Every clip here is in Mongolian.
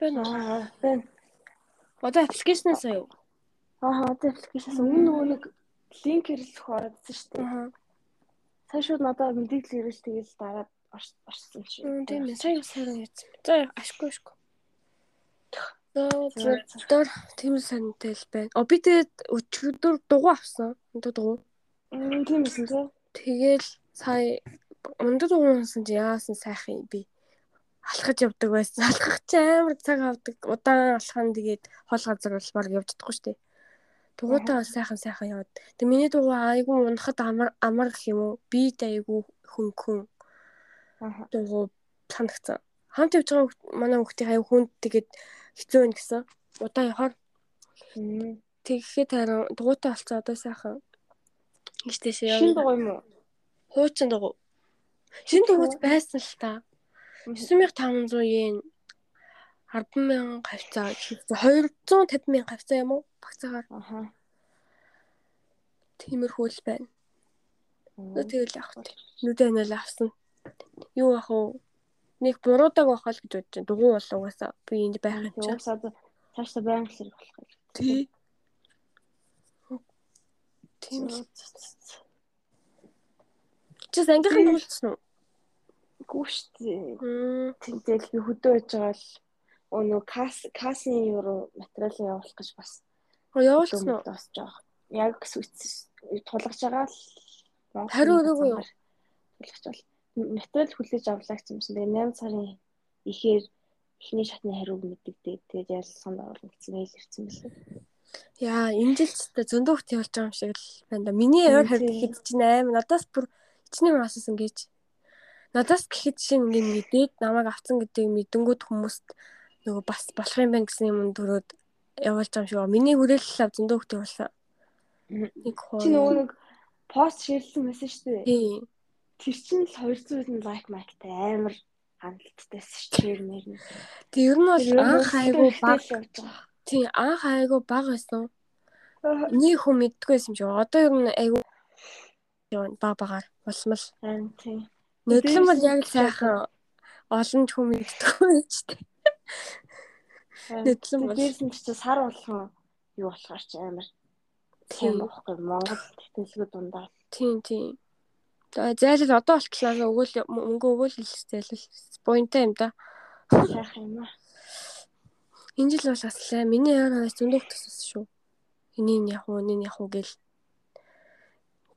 Байна? Аа, байна. Одоо аппликейшнээс аяа. Аа, одоо аппликейшнээс өмнө нөгөө нэг линк хэрэглэх ороодсон шүү дээ. Аа. Сая шууд надад мэдээлэл ирэл тэгэл дараад орсон шүү. Тийм ээ. Сая сайн яасан. За ашгүй ашгүй. Дор тийм сантай л байна. О би тэгээд өчигдөр дугуй авсан. Өндөр дугуй. Тийм тий. Тэгэл сая өндөр дугуйсан чи яасан сайхан би. Алхаж явдаг байсан. Алхах чи амар цаг авдаг. Удаан алхах тэгээд хол газар бол баг явж чадахгүй шүү дээ. Дугуйтаа бол сайхан сайхан яваад. Тэг миний дугуй айгүй унахад амар амар гэх юм уу? Би дэ айгүй хөнгөн. Аа. Дугуй санагцсан. Хамт явж байгаа манай хүүхдийн аяг хүнд тэгээд хэцүү байна гэсэн. Удаан явахаар тэгэхэд харин дугуйтай болцоо одоо сайхан. Ийштэй шээ. Шин дугуй юм уу? Хуучин дугуй. Шин дугуйд байсан л та. 9500 yen 100000 хавцаа 250 мянга хавцаа юм уу? Багцаагаар Аха. тиймэрхүү л байна. Тэгэл явах тий. Нүдэ нэл авсан. Юу ах вэ? Нэг буруудаг байх л гэж бодож байна. Дугуй бол угаасаа би энд байх юм чинь. Уусаад цаашдаа байнг хэрэг болох. Тий. Тийм л. Чи ангийнхан дуулсан уу? Гүү штий. Тэгэл би хөдөө байж байгаа л өнөө кас касын юу материал явуулах гэж бас Оо явуулсан уу? босч байгаа. Яг сүйтс тулгаж байгаа л Хариу өгөөгүй юу? Тулгаж бол материал хүлээж авлаа гэсэн чинь тэгээ 8 сарын ихээр эхний шатны хариуг мэддэгдээ. Тэгээд ялсан оруулна гэсэн мэйл ирсэн билээ. Яа, энэ жил ч та зөндөө хт явж байгаа юм шиг л байна да. Миний ойр тий. гэхэд чинь аим надаас бүр хичнээн асуусан гэж. Надаас гэхэд чинь ингэ мэдээд намайг авцсан гэдгийг мэдэнгүүд хүмүүст нөгөө бас болох юм байна гэсэн юм төрөөд явуулж байгаа юм шиг. байна. Миний хүрээлэл ав зөндөө хт явуулсан. Нэг Чи нөгөө хоо. нэг пост шеэрлсэн байсан шүү дээ. Тий. Тэр чинь л 200 лайк майктай амар хандлттайсэн шүү дээ. Нэр нь. Тэг ер нь бол анх айгу баг. явж байгаа. Тий, анх айгу баг байсан. Аа, Нэг хүн байсан юм шиг. Одоо ер нь айгу баг багаар болмол. Харин тийм. Нодлон бол яг л сайхан олон ч хүн мэддэггүй байж тээ. Нодлон бол Дээрс нь ч чи сар болгон юу болохоор ч амар тийм тийм байхгүй Монгол тэтгэлгүй дундаа. тийм тийм. За зайлшгүй одоо болтлоо өгөөл мөнгө өгөөл хэлсэн поинттай юм да. Сайхан юм аа. Энэ жил бол аслаа. Миний яар хаваас зөндөө төсөс шүү. Энийг яг уу, энийг яг уу гэл.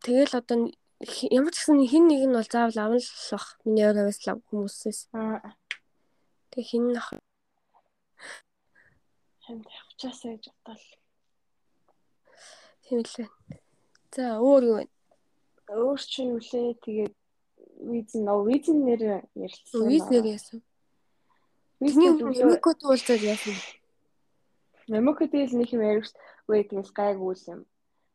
Тэгэл одоо ямар ч гэсэн хин нэг нь бол заавал авна л бах. Миний хаваас л хүмүүсээс. Тэг хин ах хамт явчаасаа гэж бодвол. тийм л байна. За өөр юу вэ? Өөр чинь юу лээ тэгээд визн нөө визн нэр ярилцсан. Виз нэр яасан. Тэний өмнөкөд уулзаад яасан. Мемокодэл нэг юм яригч үе тэгэл гайгүй юм.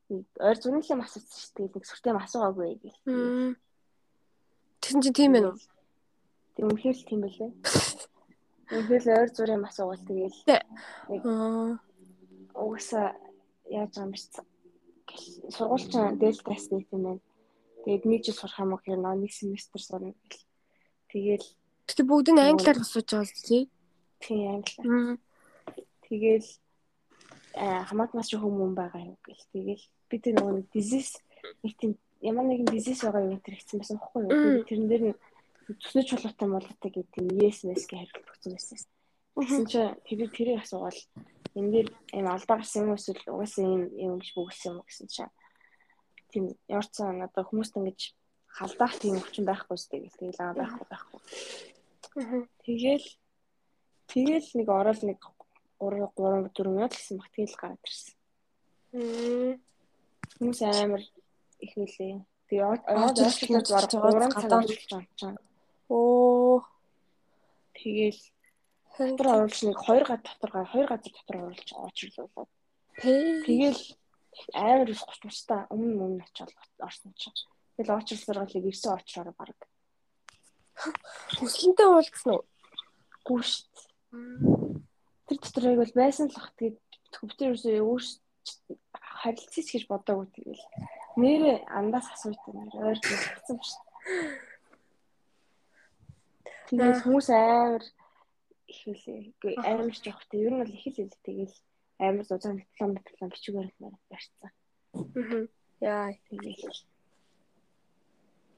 Ойр юм асуусан шүү дээ. Нэг сүртэй асуугаагүй. Мм. Тэгсэн чинь тийм байна уу? Тэг үнэхээр л тийм байлээ. Үнэхээр л ойр зүрийн асуугаал тэгэл Аа. угаасаа яаж юм бэ? Сургуульчин дельтас нэг юм байна. Тэгээд нэг жил сурах юм уу гэхээр нэг семестр сурна гэл. Тэгэл Гэтэ бүгд нь англиар асууж байгаа л тий. тийм англи. Мм. Тэгэл аа хамаат маш хүмүүс байгаа юм гэл. Тэгэл бид нөгөө нэг disease нэг тийм ямар нэгэн disease байгаа юм тэр ихсэн байсан байхгүй юу? Тэрэн дээр нь төсөө чулуутай молоотой гэдэг тийм yes yes гэж хариулт өгсөн байсан. Тэгсэн чинь тэр тэрийг асуугаал энэ дээр юм алдаа гарсан юм эсвэл угаасаа юм юм гэж бүгсэн юм гэсэн чинь тийм ямар ч сан одоо хүмүүст ингэж халдаах тийм өвчин байхгүй сте гэл тэгэл аа байхгүй байхгүй. Тэгэл тэгэл нэг орол нэг 3 3 4 минут гэсэн баг тэгэл гараад ирсэн. Хүмүүс амар их нэлээ. Тэгээ ороод ойролцоогоор баг байгаа 3 цаг гадаа. чинь. Оо. Тэгэл дотор оруулж нэг 2 гад дотор га 2 газар дотор оруулж очрлуулаад. Пэй. Тэгэл амар их гоч мустаа өмнө өмнө очиод орсон чинь. Тэгэл очрол сургалыг ирсэн очроор баг. Хүслэнтэй уулзсан уу? Гүү шít. Тэр дотор яг бол байсан л бах. Тэгээд компьютер ерөөсөө өөрс харилцаж гэж бодоагүй тэгэл. Нэрээ андаас асууйтай нэр ойр хэлсэн шүү. Тэгээд хүмүүс амар их үлээ. Үгүй амар жоох те. Ер нь бол их л үлээ. Тэгэл амар зузаан диплом диплом бичгээр барьцсан. Аа. Яа. Тэгэл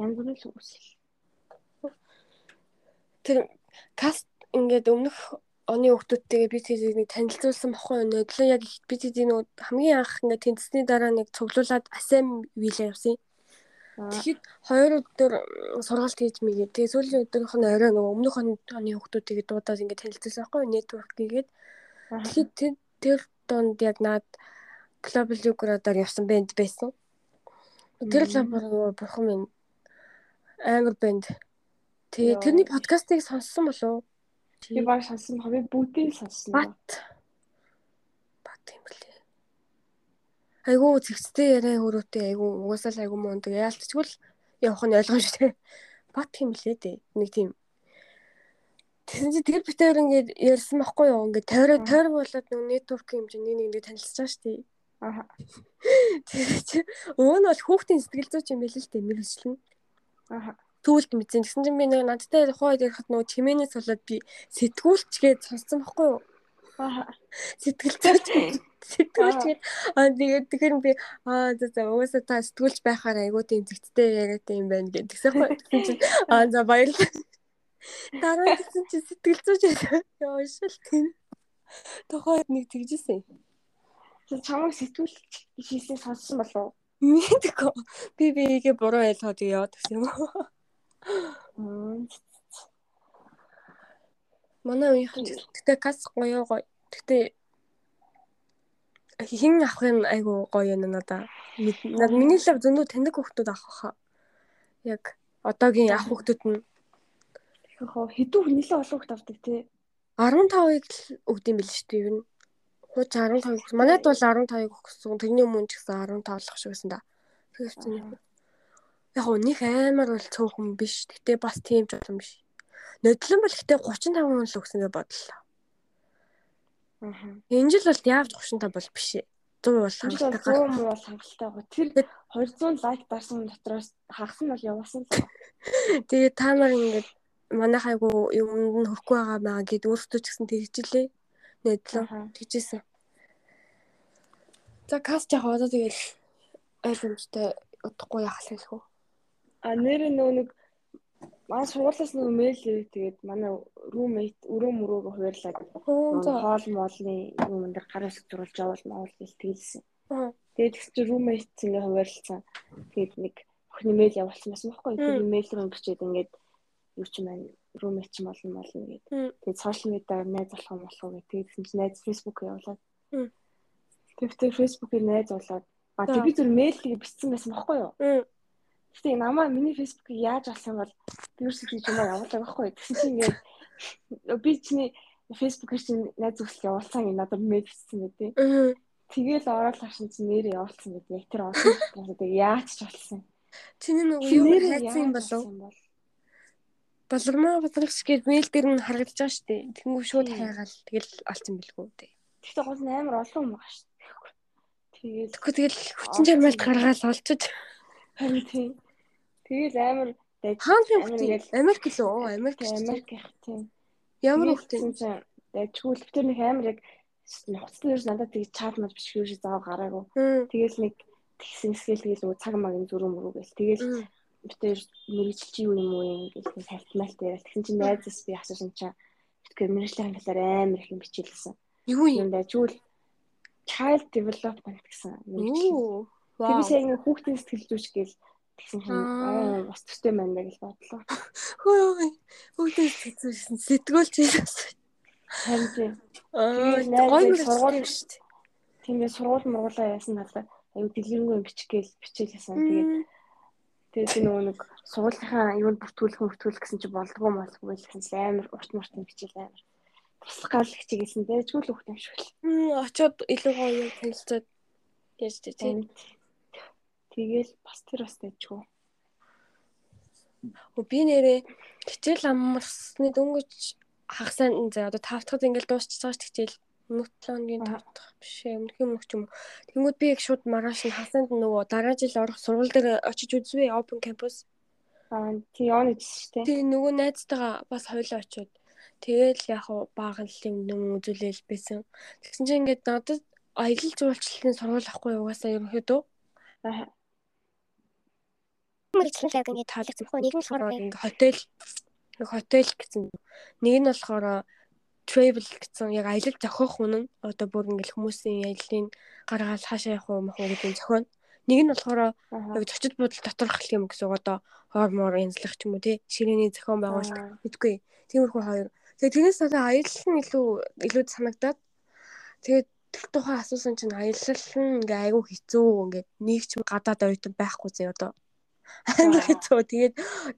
янз бүрийн үсэл. Тэр каст ингээд өмнөх оны хүүхдүүдтэйгээ би тэднийг танилцуулсан бохгүй? Нөдлөө яг би тэдний нөгөө хамгийн анх ингээд тэнцсний дараа нэг цуглуулад асем вилээ явсан. Тэгэхэд хоёр өдөр сургалт хийж мэйгээ. Тэгээ сүүлийн өдрийнх нь орой нөгөө өмнөх оны хүүхдүүдтэйгээ дуудаад ингээд танилцуулсан юу? Network хийгээд. Тэгэхэд тэр донд яг наад Global Ukraine-аар явсан бэнд байсан. Тэр лабор бурхан минь амар бэнд. Тэгээ тэрний подкастыг сонссон болов уу? Би баг сонссон баг би бүгдийг сонссон. Бат. Бат юм блэ. Айгуу зэгцтэй яриа хөрөөтэй айгуу угаасаа л айгуу мундаг яалтчгүй л явах нь ойлгомжтой. Бат юм блэ дээ. Нэг тийм Тэгсэн чи тэгэл битээр ингээд ярьсан байхгүй юу? Ингээд тойроо тойр болоод нэг нэтворк юм чинь нэг нэг танилцж байгаа шүү дээ. Аа. Тэгээ чи өө нь бол хүүхдийн сэтгэл зүйч юм байл л дээ мэрэгчлэн. Аа түүлд мэдсэн. Тэгсэн чинь би нэг надтай тухайд ярихад нөгөө чимээнээс болоод би сэтгүүлчгээд сонссон байхгүй юу? Аа. Сэтгэлзүйч сэтгүүлчгээд аа тэгээд тэгэхээр би аа за за угаасаа та сэтгүүлч байхаар айгуу тийм зэгцтэй яриад юм байна гэх. Тэгсэн. Тэгсэн чинь аа за баярлалаа. Дараа тэгсэн чинь сэтгүүлчөөж яа шил тийм. Тухайд нэг тэгжсэн. Чамайг сэтгүүлч хийсэн сонссон болов уу? Мэдээгүй. Би биегээ буруу ойлгоод яваад гэсэн юм уу? Манай үеийнхэн тэгтээ кас гоё гоё. Тэгтээ хин авахын айгу гоё юм надаа. Над миний лав зөндөө таньдаг хүмүүс авах хаа. Яг одоогийн ах хүмүүс нь хэдүү нэлээ олон хүмүүс авдаг тий. 15-ыг л өгд юм бил шүү дээ ер нь. Хууч 15 өгсөн. Манайд бол 15-ыг өгсөн. Тэрний өмнө ч гэсэн 15 болох шиг байсан да. Тэгэхээр чинь яг них амар бол цөөхөн биш. Гэтэ бас тийм ч юм биш. Нодлон бол гэтэ 35 хүн л өгсөн гэж бодлоо. Аа. Энэ жил бол яавч 35 бол биш ээ. 100 бол хангалттай. 100 муу бол хангалттай. Тэр 200 лайк дарсан дотроос хагас нь бол явуулсан л. Тэгээ та нар ингээд манай хайгу юмд нь хөрөхгүй байгаа маа гэд өөртөө ч гэсэн тэгжилээ. Нэдлэн тэгжсэн. За каст яг одоо тэгэл ойлгомжтой удахгүй яах л хэлэх үү? А нэр нөө нэг манай сургуулиас нэг мэйл ирээ тэгээд манай roommate өрөө мөрөөг хуваарлаад хоол моолны юм дээр гар хэсэг зурулж явал маавал гэж тэгэлсэн. Тэгээд тэгс чи roommate ингээ хуваарлцсан. Тэгээд нэг охины мэйл явуулсан байсан байхгүй. Тэгээд мэйл рүү бичээд ингээд юу ч маань roommate ч болно болно гэдэг. Тэгээд social media найз болох юм болох уу гэдэг. Тэгсэн чи найз Facebook явуулаад. Тэгээд Facebook-ийг найз болоод а тэг би зүр мэйлийг бичсэн байсан байхгүй юу? Гэтэ намаа миний фэйсбүүкийг яаж алсан бол би юу гэж юм явуулаа байхгүй. Тэгсэн чинь ингээд би чиний фэйсбүүкээр чинь найз зөвсөл явуулсан юм надад мэд бичсэн гэдэг. Тэгээл ороод хашин чинь нэрээ явуулсан гэдэг. Яг тэр олон тэгээд яаж ч болсон. Чиний нөгөө юу хайцсан юм болов? Болормоо бодлогч гээд мэйл дээр нь харагдаж байгаа шүү дээ. Тэнгүү шууд хайгаал тэгэл олцсон бэлгүү дээ. Тэгтээ гол нь амар олон юм байгаа шүү дээ. Тэгээд тэгэхгүй тэгэл хүчин чармайлт гаргаал олчиж Харин тийм. Тэгэл амар хааны хүмүүс Америк л үү? Америк Америк тийм. Ямар хүмүүс чинь тэр нэг амар яг нухацны ерөөс надад тийг мод бичих ерөөс заав гараагүй. Тэгэл нэг тэгсэн хэсгээл тэгэл цаг магийн зүрх мөрөг гэл. Тэгэл битээр мэрэгчлч юу юм уу юм гэл талтмалт яриа. Тэгсэн чинь найзаас би асуусан чинь битгээр мэрэгчлийн талаар амар их юм бичээлсэн. Юу юм дайггүй child development гэсэн мэрэгчлэл. Тэр би сая нэг хүүхдийн сэтгэл зүйч гээл тэгсэн чинь аа бас төстэй байна гэж бодлоо. Хөөе. Хүүхдийн сэтгэл зүйч сэтгүүлчээс. Харин тийм. Аа гоё сургууль шүү дээ. Тэгээд сургууль мургуулаа яасан талаа аюу дэлгэрэнгүй бичих гээл бичээлсэн. Тэгээд тэгээд нөгөө нэг сургуулийнхаа юунд бүртгүүлэх бүртгүүлэх гэсэн чинь болдгоо болдгоо гэсэн чинь амар урт муртын бичээл амар туслах гал хичээсэн. Дэжгүй л хүүхдэн шүү дээ. Очоод илүү гоё танилцаад яаж тийм Тэгэл бас тэр бас дэжгүй. Оо би нэрээ хичээл амарсны дөнгөж хагасаа за одоо тавтахад ингээл дуусчихж байгаа ш хичээл нүтлоогийн тавтах биш ээ өмнөх юм ч юм. Тэнгүүд би яг шууд маргааш нь хасанд нөгөө дараа жил орох сургууль дээр очиж үзвээ open campus. Аа тий он шүү дээ. Тий нөгөө найзтайгаа бас хойлоо очиод Тэгэл яг баахан л юм юм үзүүлэл байсан. Тэгсэн чинь ингээд надад аялал жуулчлалын сургууль ахгүй угаасаа ерөнхийдөө Аа. Мэрэгчлэн яг ингээд таалагдсан байхгүй. Нэг нь болохоор ингээд хотел хотел гэсэн. Нэг нь болохоор travel гэсэн яг аялал зохиох үнэн одоо бүр ингээл хүмүүсийн аяллаа гаргаад хаашаа явах уу мах уу гэдэг зохион. Нэг нь болохоор яг зочид буудал доторх юм гэсэн одоо хормоор янзлах ч юм уу тий ширээний зохион байгуулалт гэдэггүй. Тиймэрхүү хоёр. Тэгээ тэрнээс одоо аялал нь илүү илүү санагдаад тэгээд тэр тухай асуусан чинь аялал нь ингээ айгүй хэцүү ингээ нэг ч гадаад оюутан байхгүй зэ одоо амар хэцүү. Тэгээд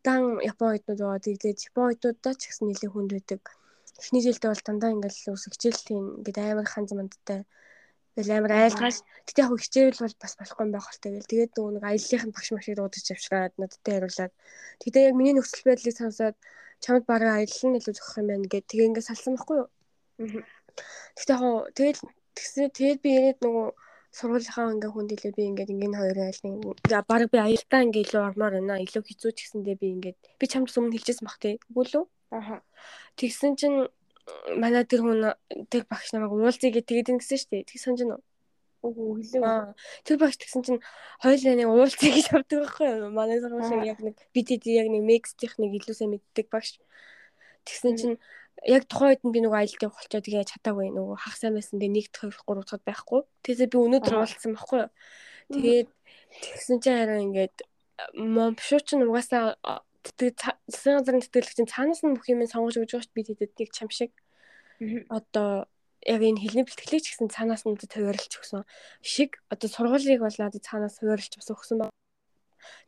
дан Япон оюутнууд байгаа. Тэгээд Япон оюутнуудаа ч гэсэн нэлээд хүнд байдаг. Эхний жилдээ бол дандаа ингээл ус хичээлтийн ингээд амар ханз мандтай. Тэгэл амар айлгаас тэгтээ яг хичээл бол бас болохгүй байх бол тэгэл тэгээд нөгөө нэг аяллахын багш машиг дуудаж авчираад надтай хариулаад тэгтээ яг миний нөхцөл байдлыг сонсоод чамд бараг аялал нь илүү зохих юм байна гэд тэгээ ингээд салсан байхгүй юу. Тэгтээ яг тэгэл тэгсэн тэгээд би яриад нөгөө сургуулийнхаа ингээ хүнд илүү би ингээд ингээд хоёрын айлын баг би аялалтаа ингээ илүү ормоор байна. Илүү хэцүү ч гэсэндээ би ингээд би чамд өмнө хэлчихсэн бах тий. Үгүй лүү Аа. тэгсэн чинь манай тэр хүн тэр багш намайг уулзъя гэж тэгээд ингэсэн шүү дээ. Тэг санаж байна уу Үгүй хэлээ. Тэр багш тэгсэн чинь хоёулаа нэг уулзъя гэж авдаг байхгүй юу? Манай сургууль шиг яг нэг BTD яг нэг mix техник илүү сайн мэддэг багш. Тэгсэн чинь яг тухайн үед нь би нөгөө аялалтыг болчоо тэгээ чадаагүй нөгөө хах сайн байсан дээ 1 2 3 дахад байхгүй. Тэгээс би өнөөдөр уулзсан байхгүй юу. Тэгээд тэгсэн чинь хараа ингээд момшууч нь угаасаа тэгээ засгийн газрын тэтгэлэгчийн цаанаас нь бүх юм сонгож өгч байгаа дээ би тэдэдийг чам шиг. Одоо яг энэ хэлний бэлтгэлийг ч гэсэн цаанаас нь төвөрлж өгсөн шиг одоо сургуулийг бол надад цаанаас төвөрлж бас өгсөн байна.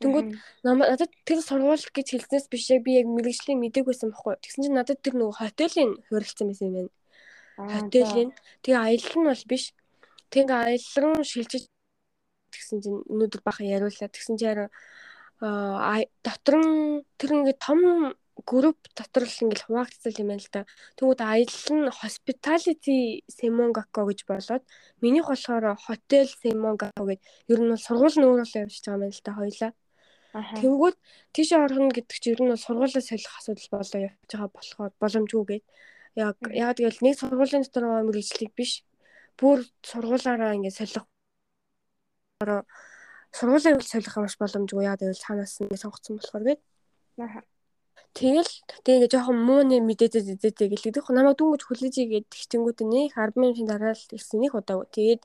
Тэнгүүд надад тэр сургууль гэж хэлснээс биш яг би яг мэрэгжлийн мэдээг байсан байхгүй. Тэгсэн чинь надад тэр нөгөө хотелийн хөрөлцсөн байсан юм байна. Хотелийн. Тэгээ аялал нь бол биш. Тэгээ аялал руу шилжиж тэгсэн чинь өнөөдөр бахан яриуллаа. Тэгсэн чинь аа дотор нь тэр ингээд том групп дотор л ингээл хуваагдсан юм байна л да. Тэгвэл аялал нь hospitality Semongaku гэж болоод минийх болохоор hotel Semongaku гэж. Ер нь бол сургууль нь өөрөө явж байгаа юм байна л да хоёлаа. Тэнгүүд тийш орно гэдэг чинь ер нь бол сургуулаа солих асуудал болоо явж байгаа болохоор боломжгүй гээд яг яг тэгэл нэг сургуулийн дотор байгаа мэрэгжлийг биш. Бүр сургуулаараа ингээд солих сургуулийн үйл солих маш боломжгүй яа гэвэл цаанаас нь сонгоцсон болохоор гээд. Аа Тэгэл тэгээ жоохон мууны мэдээдээ зэдээ гэлэгдэх. Намайг дүнгэж хүлээж игээд тэгчэнгүүд нэг 10 минутын дараа л ирсэн нэг удаа. Тэгээд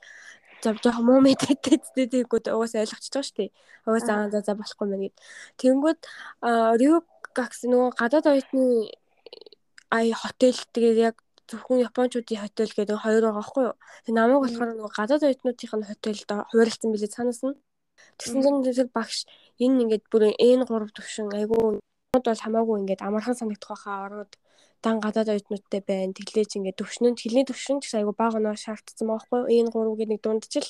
за жоохон муу мэдээдээ зэдээгүүд угаасаа ойлгочихж байгаа шүү дээ. Угаасаа за за болохгүй мэн гэд. Тэнгүүд Рюгакс нөгөө гадаад оюутны ай хотел тэгээд яг зөвхөн японочдын хотел гэдэг хоёр байгаа байхгүй юу. Тэгээ намайг болохоор нөгөө гадаад оюутнуудынх нь хотелд хуваарлцсан билээ цаанаас нь. Тэгсэн чинь тэр багш энэ ингээд бүр N3 төвшин айгүй Орнууд бол хамаагүй ингээд амархан санагдах байхаа орнууд дан гадаад оюутнуудтай байна. Тэглээж ингээд төвшнөнд хэлний төвшин ч айгу бага оноо шаардсан байхгүй юу? Энэ гурав гэдэг нэг дундчил.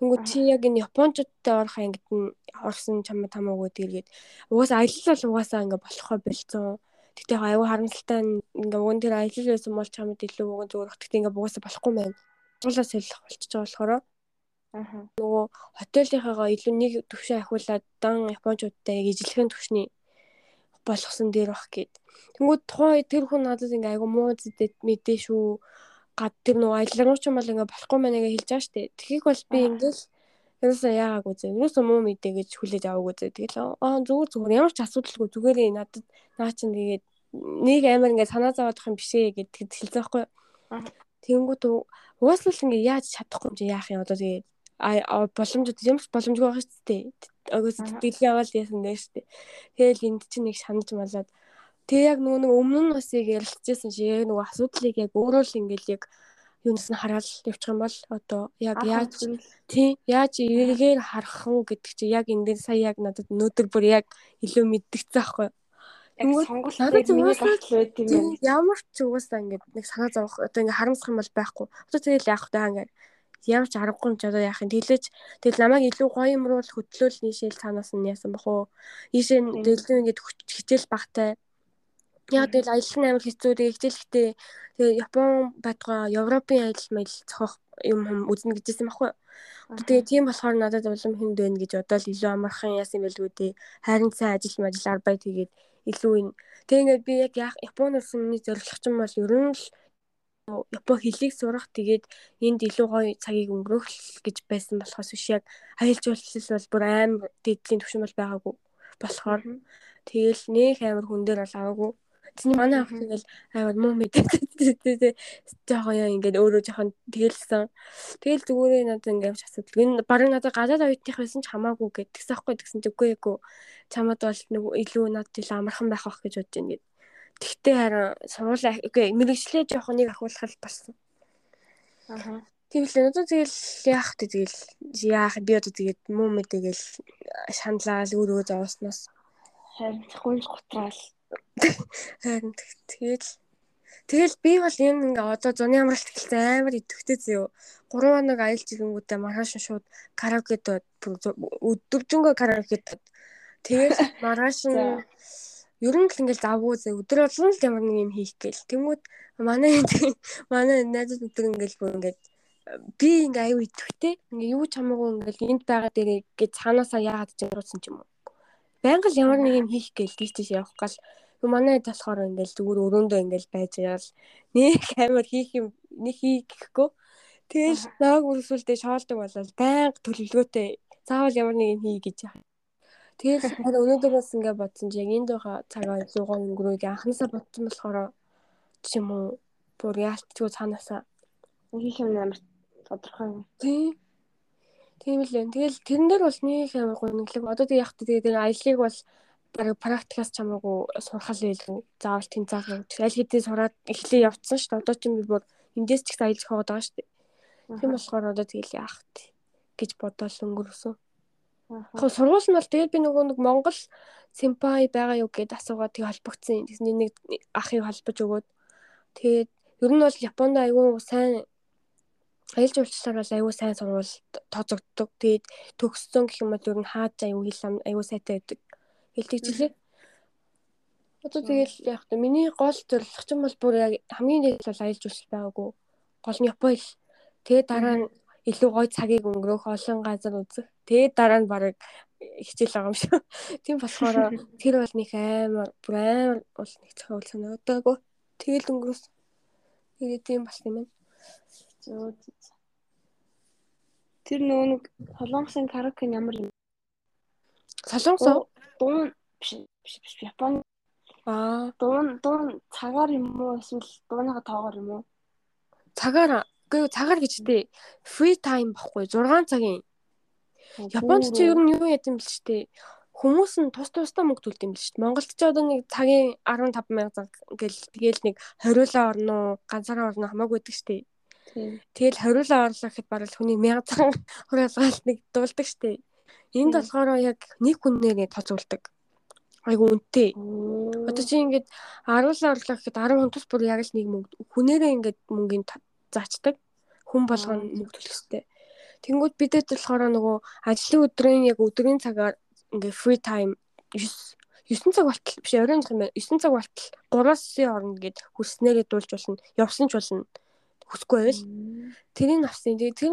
Тэнгүү чи яг энэ японочдтой орох ангид нь орсон чамд хамаагүй тэргээд угаасаа аялал бол угаасаа ингээд болохоо болцсон. Тэгтээ айгу харамсалтай ингээ уг нь тэр аялал байсан бол чамд илүү уг зүгээр гэхдээ ингээ угаасаа болохгүй мэн. Цуулаа солих болчихж байгаа болохоор Аа. Нөгөө хотелийнхаа илүү нэг төвшин ахиулаад дан японочдтой яг ижилхэн төвшний болгосон дээр бах гээд. Тэнгүүд тухайн тэр хүн надад ингээ айгу муу зэдэд мэдээ шүү. Гад тэр нөгөө аялал руу ч юм бол ингээ болохгүй мэнэ гэж хэлж байгаа штэ. Тэгэхийг бол би ингээл ерөөсөө яагаагүй зэ. Ерөөсөө муу мэдээ гэж хүлээж аваагүй зэ. Тэгэл аа зүгээр зүгээр ямар ч асуудалгүй зүгээр надад наа чин тэгээд нэг амар ингээ санаа зовоодох юм бишээ гэд хэлсэн байхгүй. Тэнгүүд угаасаа л ингээ яаж чадахгүй юм чи яах юм одоо тэгээд а боломжтой ямар ч боломжгүй байгаа шүү дээ. Агаас дэлгий аваад яасан дээ шүү дээ. Тэгэл энд чинь нэг санаж малаад тэг яг нөгөө нэг өмнө нь бас яг ярилцажсэн чи яг нөгөө асуудлыг яг өөрөө л ингээл яг юунаас нь хараад явчих юм бол одоо яг яаж тий яаж эргээр харах уу гэдэг чи яг эндээ сая яг надад өнөөдөр бүр яг илүү мэддэгцсэн аахгүй яг сонголт байт юм. Ямар ч угаасаа ингээд нэг санаа зовох одоо ингээд харамсах юм бол байхгүй. Одоо тэгэл яах вэ ингээд ямар ч аргагүй юм ч одоо яах юм. Тэлэж тэгэл намайг илүү гоё юм руу хөтлөөл нийшээл цаанаас нь яасан бах уу? Ийшээ дэлгэн ингээд хичээл багтай. Яа тэгэл аялал нь амар хэцүү. Тэгээ хичээлхтэй тэгээ Япон байтугай Европын аялал майл зохиох юм үзнэ гэжсэн баггүй Тэгээ тийм болохоор надад улам хүнд байна гэж бодоод илүү амархан яасан байлгүй дээ. Харин сайн ажил мажил арбай тэгээд илүү энэ. Тэг ингээд би яг Японд ирсэн миний зорилго нь бол ер нь л Япон хэлийг сурах тэгээд энд илүү гоё цагийг өнгөрөх гэж байсан болохоос биш яг аялал жуулчлал бол бүр амар дэдлийн төвшин бол байгаагүй болохоор тэгэл нэг амар хүн дээр бол аваагүй Тэний манай ах ингээл аймаар муу мэдээ. Жохоо яа ингээд өөрөө жоохон тэгэлсэн. Тэгэл зүгээрээ надад ингээд асуудал. Энэ барыг надад гадаад оюутных байсан ч хамаагүй гэдгсэн аахгүй гэсэн үгүй эгүй. Чамд бол нэг илүү надад илүү амархан байх ах гэж бодож байна гэд. Тэгтээ харин сургуулаа үгүй мэрэгчлээ жоохон нэг ахуулах болсон. Аа. Тийм л одоо тэгэл яах вэ тэгэл яах би одоо тэгээд муу мэдээгээл шаналал өөрөө зовсноос харин гүнж гутраал Харин тэгэл тэгэл би бол энэ ингээ одоо зуны амралт эхэлсэн амар идэвхтэй зөө. 3 хоног аялж ирэнгүүтээ маргааш шууд караокед өдөржингөө караокед тэгэл маргааш нь ер нь л ингээл завгүй зэ өдөр болгон л ямар нэг юм хийх гээл. Тэнгүүд манай манай найзууд өдөр ингээл бүр ингээд би ингээ аюу идэвхтэй ингээ юу ч хамаагүй ингээл энд байгаа дээрээ гэж цаанаасаа яагаад яруулсан ч юм уу. Байнга л ямар нэг юм хийх гээл тийч тийч явах гал. Манай болохоор ингээл зүгээр өрөөндөө ингээл байж яал нэг амар хийх юм нэг хийх гэхгүй тэгэл нааг үргэлжлүүлдэ шоолдог болол байнга төлөвлөгөөтэй. Заавал ямар нэг юм хий гэж яах. Тэгэл харин өнөөдөр бас ингээд бодсон чи яг энд байгаа цагаа зуугаа өнгөрөөг анханасаа бодсон болохоор ч юм уу бүр яалтчгүй цаанаасаа хийх юм амар тодорхой юм. Тийм. Тийм л юм. Тэгэл тэрэн дээр бол нэг амар гонглог. Одоо тэг яг тэгээд аяллыг бол бараг практикаас ч хамаагүй сурхал байлгүй. Заавал тэнцаах юм. Аль хэдийн сураад эхлээ явцсан шүү дээ. Одоо ч юм би бүр эндээс ч их аялж хаваад байгаа шүү дээ. Тийм болохоор одоо тэгэл яах вэ гэж бодоол өнгөрсөн. Яг сургууль нь бол тэгээд би нөгөө нэг Монгол симпай байгаа юу гэд асуугаад тэг холбогдсон. Тэгсэн нэг ахыг холбож өгөөд тэгээд ер нь бол Японд аягүй сайн аялал жуулчлалаар бол аягүй сайн сурвал тооцогддог. Тэгээд төгссөн гэх юм бол ер нь хааж аягүй хэл аягүй сайтай байдаг хэлтэгчлээ. Одоо тэгэл яг та миний гол зорилго ч юм бол бүр яг хамгийн дээд бол аялал жуулчлал байгаагүй. Гол нь Япон л. Тэгээ дараа нь илүү гоё цагийг өнгөрөөх олон газар үзэх. Тэгээ дараа нь барыг хичээл байгаа юм шиг. Тийм болохоор тэр бол нэг амар бүр амар бол нэг цохол санагдаагүй. Тэгэл өнгөрөөс. Тэгээ тийм бас юм байна. Зөө. Тэр нөгөө нэг Солонгосын караоке ямар юм? Солонгос дуун биш биш биш Япон аа дуун дуун цагаар юм уу эсвэл дууныхаа тоогоор юм уу? Цагаар үгүй цагаар гэж дээ. Free time баггүй 6 цагийн. Японд ч ер нь юу яд юм бэл ч дээ. Хүмүүс нь тус тусдаа мөнгө төлд юм бэл шүү дээ. Монголд ч одоо нэг цагийн 15 мянга гэл тэгэл нэг 20лаа орно уу, ганцаараа орно хамаагүй байдаг шүү дээ. Тэгэл 20лаа орлоо гэхэд барал хүний 1000 цагаан хураалгаал нэг дуулдаг шүү дээ. Энд болохоор яг нэг хүнээр тооцоолдог. Айгу үнэтэй. Одоо чи ингээд 10 орлоо гэхэд 10 хүн тус бүр яг л нэг мөнгө хүнээрээ ингээд мөнгөний заачдаг. Хүн болгоно мөнгө төлөх хэрэгтэй. Тэнгүүд бидэд болохоор нөгөө ажлын өдрийн яг өдрийн цагаар ингээд free time 9 9 цаг болтол биш оройн юм байна. 9 цаг болтол 3-9 орно гэд хүснээрээ дуулж болно. Явсан ч болно. Хүсэхгүй байвал тэрийг авсан. Тэгээ тэр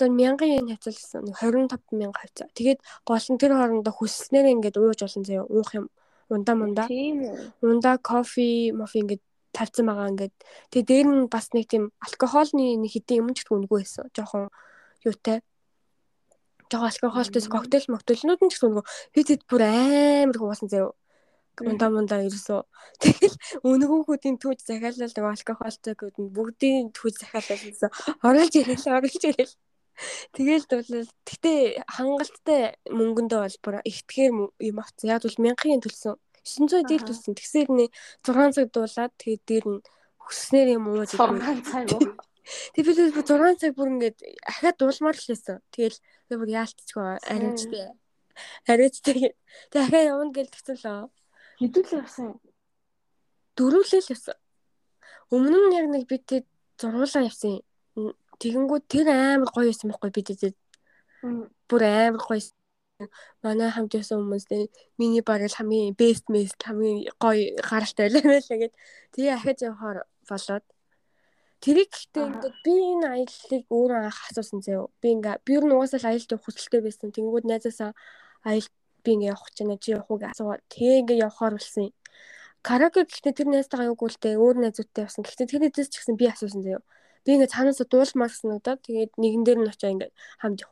За 1000 yen хязгаарласан 25 мянга хавцаа. Тэгээд гол нь тэр хоорондоо хүсснээр ингээд ууж олон заяа уух юм. Ундаа мундаа. Тийм үү. Ундаа кофе, мофи ингээд тавьсан байгаа ингээд. Тэгээд дээр нь бас нэг тийм алкогольны нэг хэдийн юм ч үгүй байсан. Жохон юутай. Жого алкогольтой коктейл моктейлнууд нь ч үгүй. Би тэд бүр амар хуусан заяа ундаа мундаа ерөөсөө тэгэл өнгөөхүүдийн түүж захиалал нэг алкогольтой гэдэг нь бүгдийн түүж захиалал гэсэн оруулж ирэл оруулж ирэл Тэгээл бол гэтээ хангалттай мөнгөндөө бол бүр ихтгэхэр юм авсан. Яг бол 1000-ын төлсөн. 900 дийл төлсөн. Тэгсээр нэ 6 цаг дуулаад тэгээд дээр нь хүснээр юм уу гэдэг. 6 цаг уу. Тэг би тэр 6 цаг бүр ингээд ахаад дуулмаар л хийсэн. Тэгэл би бүр яалтчгүй ариучтэй. Ариучтэй. Тэг ахаа явна гэж тэгсэн лөө. Хэдүүлээ явсан. Дөрүүлээ л явсан. Өмнө нь яг нэг бид тэг зургуулаа явсан. Тэгэнгүүт тэр амар гоё байсан байхгүй бид тэгээд бүр амар гоё манай хамт ясан хүмүүс миний бараг хамгийн best mess хамгийн гоё гаралтай байлаа гэд тэгээ ахиж явахаар болоод тэрийг гэхдээ ингээд би энэ аяллыг өөрөө анх асуусан заяа би ингээ би ер нь угаасаа аялалд явах хүсэлтэй байсан тэнгууд найзаасаа аялал би ингээ явах гэж байна. Чи явах уу гэж асуугаад тэгээ ингээ явахаар болсон юм. Караоке гэхдээ тэр найзтайгаа яваагүй л дээ. Өөр найзуудтай явсан. Гэхдээ тэр найзаас ч гэсэн би асуусан заяа. Би ингээ цаанаасаа дуулмаар санагдаад тэгээд нэгэн дээр нь очиж ингээ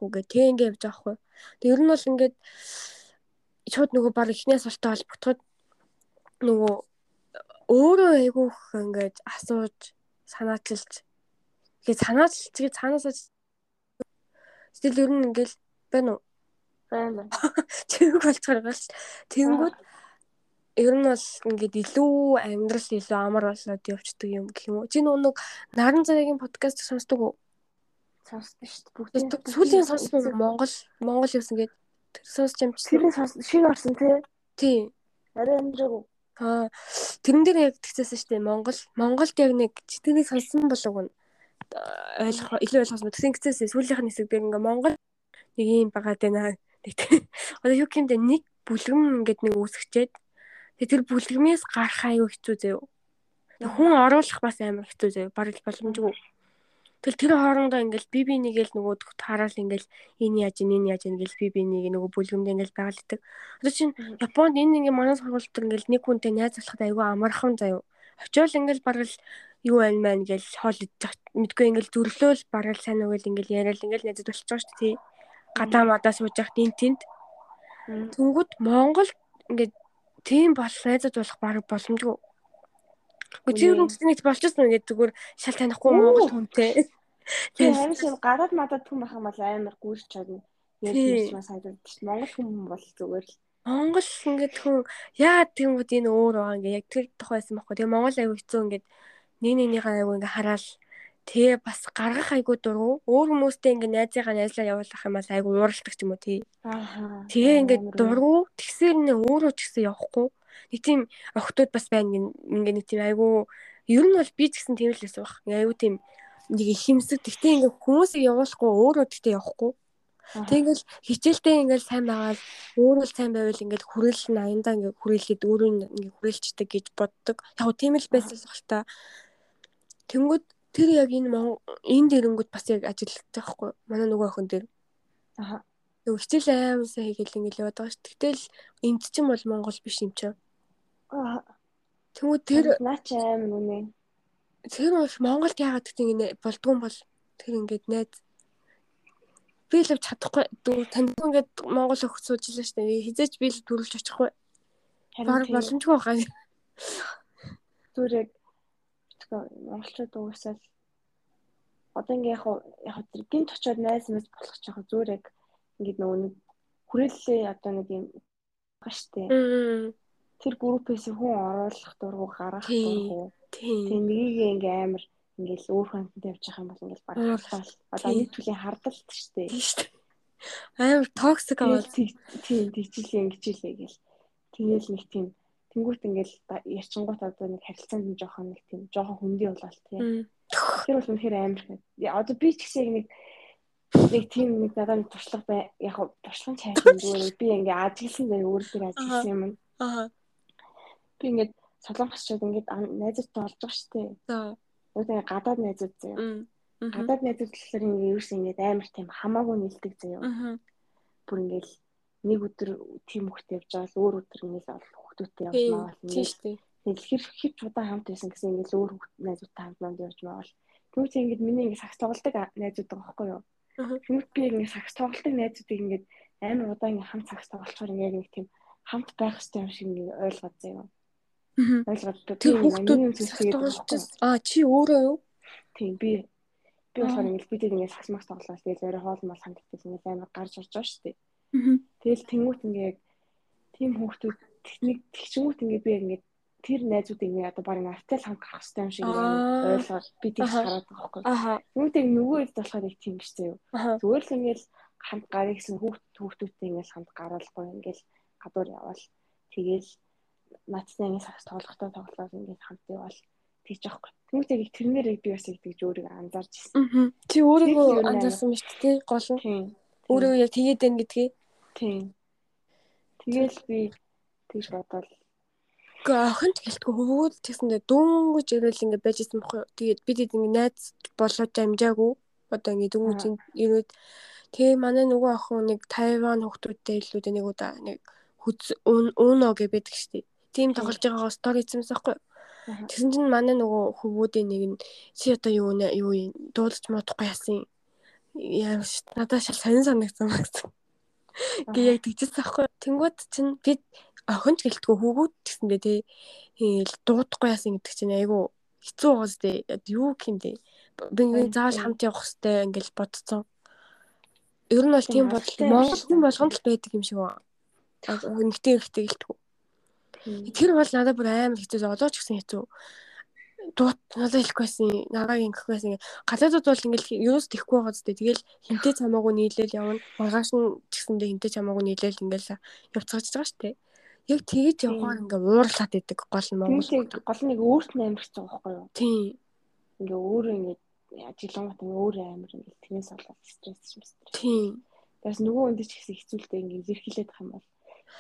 уу гэх. Тэг ингээ явж байгаа хгүй. Тэг ер нь бол ингээд шууд нөгөө баг ихнээс болтой холбогдоход нөгөө өөрөө айгүйх ингээд асууж санаачилж тэгээд санаачилж тэгээд цаанаасаа Тэгэл ер нь ингээл байна уу? байна. Чиг болцохоор галч. Тэнгүүд ер нь бол ингээд илүү амьдрал илүү амар болоод явцдаг юм гэх юм уу. Чи нөгөө наран цагийн подкаст сонсдог уу? Сонсдог шүү дээ. Бүгд сүүлийн сонссон Монгол Монгол юусан гээд тэр сонсч амжилт. Тэр сонссон шиг орсон тий. Тий. Арай амжаагүй. Аа тэрэн дээр яг тэгсээсэн шүү дээ. Монгол Монголд яг нэг читгэнийг сонссон болов уу? ойлгох илүү ойлгох юм. Тэгсэн гэцээс сүүлийнх нь хэсэг дээр ингээ Монгол нэг юм багаад байна. Одоо юу гэмдэ нэг бүлгэм ингээд нэг үүсгчээд тэгээ тэр бүлгэмээс гарах аюу хэцүү заяа. Хүн оруулах бас амар хэцүү заяа. Бараг боломжгүй. Тэгэл тэр хоорондоо ингээл би би нэгээл нөгөө тараал ингээл энэ яаж энэ яаж ингээл би би нэг нөгөө бүлгэмд ингээл байгалдаг. Одоо чинь Японд энэ ингээ манаас сургуультай ингээл нэг хүнтэй найз болоход аюу амархан заяа. Очоол ингээл бараг юу байна мэн гэж хоол идэх мэдгүй ингээл зүрлөөл барал сайн уу гэл ингээл яриад ингээл найзад болчих жоох шүү дээ. Гадаа мадаа сууж яхад эн тэнд. Тэнгүүд Монгол ингээд тийм бол найзад болох бараг боломжгүй. Үгүй юу нэг болчихсон ингээд зүгээр шал танихгүй Монгол хүнтэй. Тийм амар шиг гадаад мадад хүн байх юм бол амар гүрч чадна. Яг тийм маш хайдаг шүү. Монгол хүн бол зүгээр л Монгол ингээд хүн яа тэгмүүд энэ өөр байгаа ингээд яг тэр тухайсан байхгүй. Тэгээ Монгол аягүй хэцүү ингээд нэг нэгнийхээ аягүй ингээ хараал тэгээ бас гаргах айгуу дургу өөр хүмүүстэй ингээ найзыгаа найзлаа явуулах юм бол айгуу ууралдаг ч юм уу тий. Аа. Тэгээ ингээ дургу тэгсээр нэ өөрөө ч гэсэн явахгүй. Нэг тийм охтууд бас байна ингээ нэг тийм айгуу ер нь бол би ч гэсэн тийм л байсан баг. Айгуу тийм нэг ихэмсэг тэгтээ ингээ хүмүүсийг явуулахгүй өөрөө тэгтээ явахгүй. Тэгэл хичээлдээ ингээл сайн байгаад өөрөө сайн байвал ингээл хүрээлэл нь аяндаа ингээ хүрээлээд өөрөө ингээ хүрээлчдэг гэж боддог. Яг тийм л байсан л баг та. Тэнгүүд тэр яг энэ энэ дэрэнгүүд бас яг ажилладаг байхгүй манай нөгөө охин дээр. Аа. Нөгөө хичээл аймаг сайн хийгээл ингээл яваад байгаа ш. Тэгтэл энд чинь бол Монгол биш юм чинь. Аа. Тэнгүүд тэр наач аймаг үнэ. Тэр бол Монголд яагаад гэдэг ингэ болдгоо бол тэр ингээд найз би л чадахгүй танд ингээд Монгол охид сууж илаа штэ хизээч би л төрүүлж очихгүй. Харин боломжгүй байгаа. Зүгээр яг монголчууд уусаал одоо ингээ яг яг тэр гинт очиод найз мэд болох ч яг зүгээр яг ингээд нөгөө нэг хүрээллээ одоо нэг юм штэ. Тэр группээс хүн оруулах дургу гаргах дургу. Тийм нэгийг ингээ амар ингээл өөр хүнтэй явж байгаа юм бол ингээл багтаал одоо нэг түлийн хардалт штэ. Амар токсик аваад тийм тийчлээ ингэчлээ гэл. Тэгээл нэг тийм Тэнгүүт ингээл ярьчингууд одоо нэг харилцаанд нь жоохон нэг тийм жоохон хөндөй болол тийм. Тэр бол үнэхээр амар хэд. Одоо би ч гэсэн нэг нэг тийм нэг надад туршлага бай яг туршлага чайх юм зүгээр би ингээ ажигласан зав өөрөөр ажигласан юм. Аа. Би ингээд солонгосчууд ингээд найзуудтай олж байгаа шүү дээ. Аа. Өөдөө гадаад найзууд заяа. Гадаад найзууд болохоор ингээ ерөөс ингээд амар тийм хамаагүй нэлдэг заяа. Аа. Бүр ингээл нэг өдөр тийм хөхт явж байгаа л өөр өдөр ингээл хүүхдүүдтэй явж маавал тийм шүү дээ. Тэгэл хэр хэр удаан хамт байсан гэсэн ингээд өөр найзуудтай хамт манд явж маавал. Түүч ингээд миний ингээд сакс тоглолдог найзууд байгаа байхгүй юу? Түүч би ингээд сакс тоглолдог найзуудыг ингээд амар удаан ингээд хамт сакс тоглолцохоор ингээд нэг тийм хамт байх хэрэгтэй юм шиг ингээд ойлгоод заяа. Ойлгоод тэр хүүхдүүд тоглолцож аа чи өөрөө юу? Тийм би би болохоор ингээд бид ингээд сакс макс тоглолоо тэгэл өөрөө хоол мал ханддаг ингээд амар гарч орж байгаа шүү дээ. Тэгэл тэнгуут ингээд тийм хүүхдүүд техник тэгчингүүт ингээд би ингээд тэр найзууд ингээд одоо баг навтай л хамт гарах хэрэгтэй юм шиг ойлгоод би тийш хараад байгаа байхгүй. Үүнтэй нөгөө хэд болохоор их тийм биш заяа. Зүгээр л ингээд хамт гарыг гэсэн хүүхд хүүхдүүдтэй ингээд хамт гараалгүй ингээд гадуур явал тэгээл нацтай ингээд сагс тоглохтой тоглоод ингээд хамт явал тийч аахгүй. Түүнтэй их тэрнэр би бас тэгж өөрийгөө анзаарч ирсэн. Чи өөрийгөө анзаарсан мэт тий гол нь. Өөрөө яг тэгээд байна гэдгийг. Тийм. Тэгэл би тэгж бодвол Гэхдээ охинт гэлтгүй хөвгүүд тэгсэндээ дөнгөж ирэл ингэ байж исэн бохоо. Тэгээд бид ингэ найз болоод амжаагүй. Одоо ингэ дөнгөж ирээд тэгээ манай нөгөө охин нэг Тайван хүүхдүүдтэй илүү нэг удаа нэг ууно гэж байдаг штеп. Тийм тоглож байгаагаа стори хийсэн байхгүй? Тэгсэн чинь манай нөгөө хөвгүүдийн нэг нь чи одоо юу нэ юу юм дуудаж модохгүй яасан яа надад шал сонин санагдсан гэсэн. Гэ яг тэгчихсэн байхгүй. Тэнгүүд чинь би охинч гэлтгөө хөвгүүд гэсэндээ тий дуудахгүй яасан гэдэг чинь айгу хэцүү байгаас тий юу гэмдэ. Би ингээ заавал хамт явах хэрэгтэй ингээл бодцсон. Ер нь бол тийм бодол Монгол хүн болгонд л байдаг юм шиг байна. Нэгтэй ихтэй гэлтгөө. Тэр бол надад бүр амар хэцүү. Одоо ч гэсэн хэцүү. Дуут надад хэлэхгүй байсан. Нагааг ингэхгүй байсан. Гадаадд бол ингээл юус тэхгүй байгаа зү. Тэгэл хинтээ цамаагүй нийлээл явна. Маргааш нь ч гэсэндээ хинтээ цамаагүй нийлээл ингээл явцгааж байгаа дээ. Яг тэгэж явахаар ингээ уурлаад идэг гол нь Монгол. Гол нэг өөрт нь амар хэцүү байхгүй юу? Тийм. Ингээ өөрөө ингээ жилэнгот ингээ өөр амар ингээ тэрнээс болоод стресс юм стресс. Тийм. Тэгээс нөгөө үндэ ч гэсэн хэцүүлтэй ингээ зэрхэлээд байгаа юм бол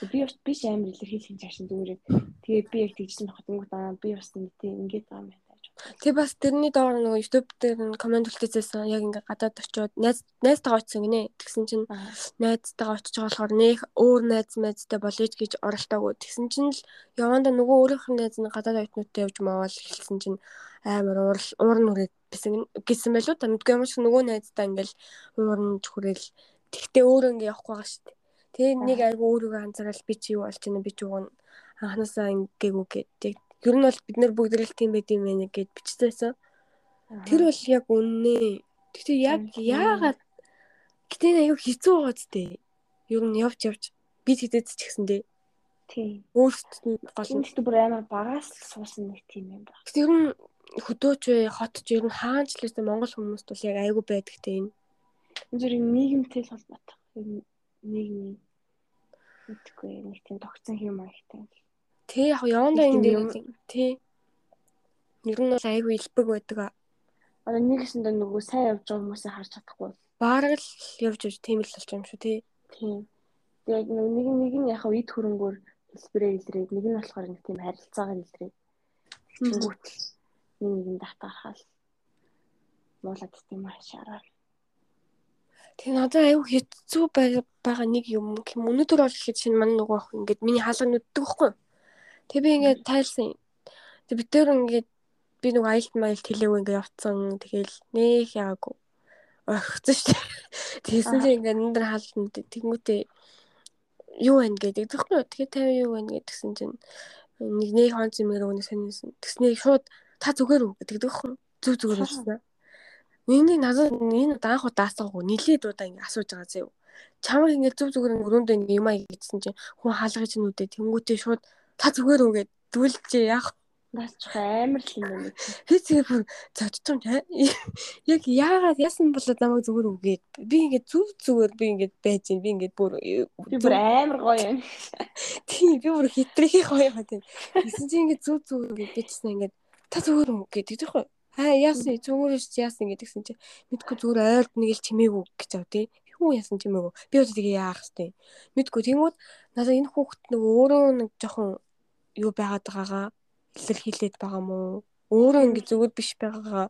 би бас биш амар илэрхийлэх юм чаашин зүгээр. Тэгээ би яг тэгжсэн бахад өнгөт аа би бас нэг тийм ингээд байгаа юм байна. Тэг бас тэрний доор нөгөө YouTube дээр нь комент үлдээсэн яг ингээ гадаад очиод найз найзтайгаа очсон гинэ. Тэгсэн чинь найзтайгаа очиж байгаа болохоор нөх өөр найз найзтай болъё гэж оролтоогүй. Тэгсэн чинь л яванда нөгөө өөрийнх нь найз нь гадаад оюутнуудтай явж маавал хэлсэн чинь амар уурал уур нүрээд бисэн гэсэн байлуу та мэдгүй юм шиг нөгөө найзтай ингээл уурнж хүрээл тэгтээ өөрөө ингээ явахгүй байгаа шүү дээ. Тэгээ нэг айгу өөрийгөө анзаарал би чи юу болж байна би ч нь анханасаа ингээгүй гэдэг. Ер нь бол бид нар бүгд л тийм байд юм байна гэд бичсэн. Тэр бол яг үннээ. Гэтэ яг яагаад гэтэ аюу хэцүү байгаа зү. Ер нь явж явж би тэтэд ч гэсэндээ. Тийм. Нь гол нь бүр амар багаас л суусан нэг тийм юм байна. Гэтэ ер нь хөдөөч вэ, хот ч ер нь хаанч л гэсэн монгол хүмүүст бол яг айгу байдаг те энэ. Зэрэг нийгэмтэй холбоотой. Нийгмийн мэдгүй нэг тийм тогтсон юм аягтай. Тэ яг явандаа энэ юм тий. Ер нь бол айгүй илбэг байдаг. Одоо нэгэсэндээ нөгөө сайн явж байгаа хүмүүсээ харж чадахгүй. Баараг л явж явж тийм л болж юм шүү тий. Тийм. Тэгээд нэг нэг нь яг ид хөрөнгөөр хэлбэрээ илрээд нэг нь болохоор нэг тийм харилцаагаар илрээд. Тэнгүүтэл нэг нэгэнд татгархаал. Муулаад тийм ашаараа. Тэгээ надад аюу хэцүү байгаа нэг юм юм. Өнөөдөр бол ихэд шинэ манай нөгөө ах ингээд миний хаалга нүддэг байхгүй. Тэгээ би ингээд тайлсан. Тэгээ бид тээр ингээд би нөгөө аялт маялт хэлээгүй ингээд явцсан. Тэгээл нэх яагүй. Орхицсан шүү дээ. Тэгсэн чинь ингээд өндөр хаалт тэгмүүтээ юу байна гэдэг. Тэгэхгүй тэгээ 50 юу байна гэдгсэн чинь нэг нэг хон зэмээр өгнө сонирсон. Тэгснээ шууд та зүгээр үү гэдэг тэгэхгүй. Зүг зүгээр үзсэн. Энийг надад энэ анх удаасаагүй нилээд удаа ингэ асууж байгаа зөө. Чамайг ингэ зүг зүгээр өрөөндөө ингэ юм аа гэсэн чинь хүн хаалгаж нүдэ тэнгуүтээ шууд та зүгээр үү гэд дүлжээ яах Нас ч амар л юм байна. Би тэгээ бүр зодчихсон яг яагаад яасан болоо намайг зүгээр үгээд би ингээд зүг зүгээр би ингээд байж гин би ингээд бүр би бүр амар гоё юм. Тийм би бүр хитрхи гоё юм тийм. Гэсэн чинь ингээд зүг зүгээр ингээд бичсэн ингээд та зүгээр үү гэдэг тэгэхгүй Аа яасан зүгээр ш яасан гэдгсэн чи мэдгүй зүгээр ойлд нэг л чимээгүй гэж зав тий. Юу яасан чимээгүй. Би одоо тэгээ яах вэ? Мэдгүй тэнгууд надаа энэ хүүхэд нэг өөрөө нэг жоохон юу байгаад байгаагаа илэрхийлээд байгаа мó. Өөрөө ингэ зүгээр биш байгаагаа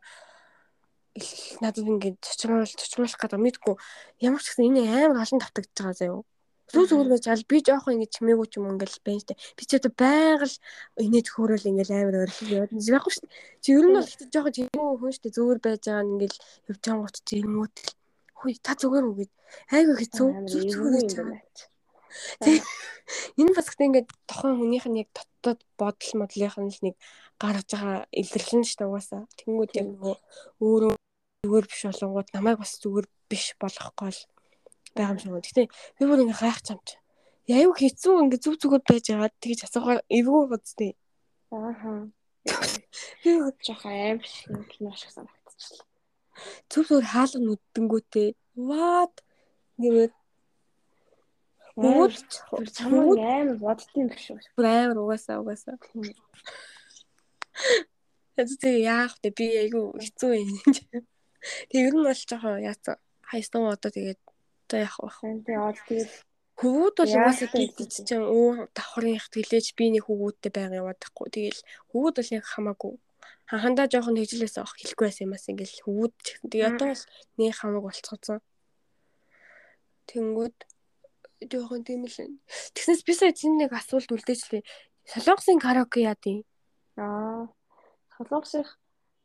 надад ингэ цочруулж цочруулах гэдэг мэдгүй ямар ч гэсэн энэ амар олон тавтагдж байгаа заяа. Зүү зүгээр байж ал би жоохон ингэ чимээгүй ч юм ингээл байна штэ. Би ч одоо байнга л инээд хөөрөл ингээл амар өрхөл яваад байхгүй штэ. Чи ер нь бол ихтэй жоохон чимээгүй хүн штэ зүгээр байж байгаа нь ингээл явж байгаа гот зэрмүүд л. Хөөе та зүгээр үү гэд. Айгу хэцүү. Зүг зүгээр байж байгаа. Энэ бас гэдэг ингээд тохон хүнийх нь яг дотоод бодол модлынх нь л нэг гаргаж байгаа илэрлэн штэ угаасаа. Тэнгүүд яг нөгөө өөрөө зүгээр биш болонгууд намайг бас зүгээр биш болгохгүй л байгаа юм шиг байна. Гэтэ би бүр ингээ хайх чамч. Яйв хэцүү ингээ зүг зүгөд байж байгаа тэгж асуухаар эвгүй гоцтэй. Ааха. Би жоох аим шиг кино шиг санагдчихлаа. Зүг зүг хаалга нүдэнгүүтээ. What? Нэмээд Хүмүүс чамд амар боддtiin биш үү? Бүр амар угаасаа угаасаа. Тэгээд яах вэ? Би айгу хэцүү юм. Тэг ер нь бол жоохон яац хайстан одоо тэгээд Одоо яах вэ? Тэгээ ол тэгэл хөвгүүд бол угаасаа гидэж чинь өө давхрын ихтгэлээж би нэг хөвгүүдтэй байга яваад тахгүй. Тэгэл хөвгүүд бол яг хамаагүй. Ханхандаа жоохон тэгжлээс авах хэлэхгүй байсан юмас ингээл хөвгүүд тэгээ одоо бол нэг хамааг болцгоцсон. Тэнгүүд жоохон тийм л. Тэгснээс би сая чинь нэг асуулт үлдээчлээ. Солонгосын караоке яа дий? Аа. Солонгосынх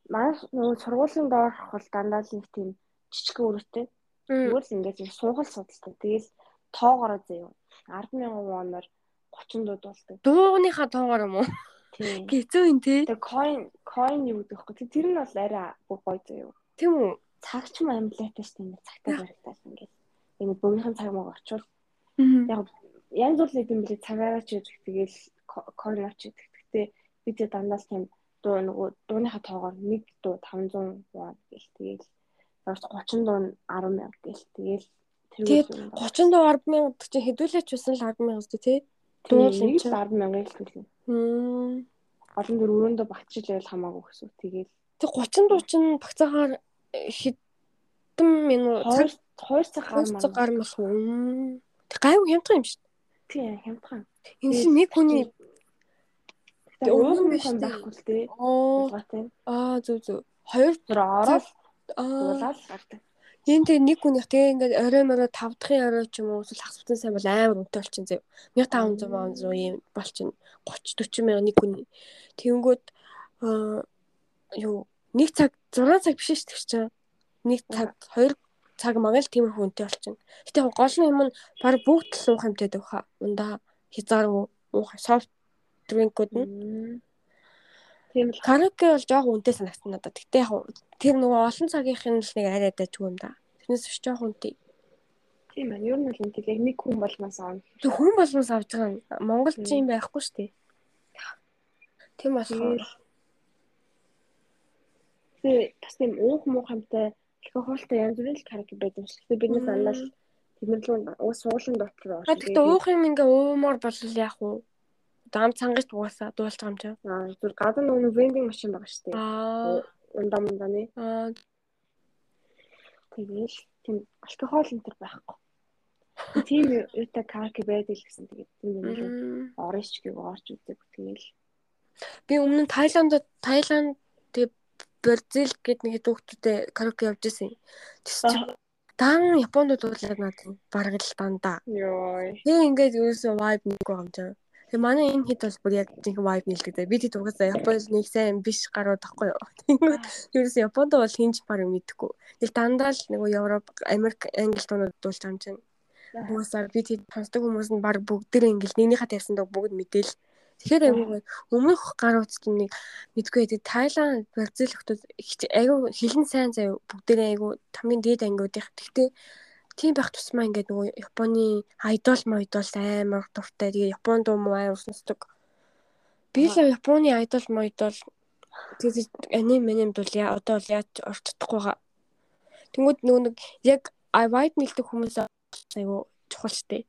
манай нөгөө сургуулийн доорх бол дандаа л нэг тийм жижиг өрөөтэй. Тэгвэл ингээд суугал судалтай. Тэгэл тоогоороо заяа. 100000 воноор 30 дууд болдог. Дууныхаа тоогоор юм уу? Тийм. Хэцүү юм те. Тэгээ coin coin юу гэдэг вэ? Тэр нь бол арай гоё заяа. Тийм үү? Цагч юм амплиатай шүү дээ. Цагтаа баригдаад ингээд. Энэ бүгийнхэн цаг мог очвол яг янз бүр нэг юм билий цагаараа ч гэдэг. Тэгэл coin ач гэдэг. Гэтэ би тэ дандаа л тийм дуу нөгөө дууныхаа тоогоор нэг дуу 500 вон гэл тэгэл 30 дуу 10 мянга гэл тэгэл Тэгээд 30 дуу 10 мянга гэдэг чинь хэдүүлээч байсан л 10 мянга зү тий. Дуу л юм чи 10 мянга л төлөө. Хм. Олон дөр өрөөндөө багчлал хамаагүй гэсэн. Тэгээд тэг 30 дуу чинь багцаагаар хэдэн минут 2 2 цаг гар цаг гар болох уу? Тэг гайгүй хямдхан юм шүү. Тий, хямдхан. Энэ чинь нэг хүний ууган биш байхгүй л. Оо. Аа зүг зүг. Хоёр зур ороод аа уулаад гардаг. Энд тэгээ нэг хүнийх тэгээ ингээд орой морой тавдахын орой ч юм уу эсвэл хагасбтан сайн бол амар үнэтэй болчин зав. 1500 100 юм болчин 30 40 мянга нэг хүн. Тэнгүүд аа юу нэг цаг 6 цаг биш шүү дээ чинь. Нэг цаг 2 цаг магаал тиймэрхүү үнэтэй болчин. Гэтэ гол нь юм нь баг бүгд л уух юмтай дөхө. Ундаа хязгааргүй уух софт дринкүүд нь. Тийм л караоке бол жоох үнэтэй санагдсан надад. Гэтэ яг тэр нөгөө олон цагийнх нь л нэг арай дайггүй юм да. Тэрнээс ч жоох үнэтэй. Тийм байна. Ер нь л үнэтэй. Яг нэг хүн болмоос авах. Тэг хүн болмоос авч байгаа юм. Монгол ч юм байхгүй шүү дээ. Тийм болохоор Тэг бас тийм уух муу хамтай алкогольтой янз бүрийн караоке байдаг шүү. Гэтэ биднээс анлал тэднэр л уус суулын дотор орж. Гэхдээ уух юм ингээ уумаар бол яах вэ? Дам цангаж угаасаа дуулж байгаа юм чи. Аа зүр гадаа нөгөө вендинг машин байгаа шүү дээ. Аа ундаа мунданы. Аа тэгэл тийм алкогол энэ төр байхгүй. Тийм юутай караоке байдаг л гэсэн тэгээд тийм юм орно ч гэв орж үзэг тэгэл. Би өмнө нь Таиланд Таиланд тэг Бразил гэд нэг хэд хүүхдүүдтэй караоке явж исэн. Тэс чи дан Японд дуулаад надад бараг л дандаа. Йой. Тэг ингээд ерөөсөө vibe нэг байгаа юм чинь. Тэгээ манай энэ хэд бол бүр яг жинхэнэ vibe нийлдэг. Би тэд угаасаа Японд нэг сайн биш гарууд тахгүй юу. Тэнгүүд ерөөс Японд бол хинж баг мэдэхгүй. Тэгэл дандаа л нөгөө Европ, Америк, Англи туунууд дуулж чинь. Угаасаа би тэд сонсдог хүмүүс нь баг бүгдэр ингээл нэгнийхээ тавьсан дог бүгд мэдээл. Тэгэхээр айгүй өмнөх гарууд чинь нэг мэдгүй байдаг. Тайланд, Бразил хүмүүс айгүй хилэн сайн заяа бүгдээ айгүй хамгийн дээд ангиудын. Гэхдээ тийм байх тусмаа ингээд нөгөө Японы айдол майдол амар дуртай. Тэгээ Япон дуу муу амар сонсдог. Би л Японы айдол майдол тэгээд аним аним бол яа одоо л яаж орч чадахгүй байгаа. Тэнгүүд нөгөө нэг яг vibe нэлдэг хүмүүс айгу чухал штэ.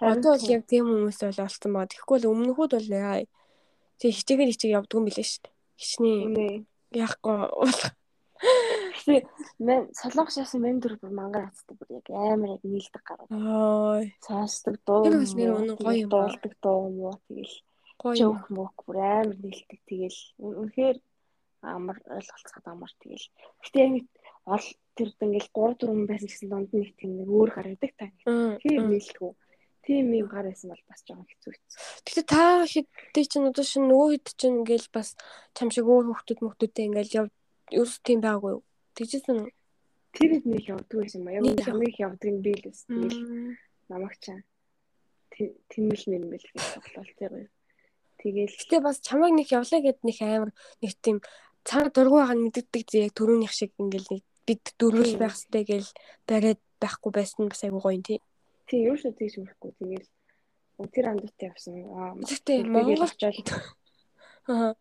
Одоо бол яг тийм хүмүүс бол олцсон баа. Тэгэхгүй л өмнөхүүд бол яа. Тэг хичээгээр хичээг явдаг юм билээ штэ. Хичнээн яахгүй болох Гэтэ мен солонгос яасан мен дөр бүр мангар хацдаг бүр яг амар яг нийлдэг гараад. Ой. Сонсдог дуу. Тэр бас нэр өнө гоё юм дуулдаг дуу юм уу тэгэл. Жоох мөх бүр амар нийлдэг тэгэл. Үнэхээр амар ойлголцоход амар тэгэл. Гэтэ яг ол тэр ингээл 3 4 хүн байсан гэсэн донд нэг тийм нэг өөр гаргадаг та. Тийм нийлдэг. Тийм юм гар байсан бол бас жоохон хэцүү хэцүү. Гэтэ та хэдтэй чинь одоо шин нөгөө хэд чинь ингээл бас чам шиг өөр хүмүүс мөхтүүдтэй ингээл яв ерөөс тийм байгаагүй юу? Тэгжсэн үү? Тэр их нэг явдаг байсан юм аа. Яг хамгийн их явдаг нь би л байсан. Тэгэл намайг чаа. Тэмэл нэр мэл гэж тоглол тийм. Тэгэл гэтээ бас чамайг нэг явлаа гэд нэг амар нэг тийм цаа дургу байгаа нь мэддэг яг төрөөнийх шиг ингээл нэг бид дөрвөл байх хэрэгтэй гэл бариад байхгүй байсан бас айгуу гоё юм тий. Тий, юу ч тэгж мэрэхгүй. Тэгэл тэр амдтай явсан. Аа. Тэгтээ Монгол очоод аа.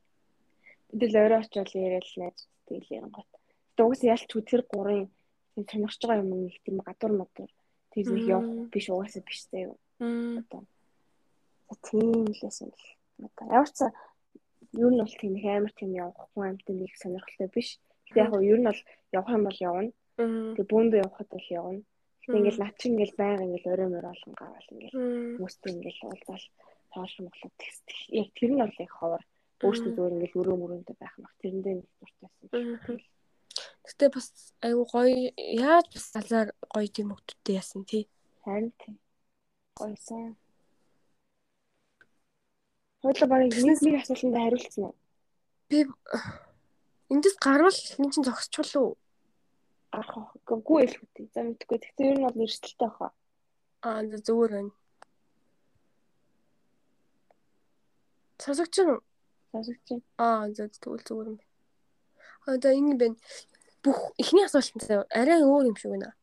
Тэгэл өөрөө очоод яриад найз тэгэл яран гот. Гэтэ угаасаа ялч тэр гурын сонирхож байгаа юм нэг тийм гадуур модор тэр нэг явах биш угаасаа биш заяа юу. Одоо тийм лсэн л. Одоо ямар ч юу нь бол тийм их амар тийм явахгүй амт нэг сонирхолтой биш. Гэтэ яг юу нь бол явах юм бол явна. Тэгээ бөөндө явахад бол явна. Ингээл над чинь ингээл байнга ингээл орой мөр олон гарвал ингээл хүмүүстэй ингээл уулзаал тоолж моглоо текст. Яг тэр нь бол яг ховор өөртөө зүгээр ингээл өрөө мөрөндөө байх мах тэрэндээ нэг дуртайсан. Гэтэ бас айгу гоё яаж бас залаар гоё тийм хөвгттэй яасан тий. Харин тий. Гойсон. Хойло барыг нэг нэг асуултанд хариулсан уу? Би эндээс гарвал энэ чинь зогсчихвол уу? Гарах үгүй үгүй. За мэдгүй. Тэгтээ ер нь бол эрсдэлтэй баха. Аа зүгээр байна. Сонсогч нь Сонсогч чинь. аа зөв тэгвэл зүгээр юм. Аа за юм байна. Бүх эхний асуултанд заяа арай өөр юм шиг байна.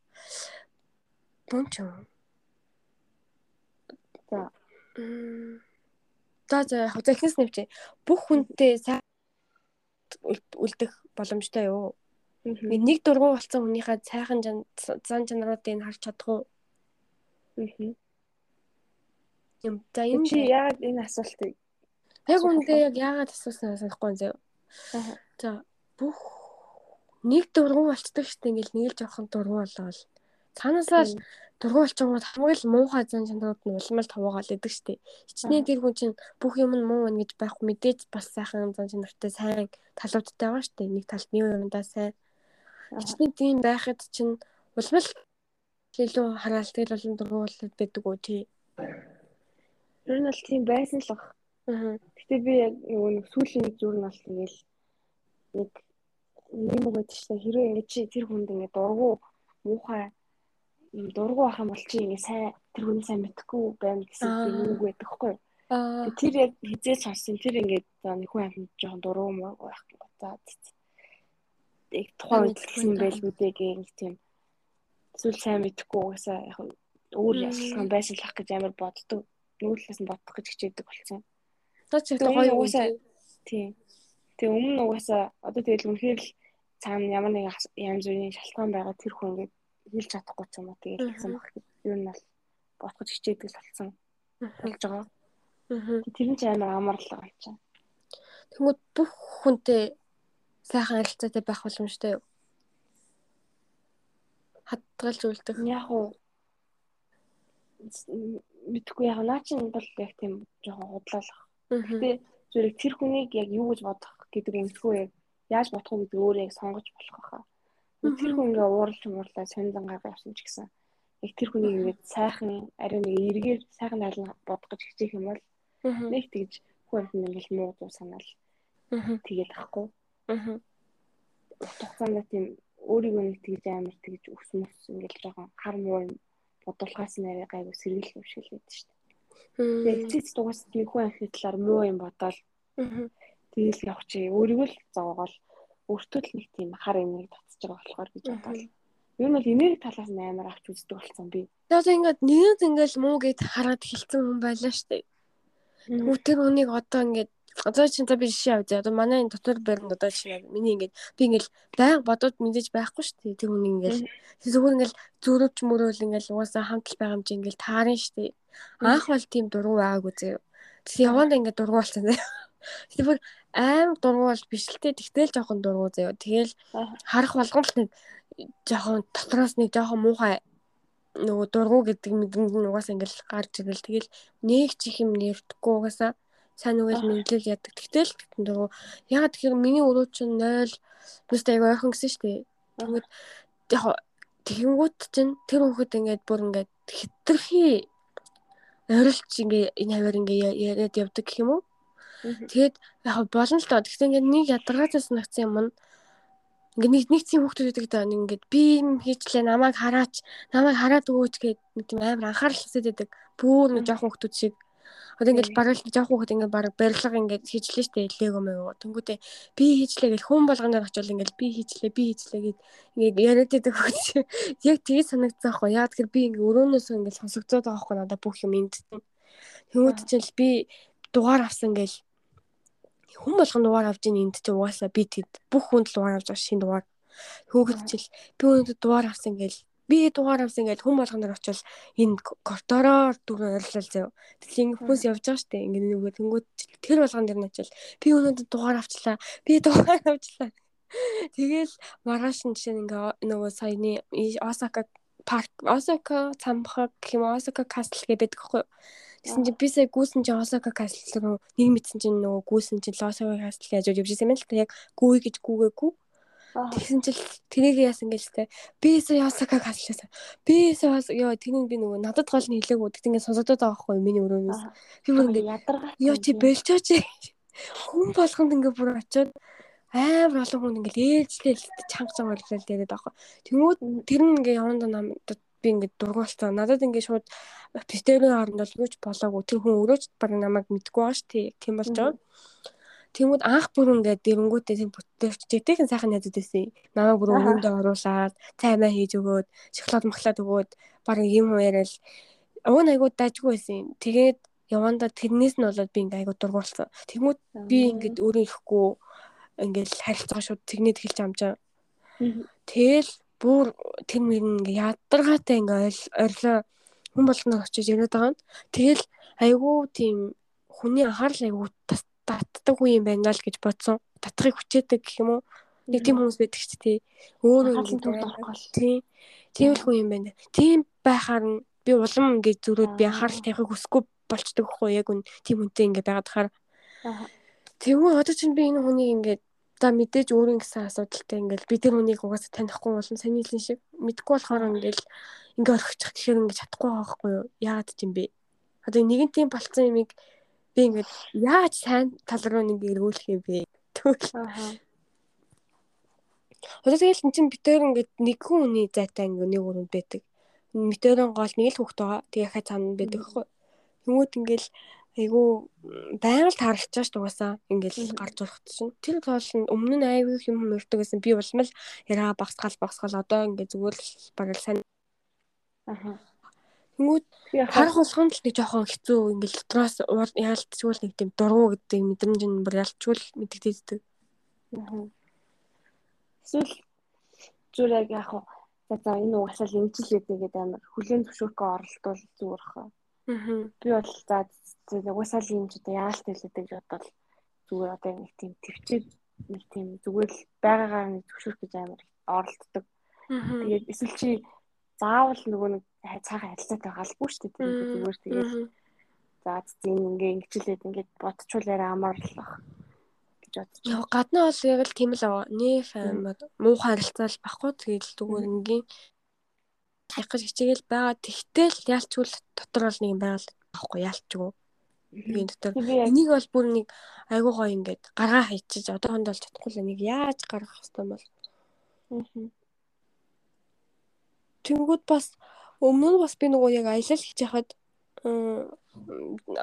Бун ч юм. За. За за яг за эхнээс нэвчээ. Бүх хүнтэй сайн үлдэх боломжтой юу? Нэг дургу болсон хүнийхээ цайхан зан чанаруудыг харж чадах уу? Юм. За Чи энэ яагаад энэ асуултыг яг үндэ яг яагаад асуусан санахгүй. Аа. За бүх нэг дургу болцдог штеп ингээл нэг л жоохон дургу болоод цаанаасаа л дургу болчихгоо хамгийн л муухай зан чанарууд нь улмал таваагаал идэг штеп. Хичнээн тэр хүн чинь бүх юм нь муу байна гэж байхгүй мэдээж бас сайхан зан чанартай сайн талуудтай байгаа штеп. Нэг талд нэг юмдаа сайн. Хичнээн тийм байхад чинь улмал илүү хараал тэгэл болон дургу болоод байдаг уу тий. Ер нь бол тийм байсан л баг. Аа. Гэтэ би яг нөгөө нэг сүүлийн зүр нь бол тэгэл нэг юм өгөөд чинь хэрвээ ингэ чи тэр хүнд ингэ дургу муухай юм дургу ах юм бол чи ингэ сайн тэр хүн сайн мэдхгүй байна гэсэн тийм үг байдаг хгүй. Тэр яг хизээ сонсон тэр ингэ за нэг хүн амт жоохон дургу муу байх за яг тухайн даа. байл үдээ гэх тийм зүйл сайн мэдхгүй угаасаа яг өөр ясалхан байсан л ах гэж амар боддог. Талаас нь бодох гэж хичээдэг болсон. Тоо ч их Тэгээ гоё угаасаа- юм. Тийм. Тэгээ өмнө угаасаа одоо тэгэл үнэхээр л цаана ямар нэг ас- янз бүрийн шалтгаан байгаа тэр хүн ингээд хэлж чадахгүй ч юм уу тэгээд хэлсэн баг. Юу нь бол бодгож хичээдэг л болсон болж байгаа. Аа. Тэр нь ч амар амарлаа юм чинь. Тэнгүүд бүх хүнтэй сайхан харилцаатай байх боломжтой юу? Хадгалж үлдэх. Яг уу мэдхгүй яг наа чинь бол яг тийм жоохон худлаалах. Аа. Гэтэ зэрэг тэр хүнийг яг юу гэж бодох гэдэг юмсгүй яг яаж бодох вэ гэдэг өөрөө яг сонгож болох байхаа. Тэр хүн ингээ ууралж муурлаа сонирн гаргаа явсан ч гэсэн яг тэр хүнийг ингээ сайхан ариун нэг эргээр сайхан тайлан бодох гэж хичээх юм бол нэг тэгж хүн хүн ингээл муу дуу санаал Аа. тэгээд ахгүй. Хугацаанд тийм өөрийгөө нэг тэгж амар тэгж өс мөс ингээл жоохон хар муу юм бодулгаас нэрээ гайгүй сэргийлэх юм шиг л байдаг шүү дээ. Тэгээд цэц дугаас тийм хүн анхны талаар муу юм бодоол Аа. тэгэл явчих. Өөрийгөө л зовоогоол өөртөө л нэг тийм хар эмийг татчих байгаа болохоор гэж бодоол. Ер нь бол энерги талаас нь амар авч үздэг болсон би. Одоо ингээд нэгэн ингээл муу гэд хараад хэлсэн хүн байлаа штэ. Тэгвэл тэр хүнийг одоо ингээд одоо чинь за би жишээ авъя. Одоо манай энэ дотор барин одоо чинь миний ингээд би ингээд байнга бодоод мэдээж байхгүй штэ. Тэр хүн ингээд зүгээр ингээд зөрөвч мөрөөл ингээд угаасаа хамт л байгаа юм чинь ингээд таарна штэ. Анх бол тийм дургу байгаагүй зөө. Тэгсэн яванд ингээд дургу болсон зөө. Тэгэхээр аим дургу бол биш л те. Тэгтэл жоохон дургу зөө. Тэгэл харах болгон л нэг жоохон дотроос нэг жоохон муухай нөгөө дургу гэдэг мэдрэмж нь угаасаа ингээл гарч ирэл тэгэл нэг ч их юм нэрдэхгүй угаасаа сайн үгээл мэдлэл ядаг. Тэгтэл дургу ягаад тэгэхээр миний өрөө чинь 0 нүст аяга ойрхон гэсэн дээ. Тэгвэл яг тэгэнгүүт чинь тэр хүүхэд ингээд бүр ингээд хитрхи ойрлж ингээ энэ хавар ингээ яриад явдаг гэх юм уу? Тэгээд яг болно л доо. Тэгсэн ингээд нэг ядаргаатай санагдсан юм нь ингээ нэг нэг тийм хүүхдүүд байдаг даа ингээд би юм хийчлээ намайг хараач намайг хараад өгөөч гэдэг нэг тийм амар анхаарал хэсэд байдаг. Бүр нэг жоохон хүүхдүүд шиг. Одоо ингээд бараг л жоохон хүүхд ингээд бараг барилга ингээд хийчлээ штэ лего мэгөө тэнгүүтээ би хийчлээ гэл хүн болгоноор очивол ингээд би хийчлээ би хийчлээ гэд ингээд яриад байдаг шиг. Яг тгий санагдсан аахгүй. Яа тэгэхээр би ингээд өрөөнөөс ингээд сонсогдоод байгаа аахгүй надад бүх юм энд. Тэнгүүт чинь би дугаар авсан гэл хүн болгон дугаар авч ийн энд чи угаасаа би тэд бүх хүнд дугаар авч байгаа шинэ дугаар хөөхд чил би өнөд дугаар авсан гэл би дугаар авсан гэл хүн болгоноор очил энэ кортороор дүр ойрлол зав тэглийн хүнс явж байгаа штэ. Ингэ нөгөө тэнгууд тэр болгон дэр нь очил би өнөд дугаар авчлаа. Би дугаар авчлаа. Тэгэл маргааш нь жишээ нь ингээ нөгөө саяны Осака парк Осака цамхаг гэх юм Осака кастл гэдэг байхгүй Тэгсэн чинь би сая гүйсэн чинь Осака кастл руу нэг мэдсэн чинь нөгөө гүйсэн чинь Осака кастл яаж явж ирсэн юм л та яг гүй гэж гүгээгүй. Тэгсэн чил тэрийг яасан гэж те. Би сая Осакаг хаслаасан. Би сая ёо тэрийг би нөгөө надад гол нь хэлээгүү. Тэгт ингээд сонсогдоод байгаа байхгүй миний өрөөнөөс. Би бүр ингээд ядаргаа. ёо чи бэлчөөч. Хүн болгонд ингээд бүр очиод амар олон хүн ингээд ээлжлээ чанга чанга орлол яриад байгаа. Тэнгүүд тэр нь ингээд яванда намдад би ингээд дургуулсан. Надад ингээд шууд битэрийн хооронд бол юуч болоогүй. Тэр хүн өрөөч баг намайг мэдгүй байгаа шүү дээ. Тийм болж байгаа. Тэнгүүд анх бүр ингээд дэрэнгүүтээ тийм бүтээвч жигтэйхэн сайхан найзууд байсан. Намайг бүр өрөөндөө оруулаад цаймаа хийж өгөөд, шоколад махлаад өгөөд баг юм яриад уг айгуу дажгүй байсан. Тэгээд яванда тэрнээс нь болоод би ингээ айгуу дургуулсан. Тэнгүүд би ингээд өөрөө ихгүй ингээд харилцаа шууд тэгнэд хэлж амжаа. Тэгэл бүр тэр мөр ингээ ядаргаатай ингээ орилоо хүн болгоно очиж яриад байгаа нь. Тэгэл айгүй тийм хүний анхаарал айгүй татдаг юм байна л гэж бодсон. Татахыг хүчээдэг гэх юм уу? Нэг тийм хүмүүс байдаг ч тий. Өөрөө ингээ тий. Тийм л хүн юм байна. Тийм байхаар нь би улам ингээ зүрүүд би анхаарал тавихыг хүсэхгүй болчдөг хгүй яг үн тийм үнтэй ингээ байгаад хахаар. Тэгвэл одоо чинь би энэ хүнийг ингээ За мэдээж өөрийн гэсэн асуудалтай ингээл би тэр хүнийг угаасаа танихгүй болон сайн нийлэн шиг мэдгүй болохоор ингээл ингээ орхичих гэхээр ингээ чадахгүй байгаа хгүй юу? Яагаад ч юм бэ? Одоо нэгэн тийм болцсон юмыг би ингээд яаж сайн тал руу нэг эргүүлэх юм бэ? Тэгвэл Одоо тэгэл эн чинь битээр ингээд нэг хүн хүний зайтай ингээ нэг өрөнд байдаг. Метеорын гол нэг л хүүхд байгаа. Тэгээ хаа цаана байдаг хгүй. Тэнгүүд ингээл айгүй байнга л шүү дугасаа ингээл гарч урах чинь тэр тоол нь өмнө нь айгүй юм мөрдөг гэсэн. Би улмал яриа багсгаал багсгаал одоо ингээ зүгээр л бараг сайн. Аха. Тэнгүүд харах болгонд л нэг жоохон хэцүү. Ингээл дотроос яалтчгүй нэг тийм дургу гэдэг мэдрэмж нь бүр ялчгүй мэддэгдээдэг. Эсвэл зүгээр яг яг за энэ угсаал эмчилээд нэгэд амар хүлэн зөвшөөрөхөөр оролдвол зүгээр хаа. Би бол за угаасаа л юм ч одоо яалт хэлээд гэж бодвол зүгээр одоо нэг тийм төвчээд нэг тийм зүгээр л байгаагаар нэг зөвшөөрөх гэж амар оролддог. Тэгээд эсвэл чи заавал нөгөө нэг цаахан харилцаатай галгүй шүү дээ. Зүгээр тэгээд за зин ингээ ингэчлээд ингээд бодчихуулаарай амарлах гэж бодчих. Яа гадна бол яг л тийм л. Неф амар муухай харилцаа л баггүй. Тэгээд зүгээр ингийн хайх гэж хичээгэл байгаа. Тэгтэл яалчгүй дотор бол нэг юм байгаад авахгүй яалчгүй. Бигийн дотор. Энийг бол бүр нэг айгуу гоё ингээд гаргаа хайчиж одоохонд бол чадахгүй л нэг яаж гаргах хэвтэй бол. Тэнгүүд бас өмнө нь бас би нөгөө яг аялал хийж хахад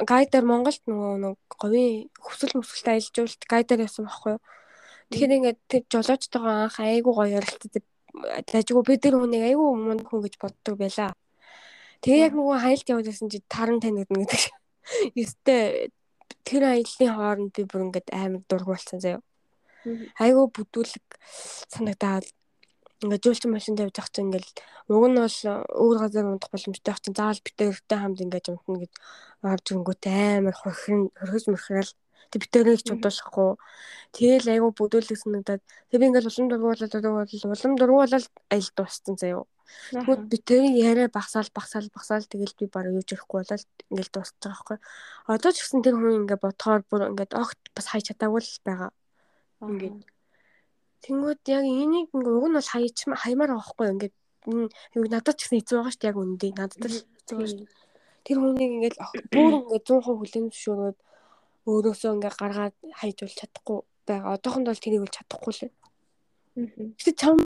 гайдаар Монголд нөгөө нэг говийн хөвсөл мөсгөлтэй аялж уул гайдаар явсан байхгүй юу. Тэгэхээр ингээд тэр жолоочтойгоо анх айгуу гоё ярилцдаг дажгүй би тэр хүнийг айгүй мунд хүн гэж боддог байлаа. Тэгээ яг нөгөө хайлт байсан чи таран танигдна гэдэг. Ёстой тэр аяллаа хооронд би бүр ингээд амар дургуулсан заяа. Айгүй бүдүүлэг санагдаад ингээд жуулчин машин тавьж явах чинь ингээд уг нь бол өөр газар унтах боломжтой байх чинь заавал битэртэй хамт ингээд юмтна гэж орж ирэнгүүт амар хохирн хөргөж мөрхрэл Тэг битэрийг ч удуулахгүй. Тэгэл айгу бүдүүлэг санагдаад тэг би ингээл улам дургуулаад дургуулаад улам дургуулаад айл дууссан заяо. Тэгвэл битэрийн яриа багсаал багсаал багсаал тэгэл би бараг юу ч ярихгүй болоод ингээл дуусчих байгаа байхгүй. Одоо ч гэсэн тэр хүн ингээ бодохоор бүр ингээд огт бас хай чадаагүй л байгаа. Ингээд Тэнгүүд яг энийг ингээ уг нь бол хаяч хаймаар байгаа байхгүй ингээд юу надад ч гэсэн хэцүү байгаа шүү дээ яг үндэ надад л хэцүү шүү. Тэр хүнийг ингээд бүр ингээ 100% хүлэн зөвшөөрөөд өөрөөсөө ингээ гаргаад хайжуулж чадахгүй байгаа. Одоохонд бол тэрийг бол чадахгүй л. Гэтэ чам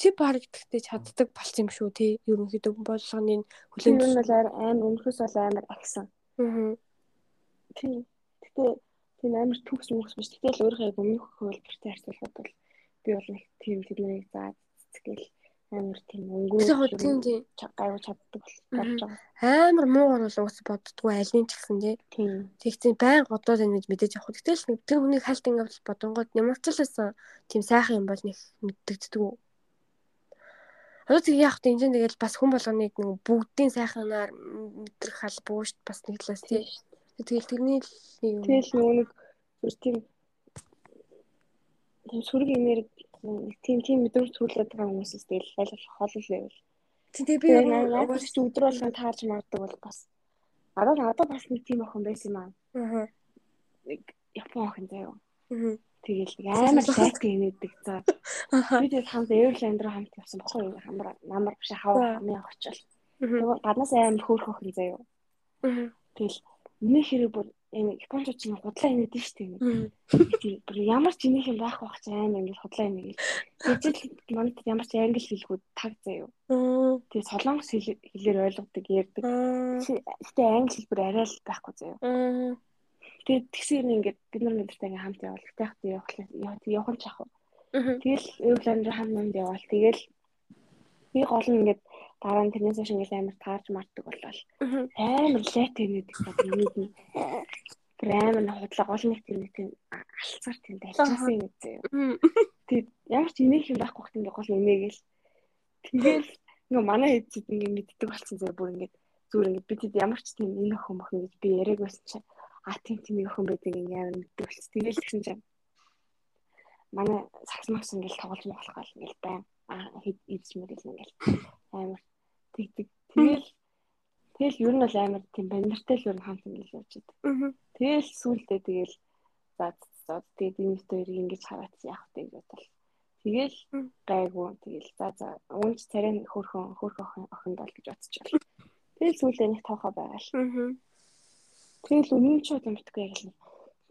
чи гэхдээ чаддаг болсон юм шүү тий. Ерөнхийдөө болгоны хүлэн зөвшөөрөл бол амар өнөхөөс бол амар агсан. Аа. Тий. Гэтэ тийм амар төгс мөхс биш. Гэтэл өөрийнхөө өмнөх хөвөлбөртэй харьцуулахад бол би бол нэг тийм тэрнийг заа цэцгээл амар тийм өнгөө тийм тийм гайвуу чаддаг болж байгаа. Амар муугар бол уус боддгоо алийн ч гэсэн тийм. Тэгсэн байн годоод энэ гэж мэдээж явах. Гэтэл нэг тэр хүний хальт ингээд бодонгод ямар ч л байсан тийм сайхан юм бол нэг мэддэгддэг. Одоо тэг яах вэ? Энд тэгэл бас хүн болгоныг нэг бүгдийн сайханаар мэдрэх хал буушт бас нэг талаас тийм. Тэгэл тэрний л нэг юм. Тэгэл нөгөө нэг тийм тийм сүрэг энерги тийм тийм мэдрэмж төрүүлээд байгаа хүмүүсээс тэгэл аль болох хол л байвал. Тэгээ би угаасаа ч өдөр болгон таарч магаддаг бол бас одоо надад бас нэг тийм охин байсан юм аа. Аа. Нэг Япон охин заяа. Аа. Тэгэл нэг амар лайк инээдэг. За би тэгэл хамт Эверланд руу хамт явсан баггүй юу? Хамар намар биш хаваа хамын очил. Гаднаас амар хөөрхөн охин заяа. Мгм. Тэгэл энэ хэрэг бүр энэ японочууд чинь худлаа дээ. Мгм. Тийм бүр ямар ч инех юм байх байх ч амар ингээд худлаа инегээл. Тэгжэл манайд ямар ч англи хэлгүй таг заяа. Тэгээ солонгос хэл- хэлээр ойлгодог ярьдаг. Гэтэ англи хэлбэр арай л байхгүй заяа. Аа. Тэгээд тэгсээр ингээд бид нар мэдэртэй ингээд хамт явал. Тэгэх тийм явах явах нь чах. Мгм. Тэгэл Эвланд хамт намд явал. Тэгэл би гол нь ингээд дараа нь тэрнээс хойш ингээд амар таарч мартдаг болол. Мгм. Амар лайт гэдэг бод нэг нь. Тэр амар нэг худлаа гол нэг тийм нэг тийм алцаар тийм дайлчаасан юм. Мгм. Тэгээд ямар ч инех юм байхгүй хт ингээд гол инээгээл. Тэгэл нөгөө манай хэдчихэд ингээд мэддэг болсон заяа бүр ингээд зүгээр ингээд бид ямар ч тийм энэ охин мохин гэж би яриаг байсан чинь а тийм тийм нэг охин байдаг ингээд амар мэддэг болсон. Тэгэл тэгсэн чинь манай сакс макс ингээд тоглож болох гал ингээд байн а хэд ийдсмэр гэл ингээд амар тэгдэг. Тэгэл тэгэл ер нь бол амар тийм бандартай л ер нь хамт ингээд явж байдаг. Тэгэл сүултээ тэгэл за за тэгээд энэ хоёрыг ингэж хараач яах вэ гэж бодлоо. Тэгэл гайгүй тэгэл за за үнч царай хөөхөн хөөх охин бол гэж бодчихвол. Тэгэл сүултээ нэг тоохоо байгаа л. Мгм. Тэгэл үнэн ч удаа мэдгүй яг л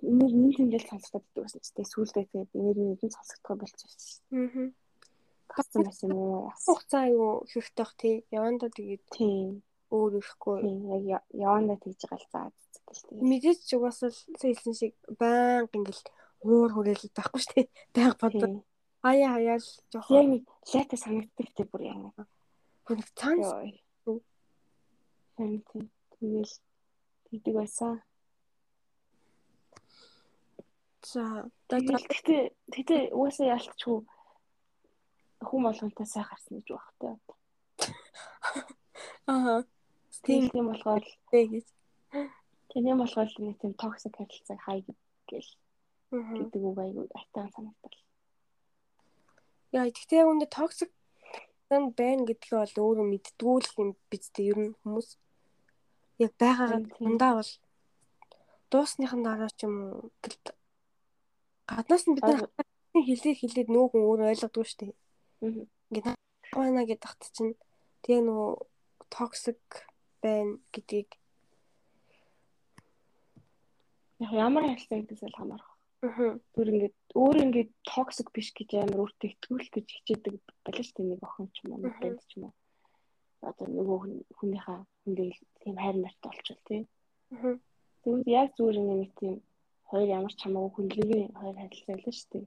энэ нэг тэмдэглэл сонсогдоод байдаг гэсэн чинь сүултээ тэгээд энэ нэг нь сонсогдох болчихсон. Мгм. Гацсан байсан юм уу? Хугацаа юу хэрэгтэй бах тий. Яванда тэгээд өөр. Тийм яг я- явандаа тэгж байгаа л заа гэл тэгээд. Мэдээж ч угаасаа л хэлсэн шиг баян ингээл уур хүрээл байхгүй шүү дээ. Баян бодоо. Хаяа хаяал Яг жоохон нэг лайта санагддаг тийм бүр яг нэг. нэг Йой. Юу? Тийм тийм. Тэгэл тэгдэг байсан. за Тэгэл тэгтээ тэгтээ угаасаа ялтчгүй хүн болгонтой сайн гарсан гэж багтай. аа Тийм тийм болохоор бэ гэж. тийм болохоор нэг тийм токсик харилцааг хай гэл гэдэг үг айгүй айтаа санагдал. Яа гэхдээ яг үүндээ токсик дан байна гэдгээ бол өөрөө мэддгүү л юм биз дээ ер нь хүмүүс яг байгаагаа дандаа бол дуусныхан дараа ч юм уу гэлд гаднаас нь бид нар хэлээ хэлээд нөө хүн өөрөө ойлгодгүй шүү дээ. Ингээд байна гэдэг тахт чинь тэгээ нөгөө токсик байна гэдгийг Яг ямар харилцаа гэдэгээс л хамаарах. аа Түр ингээд өөр ингээд токсик биш гэж амар өөртөө итгүүл гэж хичээдэг байлаа шүү дээ нэг охин ч юм уу банд ч юм уу. Одоо нөгөө хүн- хүнийхээ хүндээ тийм хайр март олчвол тий. аа Тэгвэл яг зүгээр ингээд тийм хоёр ямар ч хамаагүй хүнлэгийн хоёр харилцаа байлаа шүү дээ.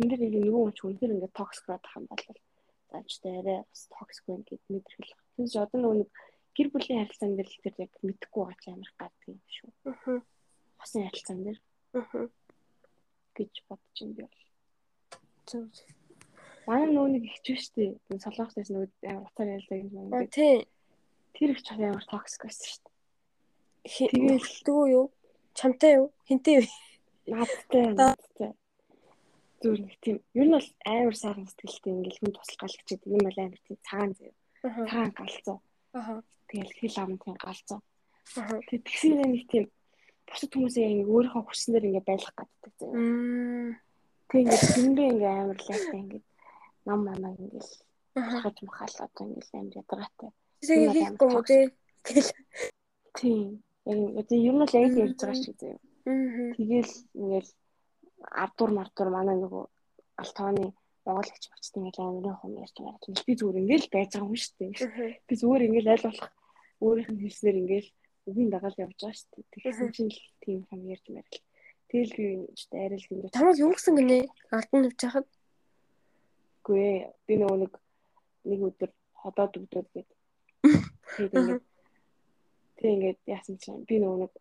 Тэрэн дээр нэг нөгөө хүн ч үнэхээр ингээд токсик байдаг юм бол заачтай арай бас токсик байна гэд мэдэрхэл. Тэгээс одоо нөгөө нэг гэр бүлийн харилцаан дээр л тэр яг мэдэхгүй байгаа ч амар гадаг юм шүү. аа Хосын харилцаан дээр аа гэж бодож юм би бол. зөв. Манай нөгөө нэг ихч шүү дээ. Энэ солонгосоос нөгөө амар утаар ялдаг юм Аа байна. тий. Тэр их ч амар токсик байсан дээ. Тэгээд дүү юу? Чамтай юу? Хинтэй юу? Наадтай наадтай. Зүгээр нэг тийм. Ер нь бол амар сайхан сэтгэлтэй ингээл хүн туслах гал гэж юм бол амар тийм цагаан. Аа Цагаан галзуу. аа Тэгэл хэл ам тийм галзуу. аа Тэгээд тэгсэн нэг тийм бусад хүмүүсээ ингээ өөрийнхөө хүснээр ингээ байлгах гаддаг. Мм. Тэг ингээ тэндээ ингээ амар лайтай ингээ нам мамаа ингээл хаж махал одоо ингээл амар ядаргаатай. Тэг хийхгүй юм уу те? Тэгэл. Тийм. Яг одоо ер нь л яг ярьж байгаа шиг заяа. Тэгэл ингээл ардуур мардуур манай нөгөө алтооны Монгол хч бачт ингээл амарын хум ярьж байгаа. Тэгэл би зүгээр ингээл байж байгаа юм шүү дээ. Би зүгээр ингээл аль болох өөрийнх нь хэлснээр ингээл үгийн дагаал явж байгаа шүү дээ. Тэгсэн чинь л тийм юм ярьж мэрэл. Тэгэл би ч арай л юм Чамд юу гэсэн гинэ? Алдан навч хахад. Үгүй ээ. Би нөгөө нэг нэг өдөр ходоод өгдөөд гээд. Тэгээд ингээд тэг ингээд яасан чинь би нөгөө нэг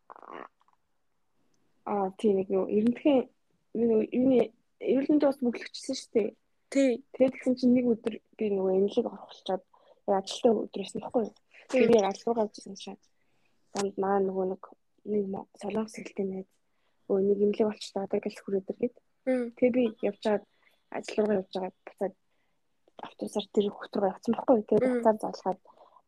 аа тийм нэг нөгөө нөгөө юуны эрүүлэнд бас бүглэгчсэн шүү дээ. Тий. Тэгээд тэгсэн чинь нэг өдөр би нөгөө эмнэлэг орохолчоод яг ажилтаа өдрөөс нэхгүй. Тэгээд яг ажлуугаа авчихсан чинь данд маа нөгөө нэг нэг солонгос хэлтэй найз өө нэг эмнэлэг болчихлоо одоо гэл хүрээдэр гээд. Мм. Тэгээ би явж байгаад ажил руугаа явж байгаад буцаад автобусаар тэр хот руу явсан байхгүй. Тэгээ Мм. буцаад залгаад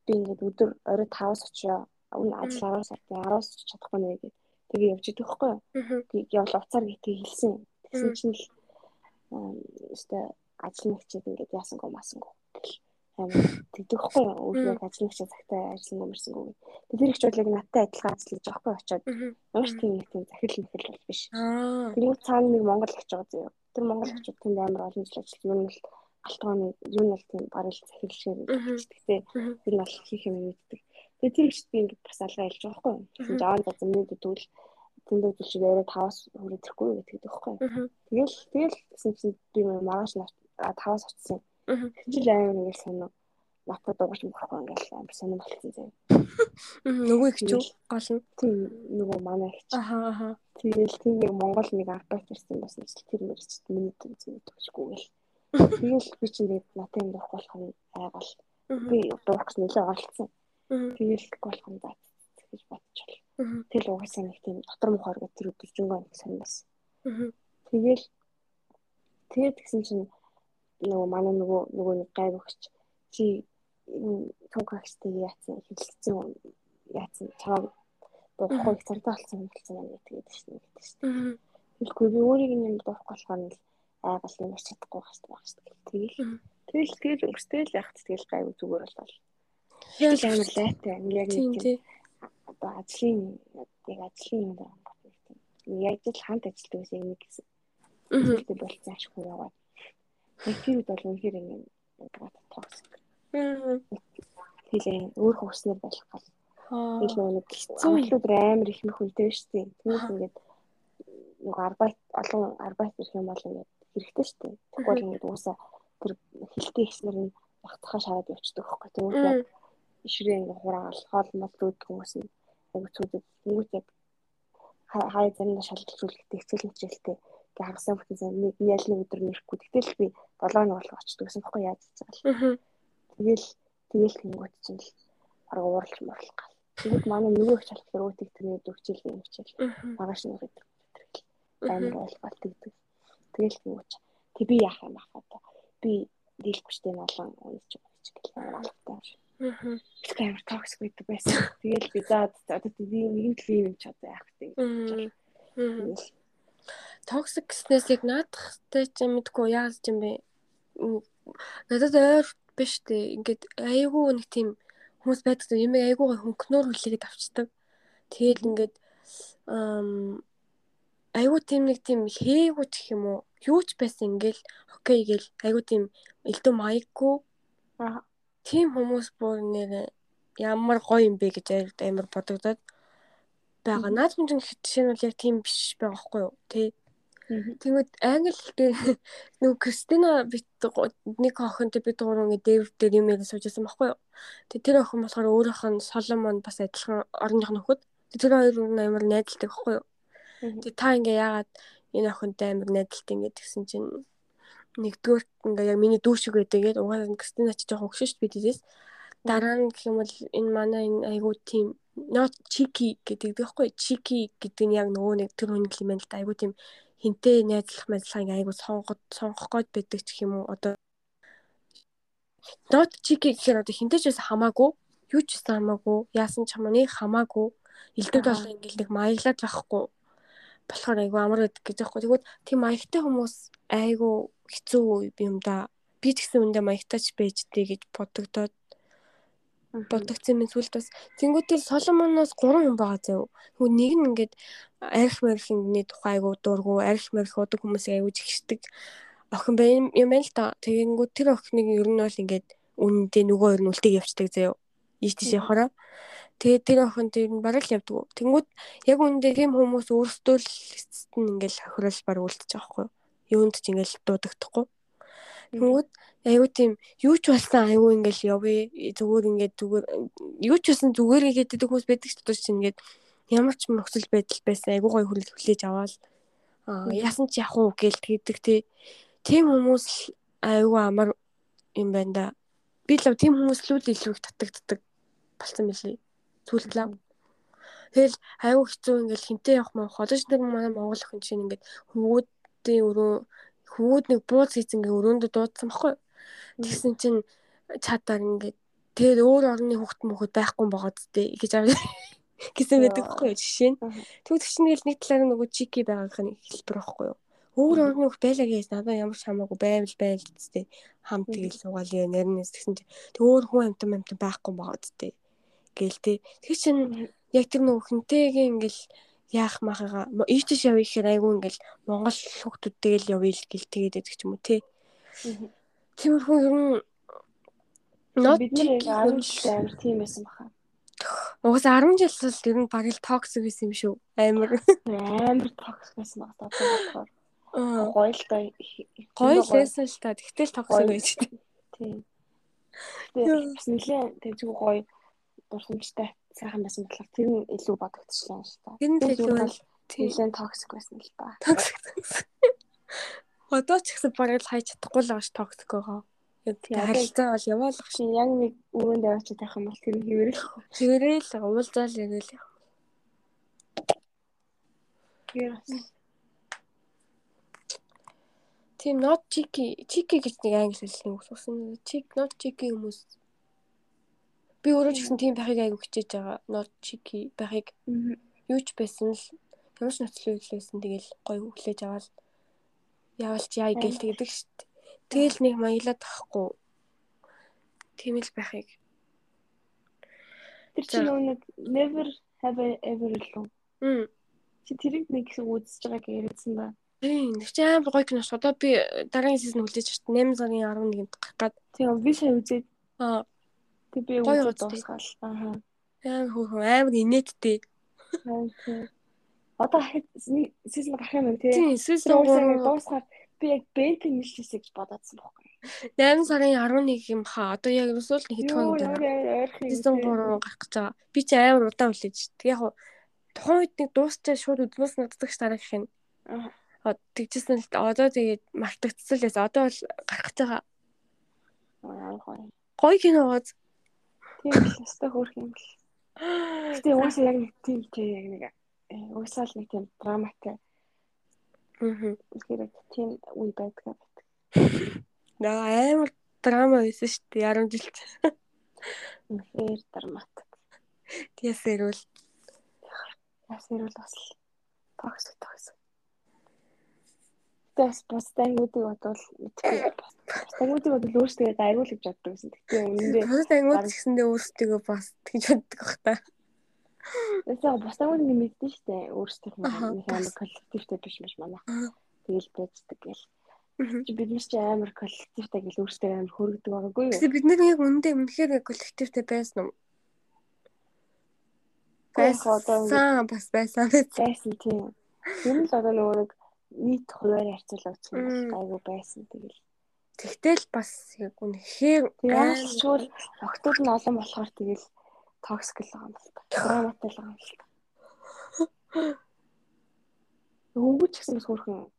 би ингээд өдөр орой 5-аас очио. Өмнө ажил 10-аас ордог 10-аас очиж чадахгүй нэ гэдэг. Тэгээ явж идэх байхгүй. Аа. Тэгээ явал уцаар гэтээ хэлсэн. Тэгсэн чинь л өстой ажил нэгчээд ингээд яасангүй масангүй гэл амар тэгдэхгүй өөрөө ажил нэгчээ цагтаа ажилласан гомэрсэнгүй. Тэр их чуулыг надтай адилхан ажиллаж байгаа хгүй очоод ямар ч тийм нэг тийм захирал мэхэл бол биш. Тэр цаана нэг Монгол гэж байгаа зөө. Тэр Монгол очоод тэнд амар олон жил ажиллаж юу нь бол алтгооны юу нь бол тийм барил захирал шиг гэхдээ тэр нь бол хийх юм мэддэг. Тэгээ тэр ихт би ингээд бас алгаа ялж байгаа хгүй. Тэгсэн чинь аваад замны дүүл тэнд үзэл шиг яриа таваас хүрээхгүй гэдэг байхгүй. Тэгэл тэгэл гэсэн чинь би маргааш таваас очсон. Тэгжил амар нэг сонио надад дугаж мөхөхгүй ингээл амар сонио болчихсон заяа. Нөгөө их ч гол нь тийм нөгөө манай их. Аха аха. Тэгэл тийм нэг Монгол нэг арбайт ирсэн бас тэр мэрэгчд миний үзэн төгсгүй гэл. Тэгэл би чинь нэг натаа юм дахгүй болох нь айгал. Би гэж нэлээ оролцсон. Тэгэл болох нь заа гэж бодчихвол. Тэгэл угаасаа нэг тийм дотор мухаар гэх тэр өдөржингөө нэг сонь бас. Тэгэл тэгээд тэгсэн чинь нөгөө манай нөгөө нөгөө нэг гайв өгч чи тонкагчтай яатсан хэлэлцэн яатсан чамаа дуухгүй их цантаа болсон юм болсон юм гэдэг шин гэдэг шин. Тэгэхгүй би өөрийг юм дуухгүй болохоор нь айгал юм чадахгүй байх шүү дээ. Тэгэл тэгэл тэгэл өнгөстэй л яхад тэгэл гайв зүгээр болол. Тэгэл амар лайтай яг нэг одоо ажлын яг ажлын юм байна. Яг л хамт ажилладаг гэсэн юм гэсэн. Тэгвэл болцсон ашгүй яваад тэр үед бол үнэхээр ингэ токсик. Тэгэлээ өөр хөвснөр болох гал. Илүү нэг хэцүүлүүд амар их нөх үлдээ шүү дээ. Тэгээс ингээд нэг арбайт олон арбайт ирэх юм бол ингээд хэрэгтэй шүү дээ. Тэгвэл ингээд уусаа тэр хилтэй ихснэр нь багтахаа шараад явчихдаг байхгүй. Тэгвэл ишрээ ингээд хураагаал хоол мод үүдэх хүмүүс нь яг цүүдэд тэнгуут яг хай заримдаа шалгалт үлдэх хэцүү хэмжээлтэй гэ хагасан бүтэн нэг ялны өдөр нэрэхгүй. Гэтэл би 7 нь болох очдөг гэсэн баггүй яаж байгаа л. Тэгэл тэгэл тэнгуут чинь л арга ууралж мурлах гал. Тэгвэл манай нөгөө их шалгалт өөтөг тэрний дөгчил юм хичээл. Багаш нэг өдөр амар ойлголт гэдэг. Тэгэл тэнгуут. Тэг би яах юм бах одоо. Би дийлбчтэй олон унаж байгаа ч гэх юм алгатай. Их амар токсик байдаг байсан. Тэгэл би за одоо би нэгэн төлөв юм ч одоо яах вэ гэж. Аа токсик гэснээс яг наадахтай ч юм мэдгүй яаж юм бэ? Надад ойр биш үү? Ингээд айгүй нэг тийм хүмүүс байдаг юм айгүй хөнгөнөр хүлээгээд авчдаг. Тэгэл ингээд айгүй тийм нэг тийм хээгүү гэх юм уу? Юу ч байсан ингээл окей гэл айгүй тийм элдв маяггүй. Тийм хүмүүс бүр нэр ямар гоё юм бэ гэж амар бодогдоод байгаа. Наад хүн чинь жишээ нь бол яг тийм биш байгаа байхгүй юу? Тэ Тэгвэл англи дээр нөгөө Кристина бит нэг охинтой бид гурав ингэ дээвэр дээр юм яриа суужсэн байхгүй юу. Тэгээ тэр охин болохоор өөрийнх нь Соломон бас адилхан орных нөхөд. Тэр хоёр амар найдалтай байхгүй юу. Тэгээ та ингэ яагаад энэ охинтой амар найдалтай ингэ тэгсэн чинь нэгдүгээр ингээ яг миний дүү шиг байдаг гээд угаасаа Кристина ч жоохон өгшөж бид дээс дараа нь гэх юм бол энэ манай энэ айгуу тийм not cheeky гэдэг байхгүй cheeky гэдэг нь яг нөгөө нэг тэр хүн юм байна л да. Айгуу тийм хинтээ найзлах мэдлэг айгу сонгоод сонгох гээд байдаг ч юм уу? Одоо дот чики гэхээр одоо хинтээ ч байсан хамаагүй. Юу ч хамаагүй. Яасан ч хамаа нэг хамаагүй. Элдвэд бол ингээл нэг маяглаад байхгүй. Болохоор айгу амар байдаг гэж байхгүй тэгвэл тийм маягтай хүмүүс айгу хэцүү юм да би ч гэсэн үндэ маягтайч байжтэй гэж бодогдоод бодогдсон юм сүлд бас тэнгуүтэл Соломоноос 3 хүн байгаа зав. Тэгвэл нэг нь ингээд арх мархины тухай айгу дургу арх марх удаг хүмүүс айгу жигшдэг охин байна юм байна л та. Тэгэнгүүт тэр охиныг ер нь бол ингээд үнэндээ нөгөө хоёр нь үлтэйг явцдаг заяа. Ийш тийш явахаараа. Тэгээд тэр охин тэр нь бараг л явдаг. Тэнгүүд яг үнэндээ тийм хүмүүс өөрсдөө л эцэст нь ингээд хохирол баг үлдчих жоохгүй. Юунд ч ингээд дуудагдахгүй. Тэнгүүд айгуу тийм юу ч болсон айгуу ингээл явъя зүгээр ингээд зүгээр юу ч болсон зүгээр гэдэг хүмүүс байдаг ч тус ингээд ямар ч нөхцөл байдал байсан айгуу гой хүлээж хүлээж аваад. Аа яасан ч явах уу гээл тэгдэг тийм хүмүүс айгуу амар юм байна да. Би л тийм хүмүүс л илүү их татагддаг болсон мөлий зүйлтлээ Тэгэл айгүй хэцүү ингээл хинтээ явах маа холж нар манай Монгол охин чинь ингээд хөвгүүдийн өрөө хөвгүүд нэг бууз хийцэнгээ өрөөндө дуудсан баггүй Тэгсэн чинь чадаар ингээд тэгээд өөр орны хүүхд мөхөд байхгүй байгаа зү гэж аваад гэсэн байдаг байхгүй жишээ нь. Тэгвэл чинь нэг нэг талаар нөгөө чики байгаах нь хэлбэр байхгүй юу. Өөр орны хөх байлаа гэж надад ямар ч хамаагүй байвал байл гэжтэй хам тэгэл суугаал яа нарнэс гэсэн чи тэг өөр хүн амтан амтан байхгүй байгаа үсттэй гээл тэ тэг чин яг тэр нөгөө хинтэйгээ ингээл яах махага ийчш явъя гэхээр айгүй ингээл монгол хүүхдүүдтэй л явъя л гэл тэгээд байдаг ч юм уу те тиймэрхүү ер нь бидний 10 жил амар тийм байсан баха Угаас 10 жил л ер нь баг л токсик байсан юм шүү. Амар. Амар токсик байсан баг одоо болохоор. Гоё л доо. Гоё л байсан л та. Тэгтэл токсик байж. Тийм. Тэгээд бас нэлээ тэгжгүй гоё дурсамжтай сайхан байсан болохоор тэр нь илүү бодогдчихлаа шүү дээ. Тэр нь илүү бол нэлээ токсик байсан л да. Токсик. Одоо ч гэсэн баг л хайж чадахгүй л байгаа ш токсик байгаа. Харилцаа бол яваалах шин яг нэг өрөөнд яваач таах юм бол тэр хэвэрэл. Хэвэрэл уулзаал ярил. Тийм not cheeky cheeky гэж нэг англи хэлний үг сурсан. Cheek not cheeky хүмүүс би өөрөө ч гэсэн тийм байхыг айгу хичээж байгаа. Not cheeky байхыг юу ч байсан л ямар ч нөхцөл байсан тэгэл гоё хүлээж аваад яваалч яа гээл тэгдэг шүү дээ. Тэгэл нэг маялаад тахгүй. Тийм л байхыг. Тэр чинь нэг never have ever л. Мм Чи тэрийг нэг хэсэг үзэж байгааг яриадсан ба. Тийм, нэг чи амар гоё кинош. Одоо би дараагийн сизон хүлээж шít 8 сарын 11-нд гарах гад. Тийм, би сая үзээд. Аа. Тэг би үзээд дуусгаал. Аа. Амар хөөрхөн амар инээдтэй. Одоо сизон гарах юм тий. Сизон 3 дуусгаад би яг бэнтэн нэлээсэй гэж бодоодсан байхгүй. 8 сарын 11 юм хаа. Одоо яг өсөөл нэг хэд хоног байна. Сизон 3 гарах гэж байгаа. Би чи амар удаан хүлээж шít. Яг тухайн үед нэг дуусчаа шууд өдмөс наддагч дараах юм. Аа. Тэгжсэн л одоо тэгээд мартагдсан л байсан. Одоо бол гарах гэж байгаа. Аа. Гоё кино гоц. Тийм л өстой хөөх юм л. Гэтэ уусаа яг нэг тийм чи яг нэг уусаа л нэг тийм драматай. Аа. Тэгэхээр тийм үе байдаг. Наа амар драма байсан шүү дээ 10 жилд. Үнэхээр драматик. Тийсэрүүл Ясэр бол бас токсик токсик. Тэс постангуудыг бодвол мэдхгүй. Постангуудыг бодвол өөрсдөө айгуул гэж боддог гэсэн. Тэгтээ үнэндээ постангууд ч гэсэндээ өөрсдөө бас тэгж боддог бах та. Тэгээ постангууд нэг мэддэн штэ нь нэг коллективтэй биш биш манай. Тэгэл байцдаг гэл. Бид нар ч амар коллективтэй гэл өөрсдөө амар хөргөдөг байгаагүй юу? Бид нар яг үндэ үнэхээр коллективтэй байсан уу? байсан бас байсан байсан тийм. Ер нь л одоо нөгөө нэг нийт хуваар харьцуулагдсан айгу байсан тэгэл. Тэгтэл бас яг үнэхээр айлшгүй октод нь олон болохоор тэгэл токсик л байгаа юм л та. Драматай л байгаа юм л та. Өнгөч гэсэн бас хөрхөн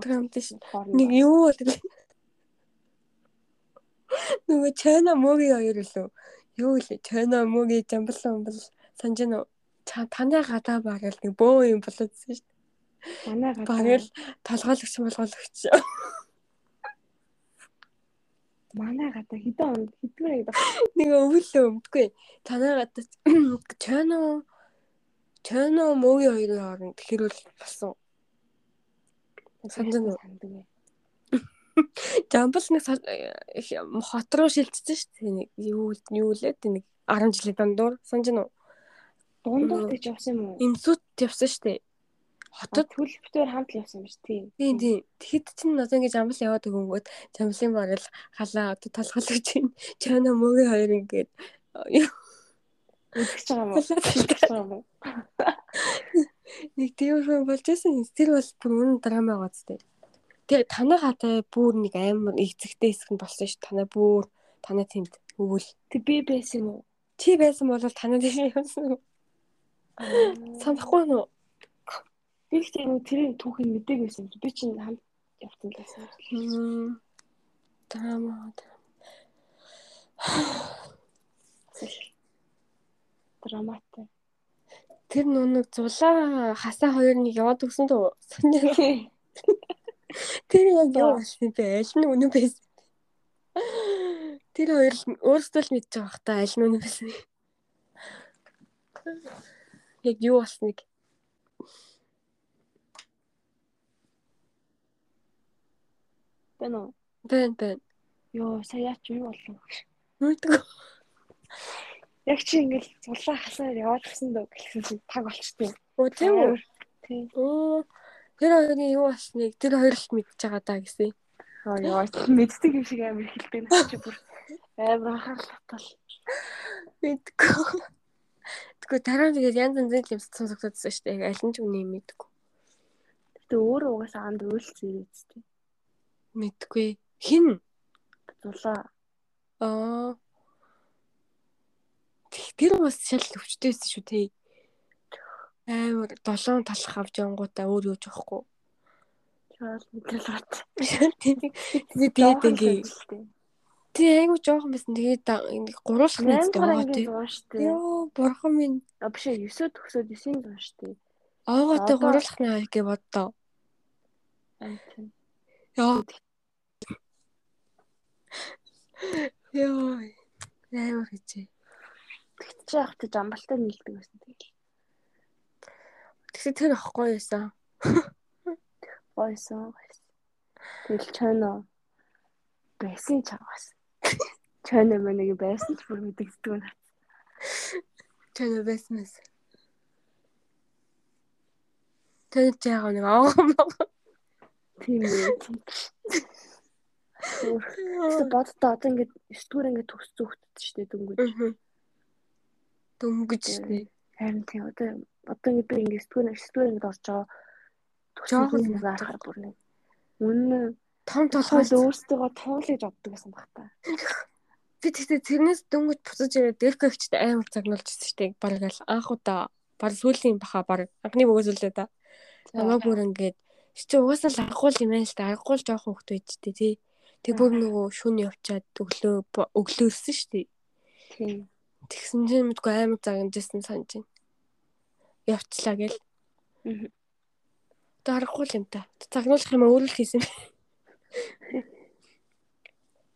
драматай шин. Нэг юу бол нөгөө Чана моги хоёр лөө. Юу лээ? Чана моги жамбал амбал санаж нь танай гадаа багэл нэг бөө юм болоодсэн шүү дээ. Танай гадаа багэл толгойлогч болгоологч. Манай гадаа хэдэн он хэдгээр яг нэг өвлөө өмдгүй. Танай гадаа чоно чоно мөгийн хоёрын хооронд хэрүүл болсон. Санаж нь Жамбал нэг хот руу шилжсэн шүү дээ. Нэг юу юу лээ нэг 10 жилийн дундуур санаж нь Дундуур гэж явсан юм уу? Имсүүд явсан шүү дээ. Хотод төлөвтөр хамт л явсан биш тийм. Тийм тийм. Тэгэхэд чинь одоо ингэж амбал яваад өгөнгөт замлын барал халаа одоо толгойлогч чинь чана мөгийн хоёр ингээд үзэж байгаа юм уу? Юм уу? Нэг тийм болж байсан. Тэр бол бүр үнэн драма байгаа зү. Тэгээ танай хатай бүр нэг амар эцэгтэй хэсэг нь болсон ш. Танай бүр танай тэнд өвөл. Тэг би байсан юм уу? Чи байсан бол танай тийш явсан уу? Санахгүй нь Би ихтэй нэг тэрийн түүхийг мэдээг байсан. Би чинь хамт явсан л байсан. Таамаад. Драматай. Тэр нүг зулаа хасаа хоёр нэг яваад өгсөн туу. Тэр яг юу болсон бэ? Аль нь үнэн байсан бэ? Тэр хоёр өөрсдөө л мэдчихэж байгаа хта аль нь үнэн байсан. Яг юу болсныг Байна уу? Бэн бэн. Йоо, сая яач юу болов? Нүдгүй. Яг чи ингээл зулаа хасаар яваад гисэн дөө гэсэн таг болчтой. Оо тийм үү? Тийм. Оо. Тэр хоёрын юу болсныг тэр хоёр л мэдчихэж байгаа даа гэсэн. Аа яа, мэддэг юм шиг амар хэлдэг нэ чи бүр амар анхаарлаатай. Мэдгүй. Тэгвэл дараа нь тэгээд янз янзын юм сонсогдсон шүү дээ. Аль нь ч үнийг мэдгүй. Гэтэ өөрөө угаасаа анд үйлцээ үсттэй. Мэдгүй. Хин? Зулаа. Аа. Тэр бас шал өвчтэйсэн шүү дээ. Амар долоон талах авч явангуудаа өөр юуж явахгүй. Чаал мэдрэл бат. Тэгээд тэгээд ингээ Тий айгу жоохон байсан. Тэгээд ингээ гуруулах нэг байгаа тий. Йоо, бурхан минь. А биш ээ 9 төгсөөд 9-ийн зун штэ. Аагатай гуруулах наа гэж боддоо. Йоо. Йоо. Амар гэж. Тэгтээ явах гэж амбалтай нийлдэг байсан тэгэл. Тэгсэн тэр ахгүй байсан. Ойсон. Тэгэл чойно байсан чагаас. Чойно мань нэг байсан ч бүр мэдэгддэг нь. Чойно байснаас. Тэр яг нэг аа. Тийм үү. Тэгсэн боддоо одоо ингээд 9 дугаар ингээд төгс зүгтд штэ дөнгөж. Дөнгөж штэ. Харин тийм одоо одоо ингээд би ингээд 9 дугаар 9 дугаар ингээд орж байгаа. Төгсөж байхаар бүр нэг. Үнэн том толгой өөртөө туулж боддог байсан баг та. би тэгтээ тэрнээс дөнгөж буцаж ирээд дэркэгчд амар загнуулж ирсэн штэ. Бараг л анх удаа баг сүүлийн баха баг анхны бөгөөс үлээ да. Намаа бүр ингээд чи угаасаа л аргагүй юм байна л да. Аргагүй л жоохон хөвгт байжтэй тий. Тэг бүр нөгөө шүн явчаад өглөө өглөөсөн штэ. Тийм. Тэгсэн чинь мэдгүй амар загнажсэн санаж байна. Явчлаа гэл. Одоо аргагүй юм та. Загнуулах юм өөрөө л хийсэн.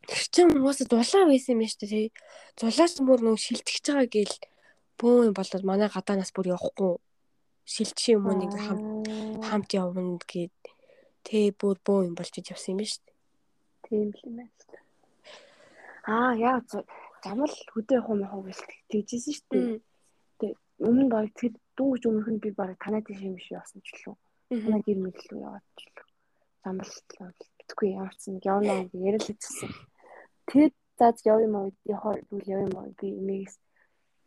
Тэр чинь угаасаа дулаан байсан юм байна шүү дээ. Зулаас бүр нөгөө шилтгэж байгаа гээл бөө юм болоод манай гадаанаас бүр явахгүй. Шилчих юм уу нэг хам хамт явна гэд тэ бүр бөө юм болж явсан юм байна шүү дээ. Тийм л юм байна. Аа яа замал хөдөө юм яах вэ тэгжсэн шүү дээ. Тэг өмнө баг тэр дөнгөж өмнөх нь би баг танаа тийш юм шиг явсан ч лүү. Танаа гэр мэдлүү яваад ч лүү. Замал битгүй нэг явна гэж яриад л хэвчсэн. Тэгээд заад яв юм уу явах үйл яв юм уу би эмээгээс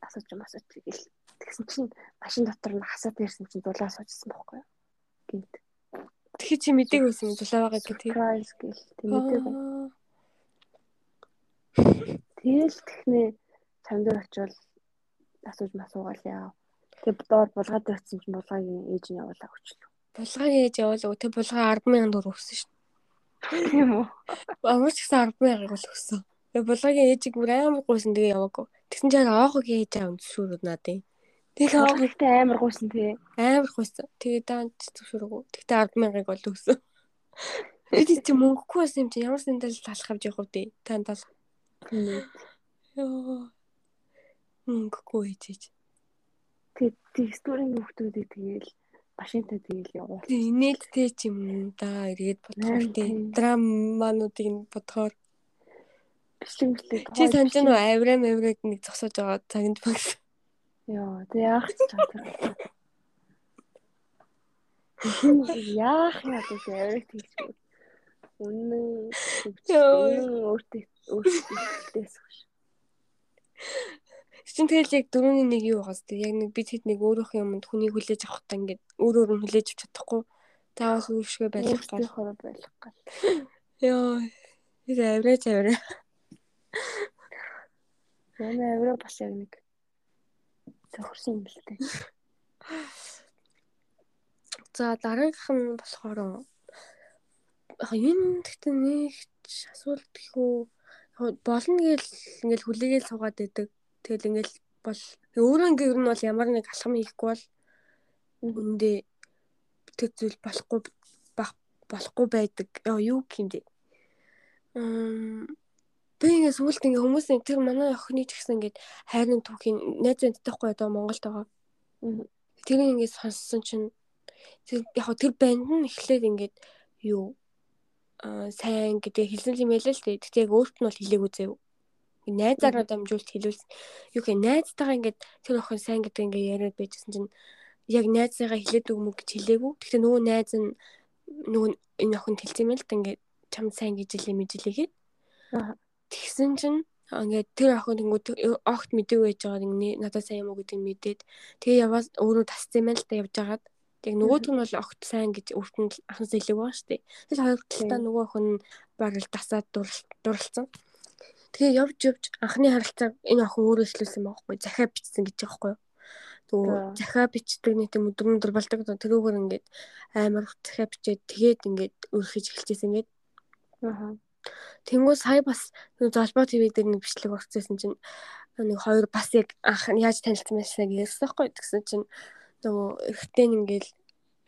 асууж юм асууж тэгэл тэгсэн чинь машин дотор нь хасаад ирсэн чинь дулаа асуужсэн байхгүй юу. Гинт. Тэгэхээр чи мэдээг байсан дулаа байгаа гэх тийм. Surprise гэл тэг мэдээг. Тэгэл технээ чамд очивол асууж масуугаал яа. Тэг доор булгаад ирсэн чинь булгагийн ээж нь явуулаа өчлөө. Булгагийн ээж явуулаа. Тэг булгаа 100000 төгрөг өгсөн шүү. Тийм үү? Амар ч гэсэн 100000 бол өгсөн. Тэг булгагийн ээжийг бүр амар гуйсан тэгээ яваагүй. Тэгсэн чинь аахыг ээж аав зөвшөөрөд надад. Тэгээ аахтай амар гуйсан тий. Амар гуйсан. Тэгээ даанд зөвшөөрөгүй. Тэгтээ 100000-ыг бол өгсөн. Эд чи мөнгөгүй байсан юм чи ямар сандал талах авч явах вэ? Танд бол. Йоо. Мөнгөгүй ээжээж. Тэг стурийн хүмүүсүүдийг тэгээл машинтай тэгээл явуул. Тэг инээдтэй ч юм да эргээд бодохоор тий. Драмануудыг бодохоор бичлэг бичлэг. Чи санаж нь аврам авраг нэг зогсоож байгаа цагт багс. Йоо, тэг яах ч чадвар. Яах юм бэ авраг тийч. Үнэн өөртөө өөртөөс гэж. Чин тэгэл яг дөрөвний нэг юу байгаас тэг яг нэг бид хэд нэг өөрөөх юмд хүнийг хүлээж авах та ингээд өөр өөр нь хүлээж авч чадахгүй. Таавал өөршгөө байх гал хор байх гал. Йоо. Тэр авраач авраа. Яна авраа бас яг нэг зөвхөрсөн юм л дээ. За дараагийнх нь болохоор энэ гэхдээ нэг асуулт гэхүү болно гээл ингээл хүлээгээл суугаад байдаг. Тэгэл ингээл бол өөрөө ингээ ер нь бол ямар нэг алхам хийхгүй бол үндэ тэр зүйл болохгүй болохгүй байдаг. Юу гэмдэ. Мм би ингээ сүулт ингээ хүмүүс тэр манай охины ч гэсэн ингээ хайрын түүхийн найз мэдтэйхгүй одоо Монголд байгаа. Тэр ингээ сонссон чинь тэр яг тэр банд нь эхлээд ингээд юу сайн гэдэг хэлсэн юм ялээ л дээ. Тэгтээ яг өөрт нь бол хэлээгүй заяа. Найзаараа дамжуулт хэлүүлсэн. Юу гэх найзтайгаа ингээд тэр охин сайн гэдэг ингээд яриад байжсэн чинь яг найзаагаа хэлээд өгмөг гэж хэлээгүй. Тэгтээ нөгөө найз нь нөгөө энэ охинд хэлсэн юм л да ингээд чам сайн гэж хэлээ мэдлээгээд. Тэгсэн чинь ингээд тэр охин тэнгууд огт мэдээгүй байж байгаа нэг надад сайн юм уу гэдэг нь мэдээд тэгээ яваа өөрөө тасцсан юм л да явж байгаад тэг нөгөөт нь бол огт сайн гэж өөртөө анхаас хэлэг байгаа шүү дээ. Тэгэл хоёр талдаа нөгөө охин баг л дасаад дурлцсан. Тэгээ явж явж анхны харилцааг энэ охин өөрөө эхлүүлсэн байхгүй захиа бичсэн гэж байгаа байхгүй юу. Тэгвэл захиа бичдэг нэг тийм өдөр өдөр болдог тэрүүгээр ингээд амар захиа бичээд тэгээд ингээд өөрхөж эхэлчихсэн ингээд. Аа Тэнгүү сая бас золбоо ТV дээр нэг бичлэг орчихсон чинь нэг хоёр бас яг анх яаж танилцсан байсан гэсэн байхгүй тэгсэн чинь нөгөө эргэтэй ингээл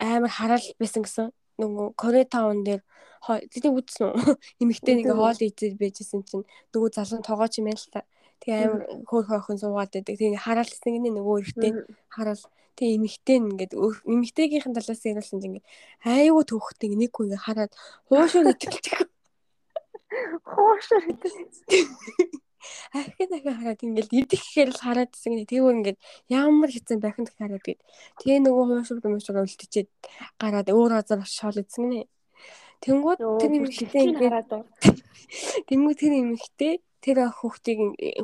амар хараал байсан гэсэн нөгөө Кore таун дээр тэний үзсэн үү? Эмэгтэй нэг хоол идэж байжсэн чинь нөгөө залуу тоогооч юм байна л та. Тэгээ амар хөөх хойхон суугаад байдаг. Тэгээ хараалсан гинэ нөгөө эргэтэй хараал. Тэгээ эмэгтэй ингээд эмэгтэйгийнхэн талаас нь ярьсан чинь ингээд айгүй төвхтэй нэг хүн ингээд хараад хуушаа гэтэлчих. Гэдэг. Ахин дахин хараад ингээл идэх гэхээр л хараад гэсэн нэг тэгвэл ингээд ямар хэцэн бахин дахин хараад гээд тэгээ нөгөө хуушур мөшөр үлдчихэд гараад өөр газар шоол идсэн гинэ. Тэнгүүд тэр эмэгтэй ингээд Тэнгүүд тэр эмэгтэй тэр хүүхдийг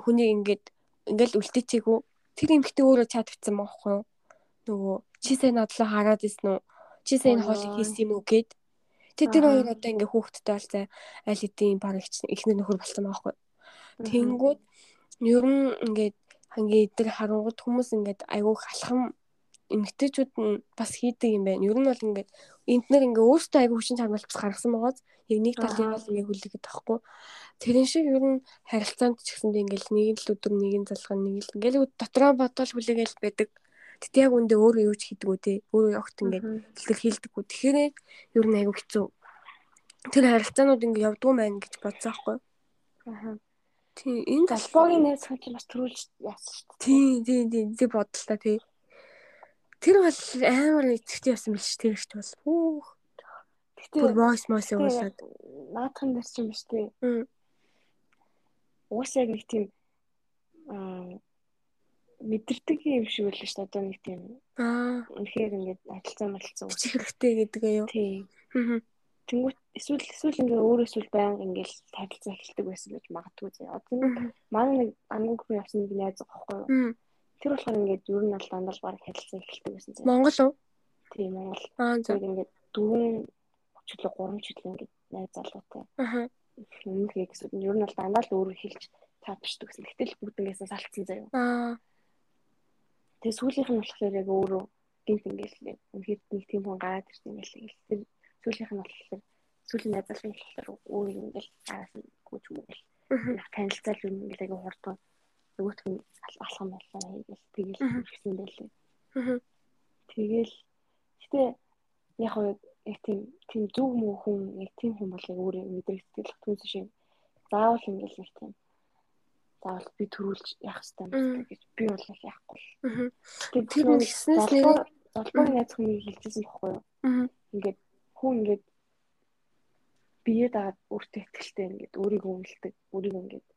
хүнийг ингээд ингээл үлдээчихгүй тэр эмэгтэй өөрөө чад битсэн байхгүй юу? Нөгөө чи сая надлаа хараад исэн үү? Чи сая энэ хоолыг хийсэн юм уу гэд Тэг тэр хоёр одоо ингээ хүүхдтэй болцоо аль хэдийн баг ихнэр нөхөр болсон байгаа байхгүй. Тэнгүүд ер нь ингээд хангийн эдгээр харангууд хүмүүс ингээд айгуух алхам эмгтээчүүд нь бас хийдэг юм байна. Ер нь бол ингээд энднэр ингээ өөртөө айгуу хүчин чармайлт бас гаргасан байгааз яг нэг талын бол ингээ хүлээгээд тахгүй. Тэрэн шиг ер нь харилцаанд ч гэсэндээ ингээл нэг л өдөр нэг нь залган нэг л ингээл дотроо бодвол хүлээгээл байдаг. Тэгтээ яг үндэ өөрөө юу ч хийдэггүй те. Өөрөө явахт ингээд хэлтгэл хийлдэггүй. Тэгэхээр ер нь айгүй хэцүү. Тэр харилцаанууд ингээд явдгүй маань гэж бодсон аахгүй. Аа. Тийм энэ талбайгийн найз хүн чинь бас төрүүлж яасан шүү дээ. Тийм тийм тийм тийм бодлоо тий. Тэр бол амар итгэвчтэй байсан биш тэр ихч бол. Хүүх. Тэгтээ бүр мос мос явуулаад наадхан дээр чинь биш тий. Уусаа нэг тийм аа мэдэрдэг юм шиг байл шүү дээ. Одоо нэг тийм аа үнэхээр ингээд адилцсан мэлцсэн үсэх хэрэгтэй гэдэг аюу. Тийм. Аа. Тэнгүүт эсвэл эсвэл ингээ өөрөө эсвэл байнга ингээл харилцаа эхэлдэг байсан гэж магадгүй зэ. Одоо нэг манай нэг ангуугийн явсан нэг найз байхгүй юу? Тэр болохоор ингээд ер нь аль дандаа баг харилцаа эхэлдэг байсан зэ. Монгол уу? Тийм Монгол. Аа зөв. Ингээд дөрвөн чөлөө гурван чөлөө ингээд найз залуутай. Аа. Өмнөх гэсэн ер нь аль дандаа л өөрөө хэлж таапшдаг гэсэн. Гэтэл бүгднгээс салцсан заяа. Аа Тэгээ сүүлийнх нь болохоор яг өөрөө гинт ингээл үнэхээр нэг тийм хүн гараад ирсэн юм л тэр сүүлийнх нь болохоор сүүлийн найзлахын болохоор өөр ингээл араас нь гүйж мөгөл танилцал юм ингээл яг хурдан нөгөөх нь алхам байлаа ингээл тэгэл ирсэн байлээ. Тэгэл гэтээ яг яг тийм тийм зүг муу хүн яг тийм хүн бол яг өөрөө мэдрэг сэтгэл хөдлөн шиг заавал ингээл нэг тийм заавал би төрүүлж яах хэрэгтэй юм гэж би бол яахгүй. Тэгээд тэр нь гиснээс нэг золбооны найз хүнийг хэлчихсэн байхгүй юу? Ингээд хүн ингээд бие дагаад өөртөө ихтэй ингээд өөрийгөө үнэлдэг, өөрийгөө ингээд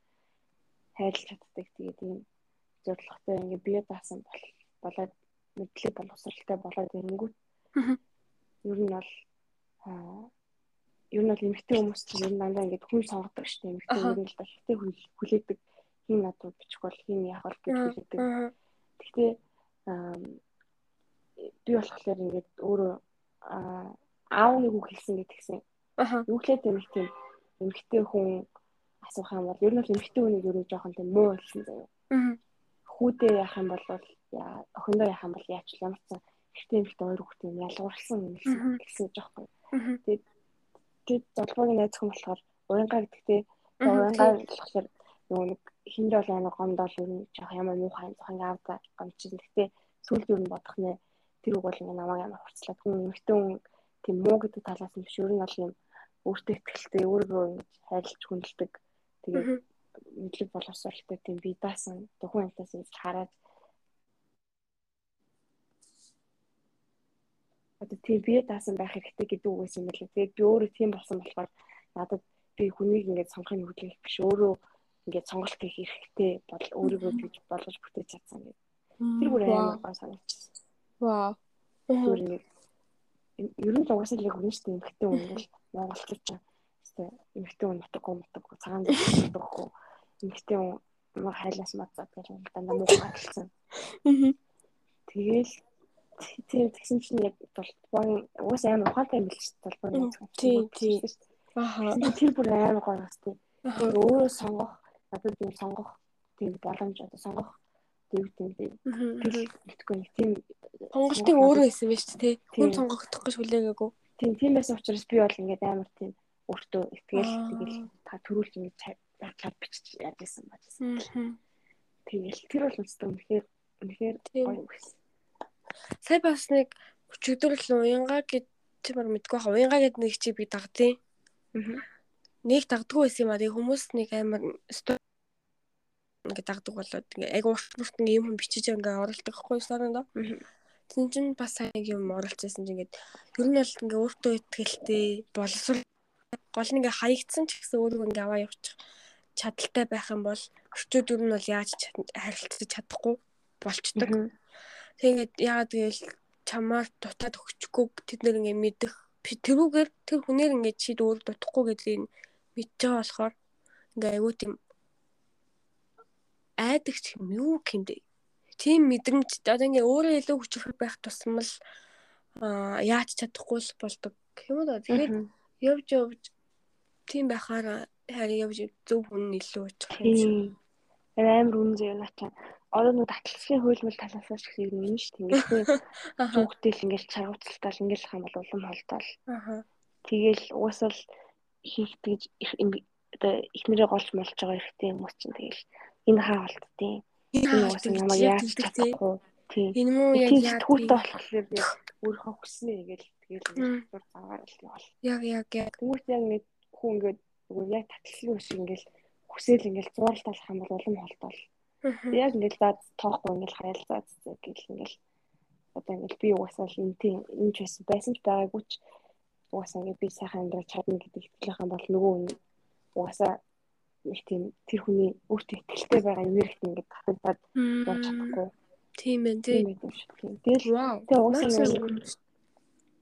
хайрлах чаддаг. Тэгээд ийм зорилготой ингээд бие даасан бол болоод мэдлэг боловсралтай болоод ирэнгүүт ер нь бол аа ер нь бол эмэгтэй хүмүүс чинь ер нь дандаа ингээд хүн сонгодог шүү дээ. Эмэгтэй ер нь л ихтэй хүлээдэг хин надад бичих бол хин яах бол гэж хэлдэг. Гэхдээ би болохоор ингээд өөрөө аав нэг үг хэлсэн гэдгсэн. Юу хэлээд юм тийм эмэгтэй хүн асуух юм бол ер нь бол эмэгтэй хүнийг өөрөө жоохон тийм муу хэлсэн заяа. Хүүдээ яах юм бол охиндоо яах юм бол яач л ямар ч эмэгтэй эмэгтэй хоёр хүүхдээ ялгуурсан юм хэлсэн жоохгүй. Тэгээд тэгээд золбоогийн найз хүн болохоор уянгаа гэдэгтээ уянгаа болохоор нөгөө нэг хинд бол гомдол ер нь жоох ямар муухай юм зохин авда гомчин. Сүүлд ер нь бодох нэ тэр үг бол ингээ намайг амар хурцлаад хүн эмэгтэй хүн тийм муу гэдэг талаас нь биш ер нь бол юм өөртөө ихтэй өөрийгөө ингэж хайрлаж хүндэлдэг. Тэгээд мэдлэг боловсролтой тийм бие даасан тухайн юмтаас ингэж хараад одоо тийм бие даасан байх хэрэгтэй гэдэг үг байсан юм байна. Тэгээд би өөрөө тийм болсон болохоор надад би хүнийг ингээд сонгохын хөдөлгөх биш өөрөө ингээд сонголт хийх хэрэгтэй бол өөрийгөө бий болгож бүтээж чадсан гэдэг. Тэр бүр амар гоо санагдчихсан. Вау. Тэр нэг ер нь л угаасаа л яг үнэн шүү дээ эмхтэй хүн бол монголчууд ч тийм эмхтэй хүн нутаггүй нутаггүй цагаан дээр нутаггүй. Эмхтэй хүн маа хайлаас мацаад гэж дандаа муухай хэлсэн. Тэгэл тийм тэгсэн чинь яг толбоогийн уус амар ухаантай юм биш толбоогийн тийм тийм аа тэр бүр амар гоё бас тийм өөрөө сонгох надад юм сонгох тийм боломж одоо сонгох тийм тийм мэдгүй нэг тийм сонголтын өөрөө байсан байж тээ хүн сонгогдох гэж хүлээгээгүй тийм тийм байсан учраас би бол ингээд амар тийм өөртөө ихтгэл тэгэл та төрүүлж ингэж чад бичиж яаж байсан баажсан тэгэл тэр бол үстэй үнэхээр үнэхээр гоё байсан. Сая бас нэг өчигдөр л уянга гэж чи баг мэдгүй хаа уянга гэдэг нэг чи би дагдیں۔ Нэг дагдгүй байсан юм а. Тэгээ хүмүүс нэг амар ингээ дагдаг болоод ингээ айгу урт урт ингээ юм бичиж ингээ оролдог хгүй сорондоо. Тин чин бас сайн юм оролцсон чинь ингээд ер нь бол ингээ өөртөө ихтэй боловсрол гол нь ингээ хаягдсан ч гэсэн өөрөө ингээ аваа явуучих чадaltaй байх юм бол өчтөд ер нь бол яаж харилцаж чадахгүй болчдөг. Тэгээд яагаад гэвэл чамаар дутаад өгчихгүй тэд нэр ингээ мэдэх тэрүүгээр тэр хүнээр ингээ чи өөр дутахгүй гэдгийг мэдж байгаа болохоор ингээ айгүй тийм айдагч юм юу гэмдэ. Тийм мэдрэмж одоо ингээ өөрөө илүү хүчрэх байх тусмал яаж чадахгүй л болдог юм да. Тэгэхээр явж явж тийм байхаар харин явж зөв хүн илүү очих юм шиг. Амар үнэн зөө наачаа одоо нэг татлагын хөлмөл талаас ч гэсэн юм шүү дээ. Ингээд хүүхдэл ингээд чаргууцалтал ингээд хам бол улам холдоол. Тэгэл уусаал хийх гэж одоо ихнэрээ голж молж байгаа ихтэй хүмүүс чинь тэгэл энэ хаа болтдیں۔ Энэ уусаа намайг яаж чадахгүй. Тийм. Энэ муу яг яа түүтэй болохоор яг өөрөө хүснээ ингээл тэгэл зур заваар л явал. Яг яг яг. Хүмүүс яг нэг хүн ингээд яг татлагын шиг ингээл хүсэл ингээл зуурал талах юм бол улам холдоол. Яг ингээл заа тоохгүй ингээл харилцаа гэл ингээл одоо ингээл би угаасаа л энэ тийм энэ ч байсан байсан ч байгаагүй ч угаасаа ингээд би сайхан амьдрах чадна гэдэг итгэлийнхэн бол нөгөө угаасаа нэг тийм тэр хүний өөртөө итгэлтэй байгаа энергит ингээд татагдаад явж чадахгүй. Тийм ээ тийм. Тэгэл тэгээ угаасаа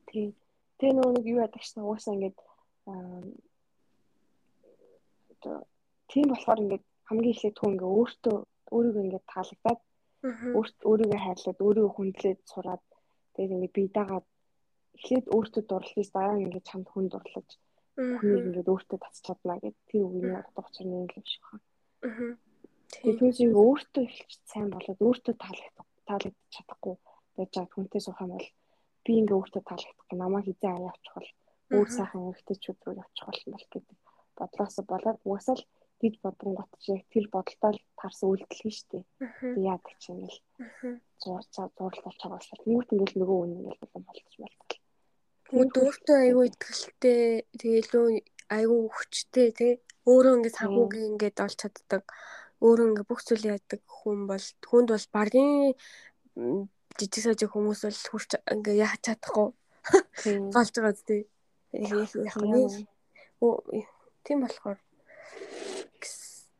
тийм. Тэгээ нөгөө нэг юу яадаг чинь угаасаа ингээд аа тийм болохоор ингээд хамгийн эхлээд түн ингээ өөртөө өөрийгөө ингээд таалагдаад өөрийгөө хайрлаад өөрийгөө хүндлээд сураад тэгээд ингээд бие дагаад эхлээд өөртөө дурлахээс дараа ингээд чамд хүн дурлаж хүнийг ингээд өөртөө татч чадна гэдэг тэр үгийн утга учир нь юм шиг байна. Тэгээд түүнийг өөртөө эхэлж сайн болоод өөртөө таалагдах таалагдчих чадахгүй байж байгаа хүнтэй суух юм бол би ингээ өөртөө таалагдахгүй намайг хизээ аяа авчих бол өөр сайхан эмэгтэйчүүд рүү явчих болно гэдэг бодлоос болоод угсаал гэж бодонгот чи тэр бодолтой л тарсан үйлдэл нь шүү дээ. Тэг яадаг чи ингээл зурцаа зурлал болж байгаа шал. Нүгт ингээл нөгөө үн ингээл болон болчих болтол. Тэгвэл өөртөө айгүй ихтэй тэгэлөө айгүй хүчтэй тий өөрөө ингээд санхүүгийн ингээд олж чаддаг. Өөрөө ингээд бүх зүйл яадаг хүн бол хүнд бол багын жижиг сажиг хүмүүс бол хурц ингээд яах чадахгүй болж байгаа нэг тийм болохоор.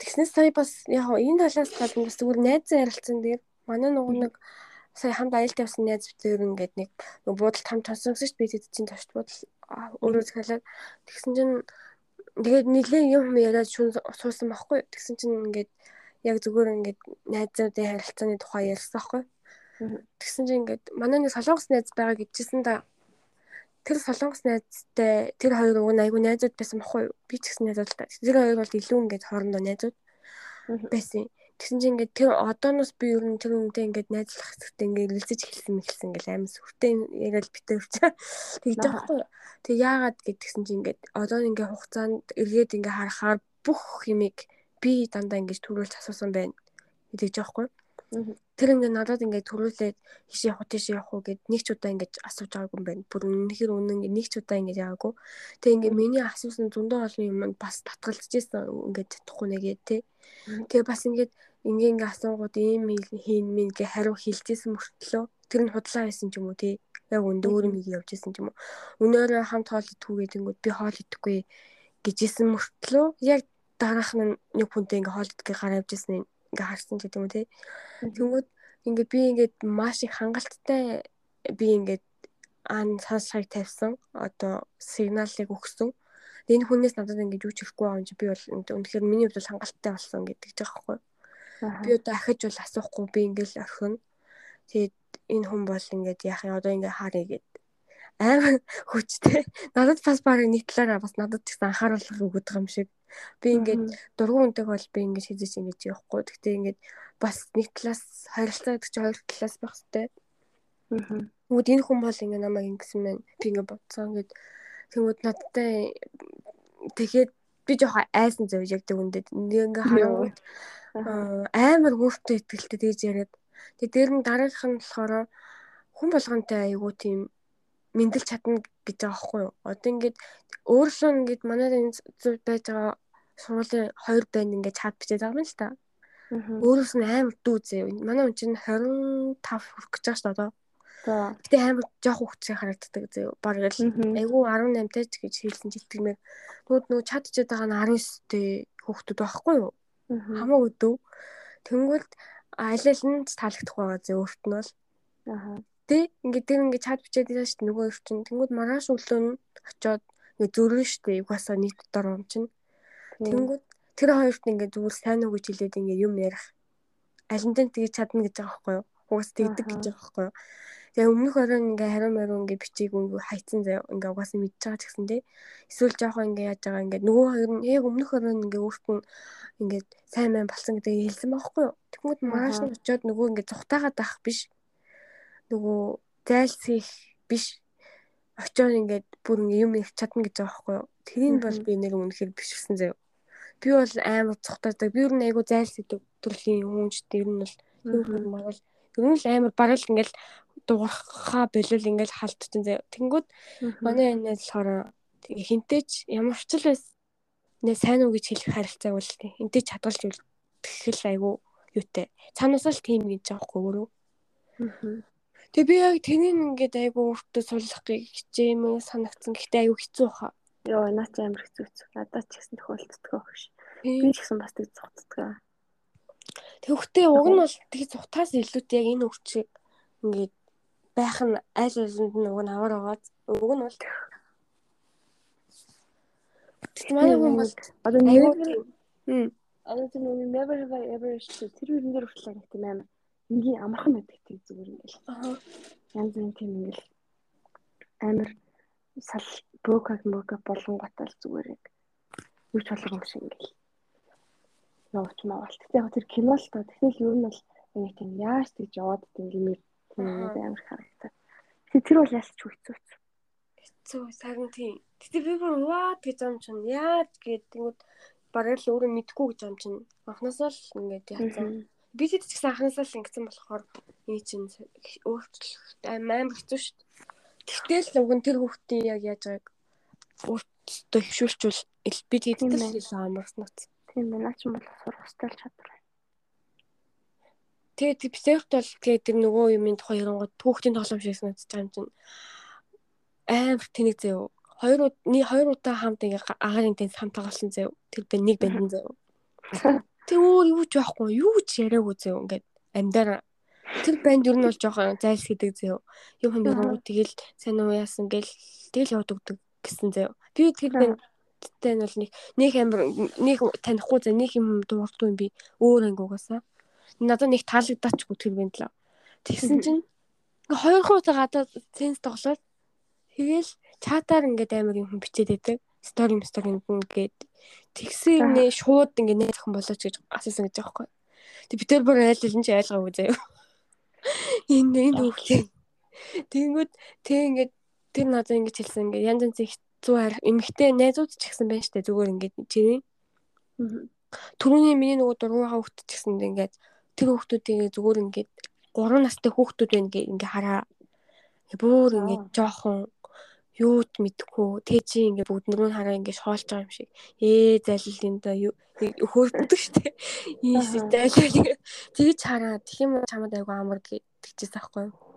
Тэгснээс сая бас яг энэ талаас гадна бас зүгээр найзын ярилцсан дээр манай нөгөө нэг сая хамт аялалд явсан найз битээр ингээд нэг буудалд хамт чинь би тэд чинь товч буудал өөрөө захиалаад тэгсэн чинь тэгээд нэлээд юм яриад шүн суусан байхгүй. Тэгсэн чинь ингээд яг зүгээр ингээд найзуудын харилцааны тухай ярьсан байхгүй. Тэгсэн чинь ингээд манай нэг солонгос найз байгаа гэжсэн да. Тэр солонгос найзтай тэр хоёр уг нь айгүй найзууд байсан баггүй би ч гэсэн найзууд л та. Тэр хоёр бол илүү ингээд хоорондоо найзууд байсан. Тэгсэн чинь ингээд тэр одооноос би ер нь тэр үнтэй ингээд найзлах хэсэгтээ ингээд илзэж эхэлсэн мэхэлсэн ингээд амар сүртэй яриад битээ өвч. Тэгж байхгүй. Тэг яагаад гэдгсэн чинь ингээд одоо ингээд хугацаанд эргээд ингээд харахаар бүх юмыг би дандаа ингээд төрүүлж асуусан байна. Тэгж байхгүй. Тэр ингээд надад ингээд төрүүлээд хиш явах тийш явах уу гэд нэг ч удаа ингээд асууж байгаагүй юм байна. Бүр үнэхээр үнэн ингээд нэг ч удаа ингээд яагаагүй. Тэг ингээд миний асуусан зөндөө олон юм бас татгалзаж исэн ингээд чадахгүй нэгээ тий. Тэгээ бас ингээд ингээ ингээ асуугууд ийм хийн минь гэ хариу хэлжсэн мөртлөө тэр нь худлаа байсан ч юм уу тий. Яг өндөө өөр юм явж исэн ч юм уу. Өнөөрөө хамт хоол идэхгүйгээ тэнгүүд би хоол идэхгүй гэжсэн мөртлөө яг дараах нь нэг хүнтэй ингээ хоолдгийг гараа явжсэн ингээ харсан ч гэдэг юм тий. Тэнгүүд ингээ би ингээд маш их хангалттай би ингээд ан сонсхийг тавьсан одоо сигналыг өгсөн. Энэ хүнээс надад ингэж юу ч ихгүй байгаа юм чи би бол үнэхээр миний хувьд хангалттай болсон гэдэг ч аахгүй. Би одоо ахиж бол асуухгүй би ингээл орхино. Тэгээд энэ хүн бол ингээд яах юм одоо ингээ харъя гэд амар хүчтэй. Надад бас баг нэг талаараа бас надад ч гэсэн анхааруулга байгаа юм шиг. Би ингээд дургуун үндэг бол би ингээд хийж ингэж явахгүй. Гэхдээ ингээд бас нэг талаас харилцаа гэдэг чинь хоёр талаас байх хэрэгтэй. Аа. Тэгмүүд энэ хүн бол ингээ намайг ингэсэн мэн би ингээ бодсон гэд тэгмүүд надтай тэгэхэд би жоохон айсан зөв яг тэг үндэд ингээ харангууд амар өөртөө ихтэй тэгж яриад тэг дээр нь дараагийнх нь болохоор хүн болгонтэй айгуу тийм мэдлж чадна гэж байгаа байхгүй юу. Одоо ингээд өөрлөө ингээд манай энэ зөв байж байгаа сургуулийн хоёр банд ингээд чад бичээд байгаа юм л та. Өөрөөс нь амар дүү зөө. Манай хүн чинь 25 хүрэх гэж байгаа шүү дээ одоо. Гэтэ амар жоох хөвчтэй харагддаг зөө. Бараг л айгүй 18 таж гэж хэлсэн жилтгмээр. Нүд нөө чадчихад байгаа нь 19 тэй хүүхдүүд байхгүй юу? Хамаагүй дүү. Тэнгүүл аль нь таалагдах байгаа зөө өөрт нь бол. Аа Тэ ингээд тэр ингээд чад бичээд байгаа шүү дээ нөгөө их чинь. Тэнгүүд маргааш өглөө нь очиод ингээд зөрөн шүү дээ. Угаасаа нийт дотор юм чинь. Тэнгүүд тэр хоёрт ингээд зүгээр сайн уу гэж хэлээд ингээд юм ярих. Алинтэн тгийж чадна гэж байгаа байхгүй юу? Угаас тэгдэг гэж байгаа байхгүй юу? Тэгээ өмнөх оройн ингээ хариу мариу ингээ бичиг ингээ хайцсан заяа ингээ угаасаа мэдж байгаа ч гэсэн тий. Эсвэл жоохон ингээ яаж байгаа ингээ нөгөө хоёр нь яг өмнөх оройн ингээ өөрт нь ингээ сайн мэн болсон гэдэг хэлсэн байхгүй юу? Тэгмүүд маргааш нь очиод нөгөө ингээ зүхтаагаад байх биш нөгөө зайлсхийх биш очиод ингээд бүр юм их чадна гэж байгаа байхгүй юу. Тэрийг бол би нэг үнэхээр бишгсэн заяа. Би бол амар цухтаадаг. Би юу нэг айгу зайлсхийдэг төрлийн хүн ч тэр нь бол хүн бол ер нь л амар барал ингээд дуурхаа болол ингээд халтчихсан заяа. Тэнгүүд манай энэ болохоор хинтээч ямар ч л байс нэ сайн уу гэж хэлэх харилцааг бол хинтээч чадгалж үлдэх л айгу юутай. Цаанаасаа л тийм гэж байхгүй өөрөө. Тэгээ би яг тэнийг ингээд айгу өөртөө суллахыг хичээмээ санагдсан. Гэхдээ айгу хэцүү хаа. Йоо, наач амар хэцүү хэцүү. Надад ч гэсэн тохиолддог багш. Би ч гэсэн бас тэг зүгтдэг. Тэгвхтэй уг нь бол тэг зүгтаас илүүтэй яг энэ өвчийг ингээд байх нь аль алинд нь уг нь аваар байгаа. Уг нь бол Тэгт манай хүн бол одоо never хм одоо тэр never have I ever тэр үеийн дээр хүртэл нэг тийм амар энгийн амархан байдаг тийм зүгээр ингээл. Янз бүрийн тийм ингээл амар сал брокаг мөргө болон готал зүгээр яг юу ч болго юм шиг ингээл. Явууч маавал. Тэгтээ яг тэр кино л та тэгэхээр ер нь бол яг тийм яаж тэгж яваад тийм амар харагдав. Тэгэхээр тэр бол ялч хэцүү хэцүү. Хэцүү сарн тийм. Тэгтээ би бүр ваа гэж юм чинь яаж гэдэг бараг л өөрөө мэдгүй гэж юм чинь анхнаасаа л ингээд яцсан би ч гэсэн анханасаа л ингэсэн болохоор энэ чинь өөрчлөлт амар хэцүү шүү дээ. Тэгтэл уг нь тэр хүүхдийн яг яаж байгааг өөртөө хөвшүүлчихвэл би тэдтэй л хэлсэн Тийм ээ, наач юм бол сурах стил чадвар байна. Тэгээд психт бол тэгээд тэр нөгөө юмын тухай ярангууд хүүхдийн тоглоом шиг санагдаж байгаа юм чинь амар тэнийг заяа. Хоёр нэг хоёр удаа хамт ингээ агарын тэнс хамт тоглосон заяа. Тэр бэ нэг бандын заяа. Тэг өөр юу ч байхгүй юу ч яриаггүй зөө ингээд амьдаар тэр банд юу нь бол жоохон зайлс зөө. Юу юм ярангуу тэгэл сайн уу яасан гэл тэгэл яваад өгдөг гэсэн зөө. Би тэр бандтай нь бол нэг нэг амир нэг танихгүй зэ нэг юм дуурдгүй би өөр ангуугаасаа. Надад нэг таалагдаач тэр банд л. Тэгсэн чинь хоёр хуудаа гадаад сенс тоглоод тэгэл чатаар ингээд амир юм бичээд байдаг стори сторинд ингээд тэгсэн нэ шууд ингээд нэ зохин болооч гэж асуусан гэж байгаа байхгүй. Тэг бид тэр бүр айл аль нь ч ойлгоогүй заяа. Энэ энэ хүүхдээ. Тэнгүүд тэг ингээд тэр надад ингэж хэлсэн ингээд янз янз хэцүү харах эмэгтэй найзууд ч гэсэн байна штэ зүгээр ингээд чиний. Төрөний миний нөгөө дургуйгаа хүүхд ч гэсэн ингээд тэр хүүхдүүдийг зүгээр ингээд 3 настай хүүхдүүд байна гэ ингээ хараа. Бүр ингээд жоохон юуд мэдхгүй тэжи ингээ бүгд нөрөө хараа ингээ шоолж байгаа юм шиг. Ээ залил энэ да хөөрдөг штэ. Ийм шиг залил. Тэгж хараа тэг юм чамд айгу амар тэгчихсэн байхгүй юу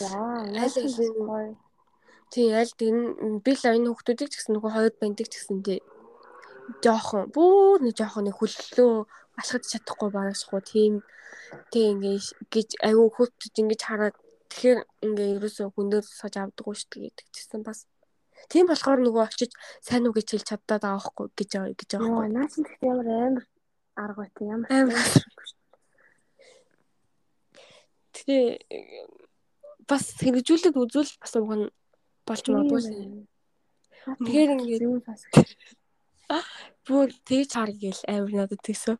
яа аль тий аль тэр би л энэ хүмүүсийг ч гэсэн нөгөө хоёр бандик ч гэсэн тий жоохон бүр нэг жоохон нэг хөллөө алхаж чадахгүй барагшгүй тийм тэг ингээ гэж аюу хөвчж ингэж хараад тэгэхээр ингээ ерөөсөө хүндөр саж авдаггүй шүү дээ гэдэг чисэн бас. Тийм болохоор нөгөө очиж сайн уу гэж хэлж чаддаа байгаа байхгүй гэж гэж байгаа байхгүй. Наа чи гэхдээ ямар амар арга байт ямар Амар. тэгээ бас хэрэгжүүлээд үзвэл бас уг нь болж магадгүй. Тэгэхээр ингээд- юм бас бүр тэгж хар гээл амар надад тэгсэн.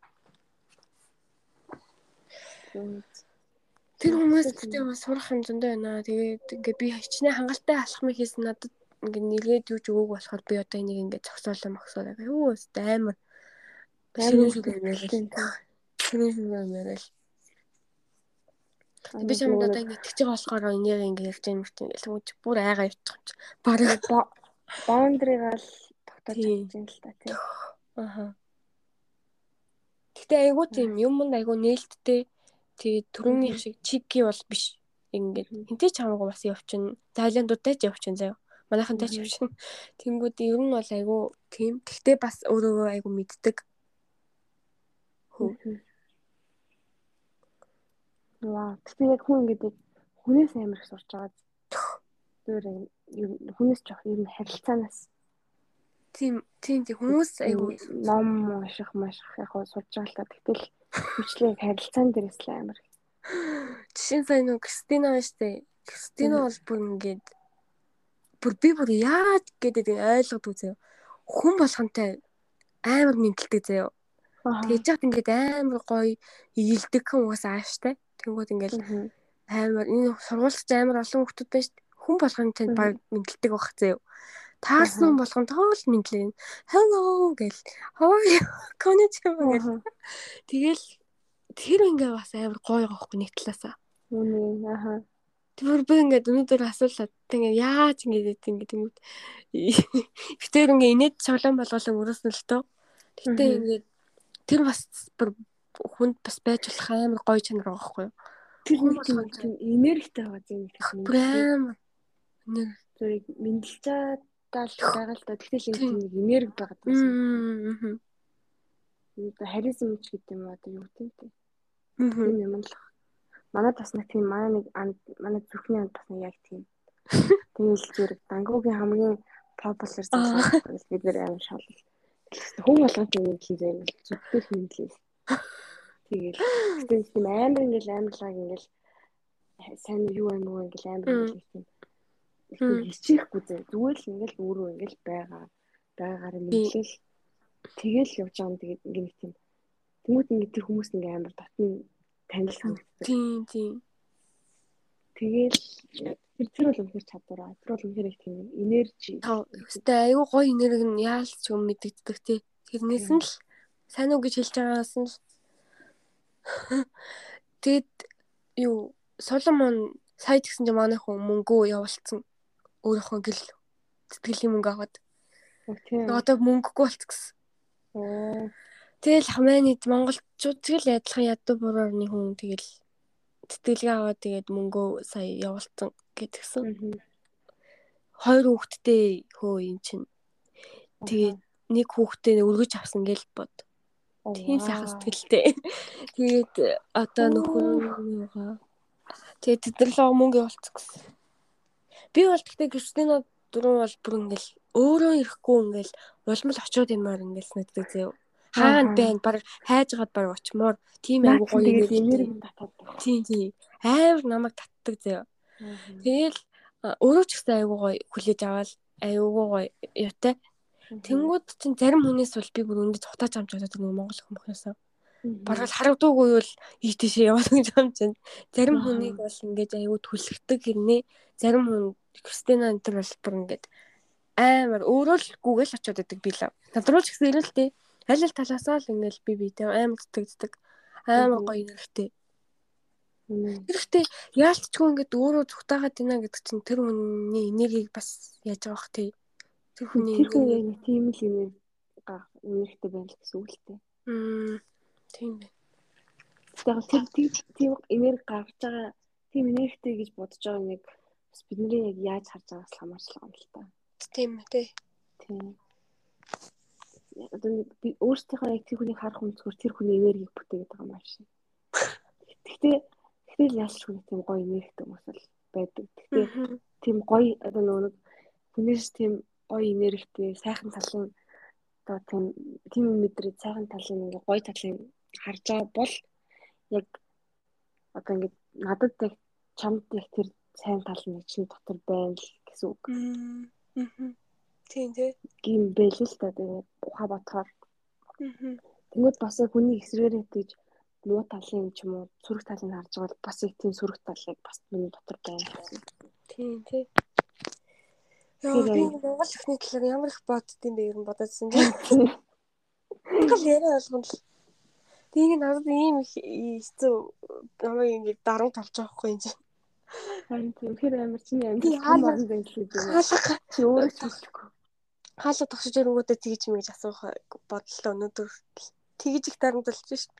Тэр хүмүүс гэдэг бас сурах юм зөндөө байна. Тэгээд ингээ би хичнээн хангалттай алхах мэй хийсэн надад ингээ нэлээд юу ч өгөөг болохоор би одоо энийг ингээ зогсоолоо мохсоолаа. Юу өст амар. Шүрэн шүрэн мэрэл. Шүрэн шүрэн мэрэл. Би чамд одоо ингээ итгэж байгаа болохоор энийг ингээ ярьж байгаа юм чинь хүмүүс бүр айгаа явчих юм чи. Бараг баундрыг л тогтоож чадж юм л та тийм. Аха. Гэтэ айгуу тийм юмд айгуу нээлттэй. Тэгээд түрүүнийх шиг чики бол биш. Ингээд хинтэй ч хамаагүй бас явчихна. Тайландуудтай ч явчихна заяа. Манайхантай ч Мгм. явчихна. Тэнгүүд ер нь бол айгуу тийм. Гэтэ бас өөрөө айгуу мэддэг. Хөө. Вау. Тэгтээ яг хүн ингээд хүнээс амар их сурч байгаа. Тэр хүнээс жоох нь харилцаанаас Тийм тийм тийм хүмүүс айгуу ном унших маш их яг хөө сурж байгаа л та. Тэгтэл хүчлэг харилцаан дээрээс л амар. жишээ нь сайн нэг Кристина байна штэ. Кристина бол бүр ингээд бүр би бүр яаж гэдэг ойлгодгүй заяа. Хүн болгонтэй амар мэдлдэг заяа. Тэгж яхад ингээд амар гоё ийлдэг хүн уус ааштай. Тэнгүүд ингээд Мгм. амар энэ сургуульч амар олон хүмүүс байж хүн болгоны танд Мгм. баг мэдлдэг баг заяа. Таарсан хүн болгонтойгоо л мэдлээ. Hello гэл. How are you? Konnichiwa гэл. Тэгэл тэр ингээ бас амар гоё гоохгүй нэг талаасаа. Үнэ. Аха. Тэр би ингээд өнөөдөр асуулаад тэгээ яаж ингээд ингээд юм битээр ингээ инээд шоглон болгосон өрөөс нь л тоо. Гэтэ Мгм. ингээд тэр бас хүнд бас байж болох амар гоё чанар байгаа байхгүй юу? Тэр нэг тийм болгонд- энергитэй байгаа юм их Бүр амар нэг мэдлж чадаал байгаа л та. Тэгтэл энэ Тийм. нэг энерги байгаа юм. мм Одоо харизм ч гэдэг юм одоо юу гэдэг юм мм Тийм юм л. Манай бас нэг тийм манай нэг манай зүрхний анд бас нэг яг тийм. Тэгэл зүрх дангуугийн хамгийн популяр зүйл бид нэр амар шал. Хүн болгон тийм юм хийх юм л зүгтээ хэмлээ. Тэгэл тийм тийм амар ингээл амарлаг ингээл сайн юу юм уу ингээл амар ингээл тийм. Хичээхгүй зэ. Зүгээр л ингээл өөрөө ингээл байгаа. Байгаагаар мэдлэл тэгэл явж байгаа юм тэгээд ингээ нэг тийм. Тэмүүт ингээ тэр хүмүүс ингээ амар татны танил санагддаг. тийм тийм Тэгэл тэр тэр бол үнэхээр чадвараа. Тэр бол үнэхээр их тийм энержи. өстэй айгүй гоё энерги нь яалч юм мэдэгддэг тий тэрнээс нь л сайн уу гэж хэлж байгаагаас нь тэгэд юу Соломон сая тэгсэн чинь манай хүн мөнгөө явуулсан өөрийнхөө гэл сэтгэлийн мөнгө аваад Тийм. одоо мөнгөгүй болцсон Оо. Тэгэл хамаанид монголчууд тэгэл адилхан ядуу бурууны хүн тэгэл тэтгэлгээ аваад тэгээд мөнгөө сая явуулсан гэдгсэн. мгм. Хоёр хүүхэдтэй хөө эн чинь тэгээд нэг хүүхдээ өргөж авсан гэл бод. Тийм сайхан сэтгэлтэй. Тэгээд одоо нөхөр юугаа. Тэгээд тэдэрлээ мөнгө явуулчих гэсэн. Би бол тэгтээ Кристина дөрөв бол бүр ингээл өөрөө ирэхгүй ингээл улмал очиод юмар ингээл санагддаг зөө. Хаана байна? Баг хайж гаад баг очимоор тийм Яг айгу гоё тэгээд энерги. байна. Тийм тийм. Амар намайг татдаг зөө. Тэгэл а, өөрөө ч гэсэн айгу гоё хүлээж аваад айгу гоё юутай. Тэнгүүд чинь зарим хүнээс бол би бүр өндөд цухтааж амж чаддаг нэг монгол хүмүүнээс. Мгм. Бараг харагдуугүй бол ийтэшээ яваад гэж юм чинь. Зарим хүнийг бол ингэж аюу түлхэгдэг гэрнээ. Зарим хүн Кристина энэ төр бол бүр ингэж амар өөрөө л гүгэл очиод байдаг би лав. Над руу ч гэсэн ирэлтэй. Аль аль талаасаа л ингээл би би тэ амар зүтгэдэг. Мгм. гоё нэрхтэй. Тэгэхдээ яалтчгүй ингээд өөрөө зүгтаагаад байна гэдэг чинь тэр хүний энергийг бас яаж байгаа бах тий. Тэр хүний Тэр хүн яг тийм л энерги гарах энергитэй байна л гэсэн үг л дээ. Мм. Тийм бай. Тэгэхээр тэр тийм тийм энерги гаргаж байгаа тийм энергитэй гэж бодож байгаа нэг бас бидний яг яаж харж байгаас л хамаарч байгаа юм л та. Тийм тий. Тийм. одоо би өөрсдийнхөө яг тэр хүнийг харах өнцгөр тэр хүний энергийг бүтээгээд байгаа юм аа шин. Гэхдээ тэгэхээр яаж ч хүн тийм гоё энергитэй хүмүүс бол байдаг. Гэхдээ тийм гоё одоо нөгөө хүнээс тийм гоё энергитэй сайхан талын одоо тийм тийм мэдрээд сайхан талын ингээ гоё талын харж байгаа бол яг одоо ингээ надад яг чамд яг тэр сайн тал нь чинь дотор байна л гэсэн үг. Аа. Тийм тий. Гин бэл л та тэгээд ухаа бодохоор. Аа. Тэнгүүд бас яг хүний эсрэгээрээ тэгж муу талын ч юм уу сөрөг талыг харж байгаа бол бас их тийм сөрөг талыг бас миний дотор байна гэсэн. Тийм тий. Яа би Монгол өхний талаар ямар их боддtiin бэ ер нь бодоодсэн тийм. Тэгэл яриа болгоно л. Тийг надад ийм их хэцүү намайг ингэ даруй толж байгаа хгүй юм чинь. Харин тэгэхээр амар чинь амар зай хэлээд байна. Чи өөрөө ч хэлэхгүй. Хаалга тогшиж ирэнгүүтээ тэгж мэгж асуух бодлоо өнөөдөр тэгж их дарамтлж шít.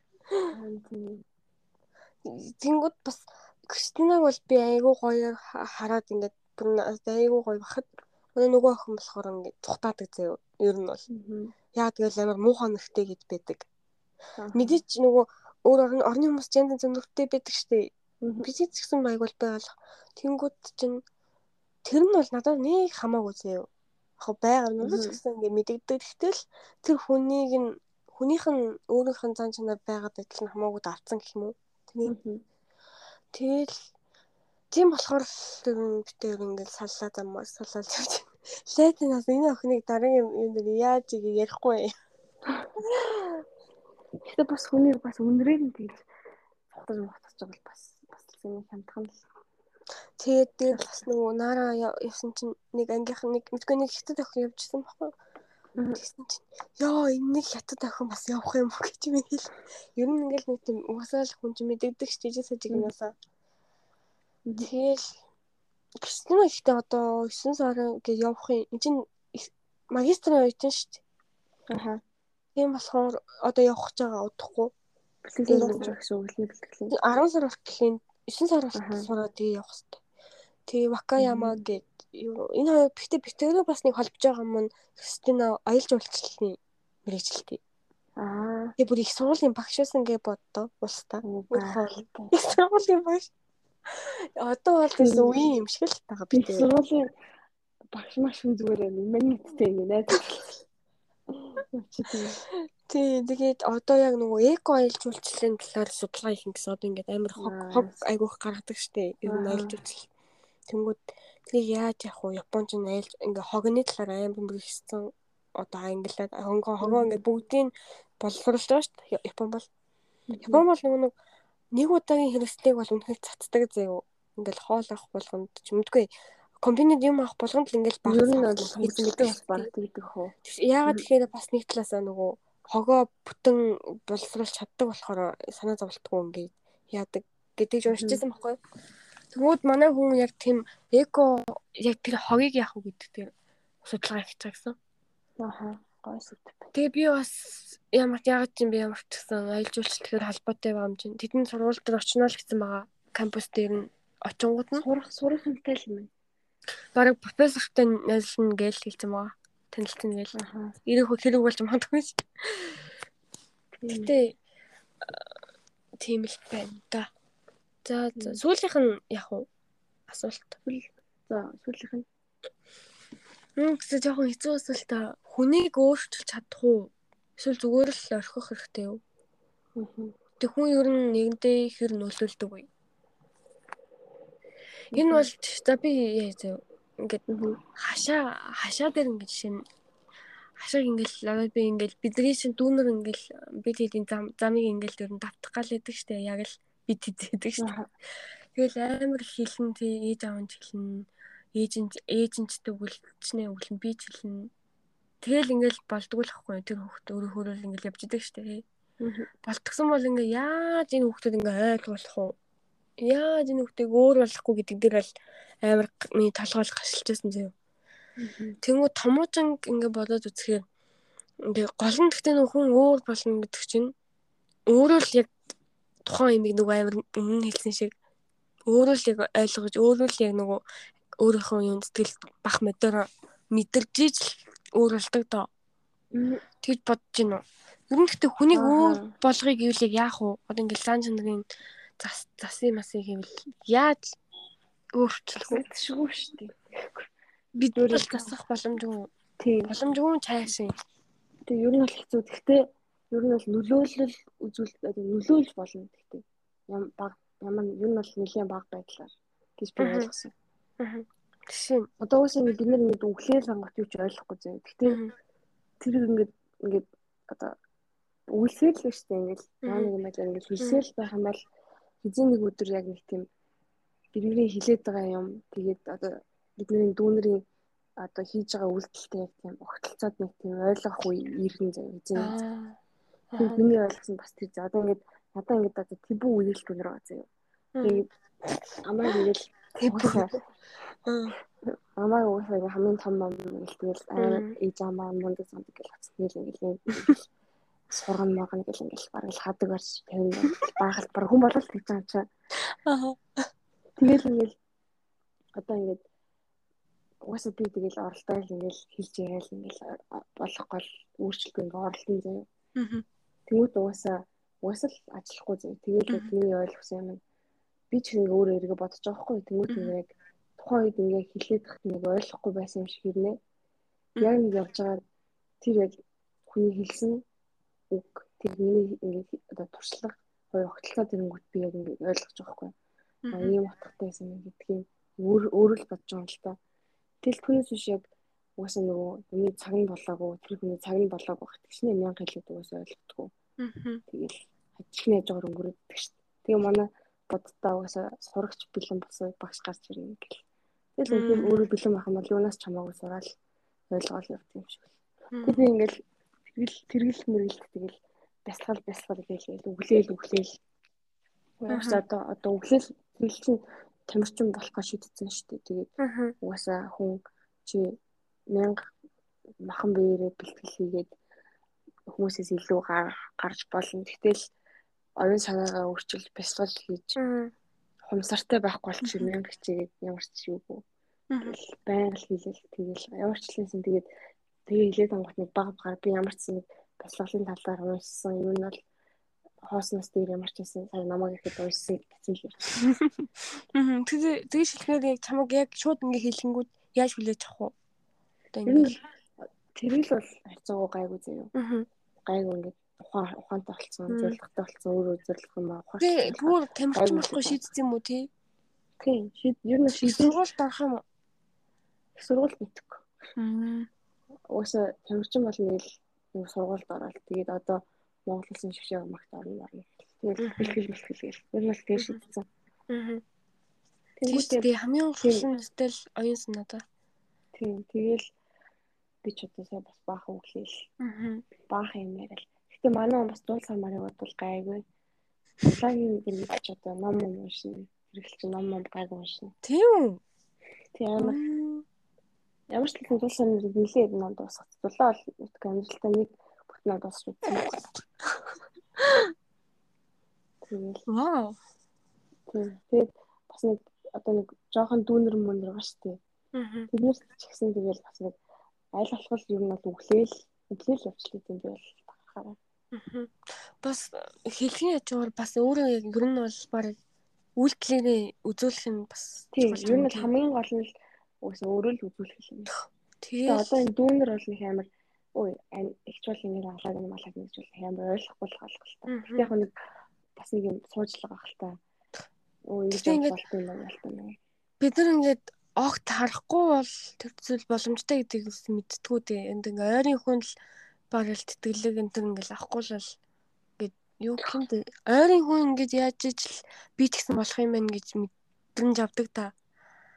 Тэнгүүд бас Кристинаг бол би айгүй гоё хараад ингээд бүр айгүй гоё бахад өнөө нөгөө охин болохоор ингээд цухтаадаг заяа ер нь бол. Яа тэгэл амар муухай нөхтэй гэд байдаг. Мэдээч нөгөө өөр орны хүмүүс зэн зэн нөхтэй байдаг штеп Бидний маяг бол байгалах. Тэнгүүд чинь тэр нь бол надад нэг хамаагүй заяа. Яг байгаль нь ч гэсэн ингээ мэдэгддэг. Гэтэл тэр хүнийг нь хүнийх нь өөрийнх нь зан чанар байгаад адил нь хамаагүй давцсан гэх юм уу. Тийм. Тэгэл тийм болохоор тэр битээр ингээл саллаа замаас салаад явж байна. Лайтнаас энэ охиныг дараагийн юм дээр яаж ийг ярихгүй. Гэтэ бас хүнийг бас үнрээр нь тэгж цогтож мохтож байгаа бол бас юм хямдхан л. Тэгээд дээр бас нөгөө наараа явсан чинь нэг ангийнх нэг мэдгүй нэг хятад охин явжсэн баггүй. Тэгсэн чинь ёо энэ нэг хятад охин бас явах юм уу гэж юм хэл. Ер нь ингээл нэг тийм угасаал хүн чинь мэддэг ч жижиг сажиг юм ясаа. Тэгэл Кристина ихтэй одоо 9 сарын гэж явах юм. Энд чинь магистрын үед чинь шүү дээ. Аха. Тийм болохоор одоо явах гэж байгаа удахгүй. Бэлтгэл хийж байгаа гэсэн үг л бэлтгэл. 10 сар хүртэл 9 сар сураад тэгээ явах хэрэгтэй. Тэгээ Вакаяма гээд энэ хоёр бихтэй битэрээ бас нэг холбож байгаа юм нь Кристина аялал жуулчлалын мэрэгчлээ. Аа. Тэгээ бүр их сургуулийн багш байсан гэж боддоо улстай. Их сургуулийн багш. Одоо бол тийм үеийн юм шиг л байгаа би. Сургуулийн багш маш хүн зүгээр юм. Маниттэй ингэ найз. Тий, тэгээд одоо яг нөгөө эко аялал жуулчлалын талаар судалгаа хийх гэсэн одоо ингээд амар хог хог айгуух гаргадаг штэ. Ер нь аялал жуулчлал. Тэнгүүд тэгээ яаж явах вэ? Японч нь аялал ингээд хогны талаар амар мөрөгсөн одоо англиад хонго хогоо ингээд бүгдийг боловсруулж байгаа штэ. Япон бол Япон бол нөгөө нэг удаагийн хэрэгслийг бол үнэхээр цацдаг заяа. Ингээд хоол авах болгонд ч мэдгүй компанид юм авах болгонд л ингээл баг ер нь бол мэддэг бас багтдаг гэдэг хөө. Яагаад тэгэхээр бас нэг талаасаа нөгөө хогоо бүтэн боловсруулж чаддаг болохоор санаа зовлтгүй ингээд яадаг гэдэг ч уншижсэн байхгүй. Тэгмүүд манай хүн яг тийм эко яг тэр хогийг яах вэ гэдэг тэр судалгаа хийж байгаа гэсэн. Аха гой сэдв. Тэгээ би бас ямар яагаад ч юм би ямар ч гэсэн аялал жуулчлалээр холбоотой байгаа юм чинь тэдний сургууль дээр очино л гэсэн байгаа. Кампус дээр нь очингууд нь сурах сурах юмтай л юм. Бараг профессортай найзлна гэж хэлсэн байгаа. Танилцсан гээл. Ирэх хэрэг болж магадгүй ш. Гэтэ тийм л байна да. За сүүлийнх нь яг уу асуулт. За сүүлийнх нь Мм гэсэн жоохон хэцүү асуулт. Хүнийг өөрчилж чадах уу? Эсвэл зүгээр л орхих хэрэгтэй юу? Тэг хүн ер нь нэгэнтэй хэр нөлөөлдөг вэ? Энэ бол за би яа ингээд хашаа хашаа дээр ингээд жишээ нь хашааг ингээл одоо би ингээл бидний шин дүүнер ингээл бид хэдийн зам замыг ингээл ер нь давтах гал байдаг штэ яг л бид хийдэг штэ. Тэгэл амар хилэн тий ээж аав нь хилэн ээж нь ээж нь ч төгөлчнээ өглөн би ч хилэн тэгэл ингээл болдгоо л ахгүй тэр хөхт өөрөө хөрөөл ингээл явж идэг штэ. Болтгсон бол ингээ яаж энэ хөхтөд ингээ ойлгох уу? Яаж энэ хөхтийг өөр болохгүй гэдэг дээр бол амар миний толгойл гашилж байсан зөө. Тэнгүү томуужин ингээ бодоод үзэхээр ингээ гол нь гэхдээ нөх хүн өөр болно гэдэг чинь өөрөө л яг тухайн юмыг нөгөө амар өмнө хэлсэн шиг өөрөө л яг ойлгож өөрөө л яг нөгөө өөрийнхөө юм сэтгэл бах модоор мэдэрч л өөр болдог доо. Тэгж бодож гин үү? Ер нь гэхдээ хүнийг өөр болгоё гэвэл яах вэ? Одоо ингээл зан чанарын зас засын масын гэвэл яаж өөрчлөх вэ? Тэгшгүй шүү дээ. Бид Өөр бол юм. засах боломжгүй. Тийм. Боломжгүй чайшин. Тэгээ ер нь бол хэцүү. Гэхдээ ер нь бол нөлөөлөл үзүүл нөлөөлж болно гэхдээ ям баг ямар ер нь бол нэлээд баг байдлаар гэж би ойлгосон. Аа. Жишээ нь. Одоо үгүй бид нар ингэ үхлээр сонгот юу ч ойлгохгүй. Гэхдээ Мгм. тэр ингээд ингээд одоо үлсэл л шүү дээ ингээд ямар нэг юм аа ингээд үлсэл байх юм бол хэзээ нэг өдөр яг нэг тийм бидний хилээд байгаа юм тэгээд одоо бидний дүүнэрийн одоо хийж байгаа үйлдэлтэй яг тийм огтлцоод нэг тийм ойлгох үе иргэн зав хэзээ нэг тийм миний ойлгосон бас тэр одоо ингээд надаа ингээд одоо тэбүү үйлдэл дүнэр байгаа зав тэгээд амаа ингээд Тэбүү. Аа. амаа уусаа ингээд хамгийн том ном амар Мгм. ээж амаа мунд зам гэж хацсан ингээд ингээд сурган могон гэл ингээд бараг л хадаг барьж тавина баахал баг хүн болол тэгж байгаа чаа Аа. Тэгэл ингээл одоо ингээд угаасаа би тэгэл оролдоо л ингээл хэлж яриад ингээл болох гол өөрчлөлт ингээ оролдсон заяа. Мгм. Тэнгүүд угаасаа угаасаа л ажиллахгүй заяа. Тэгэл миний ойлгосон юм. Би ч ингээ өөрөө эргээ бодож байгаа хгүй. Тэнгүүд ингээ яг тухайн үед ингээ хэлээд тахт нэг ойлгохгүй байсан юм шиг хэрнэ. Яг нэг явж байгаа тэр яг хүний хэлсэн үг тэр миний ингээ одоо туршлага хоёр огтлцоо тэрэнгүүт би яг ингээ ойлгож байгаа хгүй. А ийм утгатай байсан юм гэдгийг өөр өөрөө л бодож байгаа юм л та. Тэгэл түүнээс биш яг угаасаа нөгөө хүний цаг нь болоогүй тэр хүний цаг нь болоогүй гэх тэгшний мянга хэлээд угаасаа ойлгохгүй. Мгм. Тэгэл хажихны хажуугаар өнгөрөөддөг шүү. Тэгээ манай бодтаа угаасаа сурагч бэлэн болсон багш гарч ирнэ гэл. Тэгэл үнэхээр өөрөө бэлэн байх юм бол юунаас ч хамаагүй сураал ойлгоол явт юм шиг. Тэг би ингээл тэргэл тэргэл мэргэлт тэгэл бясалгал бясалгал гээл өглөөл өглөөл. Угааш одоо одоо өглөөл тэргэл чинь тамирчин болох шийдсэн шүү дээ. Тэгээд угаасаа хүн чи мянга махан биеэрээ бэлтгэл хийгээд хүмүүсээс илүү гар гарч болно. Гэтэл оюун санаагаа өөрчилж бясалгал хийж хумсартай байхгүй бол чи мянга хичээгээд ямар ч юугүй. Тэгэл байнга л хийлэл тэгэл ямар ч хэлсэн тэгээд тэгээ хилээд ангууд нэг баг багаар би ямар ч нэг бясалгалын талаар уншсан юм нь бол хоосноос дээр ямар ч байсан сая намайг ихэд уншсан гэсэн л. Мгм. Тэгээ тэгээ шилхнээр яг чамаг яг шууд ингээ хэлэнгүүд яаж хүлээж авах вэ? Одоо ингээ. тэрэл бол харьцаагүй гайгүй заяа. Гайгүй ингээд ухаан ухаантай болцсон, Мм. зөвлөгтэй болцсон, өөрөө зөвлөх юм аа. шийдэл бүр Гайгүй болохгүй л шийдсэн юм уу тий? Тийм, шийд ер нь Их шийдэл сургуульд орох юм уу? их сургууль мэдэхгүй. Мм. Угаасаа тамирчин бол нэг л сургуульд ороод тэгээд одоо Монгол улсын шившээ магт орно орно. Тэгээд бэлтгэл бэлтгэл гээл. Ер нь л тийм шийдсэн. Мгм. Тэнгүүт Тийш тэгээ хамгийн Тийм. хурдан өстэй л оюун санаа. тийм тэгэл би ч одоо сая бас баахан өглөөл Аа. баахан юм яриад. Гэтэ манай он бас дуулсаар марыг бодвол гайгүй. Улаагийн гэрэл ч одоо ном ном уншина. Хэрэгэл чи ном ном гайгүй уншина. Тийм үү? Тийм амар ямар ч хэлсэн дуулсаар нэр нилээ ном дуусгацлаа бол нэг амьдралдаа нэг бүтнээ дуусч үзсэн байна. Тэгэл Вау. Тэгээд бас нэг одоо нэг жоохон дүүнер мөнөр байгаа шүү дээ. Тэднээс ч гэсэн тэгэл бас нэг аль болох нь бол өглөөл өглөөл явчлаа юм би бол тахаараа. Бас хэлхийн ячуугаар бас өөрөө яг ер нь бол баг үйлдэлээ үзүүлэх нь бас Тийм, ер нь хамгийн гол нь үгүй өөрөө л үзүүлэх юм. Тэгээ одоо энэ дүүнер бол нэг амар ой ихч бол ингэ алаад юм алаад гэж бол амар ойлгохгүй л гал та. Мгм. Гэтэ яг нэг бас нэг юм суучлага ах л та. Гэтэ ингээд- болтой юм байна л та. бид нар ингээд огт харахгүй бол тэр зүйл боломжтой гэдгийг мэдтгүү дээ. Энд ингээ ойрын хүн л баг л тэтгэлэг энэ төр ингээл авахгүй л бол ингээд юу бэ? Ойрын хүн ингээд яаж ижил би ч гэсэн болох юм байна гэж мэдрэмж авдаг та.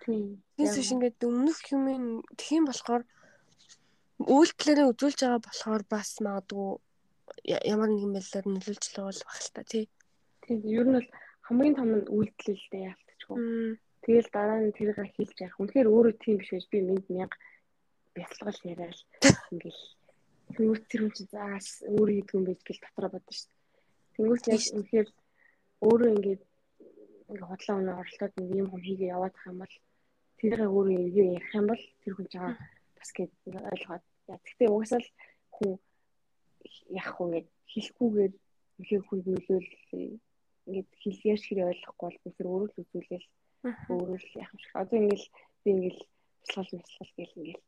Тийм. Тэгээс биш ингээд өмнөх юм тхиим болохоор үйлдэлээрээ үзүүлж байгаа болохоор бас магадгүй ямар нэгэн байдлаар нөлөөлж л байгаа байх л та тий. Тийм. Ер нь бол хамгийн том нь үйлдэлтэй яалтчгүй. Мм. Тэгэл дараа нь тэрийг хийлж яах. Үнэхээр өөрөө тийм биш байж би мэд мянга бясалгал яриад ингээл Тэнгүүт тэр хүн чинь заас өөрөө хийдэг юм байж гэл дотроо бодсон шүү дээ. Тэнгүүт яг үнэхээр өөрөө ингээд ингээ хотлоо өнө оролдоод нэг юм хүн хийгээ яваад байгаа юм бол тэрийг өөрөө эргээ ярих юм бол тэр хүн жаа бас гээд ойлгоод яа. Гэхдээ угсаал хүн яах вэ ингээд хэлэхгүйгээр ихээ хүнд нөлөөл ингээд хэлгээр ширээ ойлгохгүй бол бүр өөрөө л үзүүлэл өөрөө л яах юм шиг. Одоо ингээд би ингээд туслал туслал гэл ингээд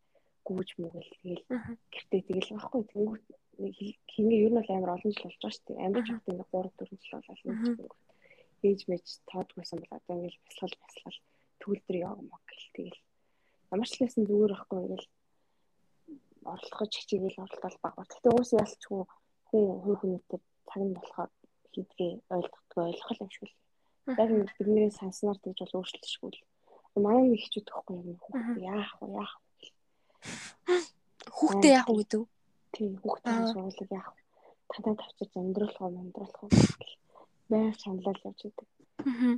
гүүж мүгэл тэгэл гэртээ тэгэл байхгүй тэнгүүт хингээ ер нь бол амар олон жил болж байгаа шүү дээ. Амар жигтэй ингээд 3 4 жил болол нэг ээж мэж тоодгүйсэн бол одоо ингээд бясалгал бясалгал төгөлдөр яваа мог гэл тэгэл ямар ч лсэн зүгээр байхгүй ингээл орлохож хичээгээл оролдол баг. Гэхдээ уус ялчгүй хүн хүн хүнтэй цаг нь болохоор хийдгээ ойлгохгүй ойлгох юм шиг л. Яг бидний санснаар тэгж бол өөрчлөлтшгүй л. Манай нэг хичүүд гэхгүй юм яах вэ яах вэ. Хүүхдээ яах вэ гэдэг. Тийм хүүхдээ суулгыг яах вэ. Тантаа тавчиж амьдруулах уу амьдруулах уу байнг шаналал явж идэг.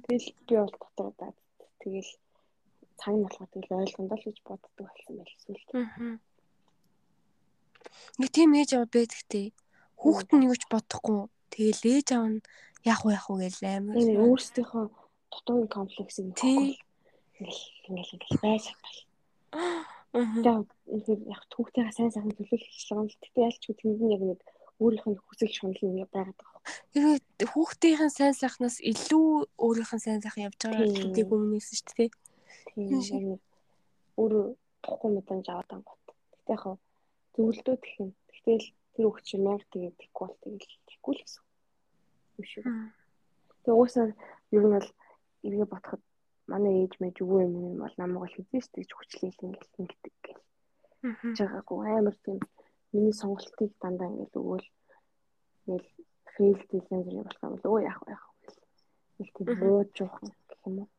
Тэгэл би бол дотор удаад тэгэл цаг нь болохоор тэгэл ойлгондоо л гэж боддог болсон байл эсвэл. Нэг тийм ээж аваад байдаг тий. Хүүхэд нь юу ч бодохгүй. Тэгэл ээж аав нь яах вэ яах вэ гэж амар. Энэ өөрсдийнхөө дутуу комплексыг тий. Ингээл ингээл ингээл байж чадвал. Тэгээд яг түүхтэйгээ сайн сайхан төлөөлөх хэрэглээ юм л. Тэгтээ ялч тэнд нь яг нэг өөрийнх нь хүсэл шунал ингэ байгаад байгаа. Тэгээд хүүхдийн сайн сайхнаас илүү өөрийнх нь сайн сайхан явж байгаа гэдгийг өмнөөс шүү дээ. Тийм яг өөрөө тухгүй мэдрэмж аваад ангууд. Гэтэ яг зөвлөдөө гэх юм. Гэтэл тэр хүүхд чинь мянга тэгээд тэггүй бол тэгэл тэггүй л гэсэн. Юм шиг. Тэгээ уусаа ер нь бол эргээ бодоход манай ээж мэж өвөө юм юм бол намайг бол хизээш тэгж хүчлээл ингээл ингэдэг гэх. Жагаагүй амар тийм миний сонголтыг дандаа ингээл өгөөл ингээл фейл дилэн зэрэг болох юм л өө яах вэ яах вэ. Нэг тийм бөөж жоохон гэх юм уу.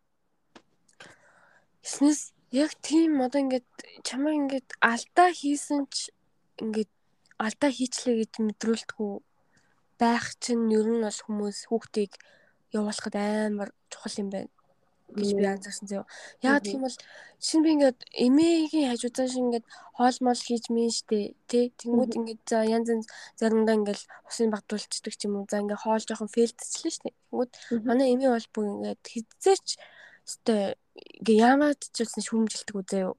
Эснээс яг тийм одоо ингээд чамаа ингээд алдаа хийсэн ч ингээд алдаа хийчлээ гэж мэдрүүлдэггүй байх чинь ер нь бол хүмүүс хүүхдийг явуулахад амар чухал юм байна гэж би анзаарсан зөө. Яг тийм бол шинэ би ингээд эмээгийн хажуудаа шиг ингээд хоол мол хийж мэн штэ тий. Тэнгүүд ингээд за янз янз заримдаа ингээд усын багтуулцдаг ч юм уу. За ингээд хоол жоохон фейлдчихлээ штэ. Тэнгүүд манай эмээ бол бүр ингээд хизээч өстой ингээ яамаад ч болсон шүүмжилдэг үзээ юу.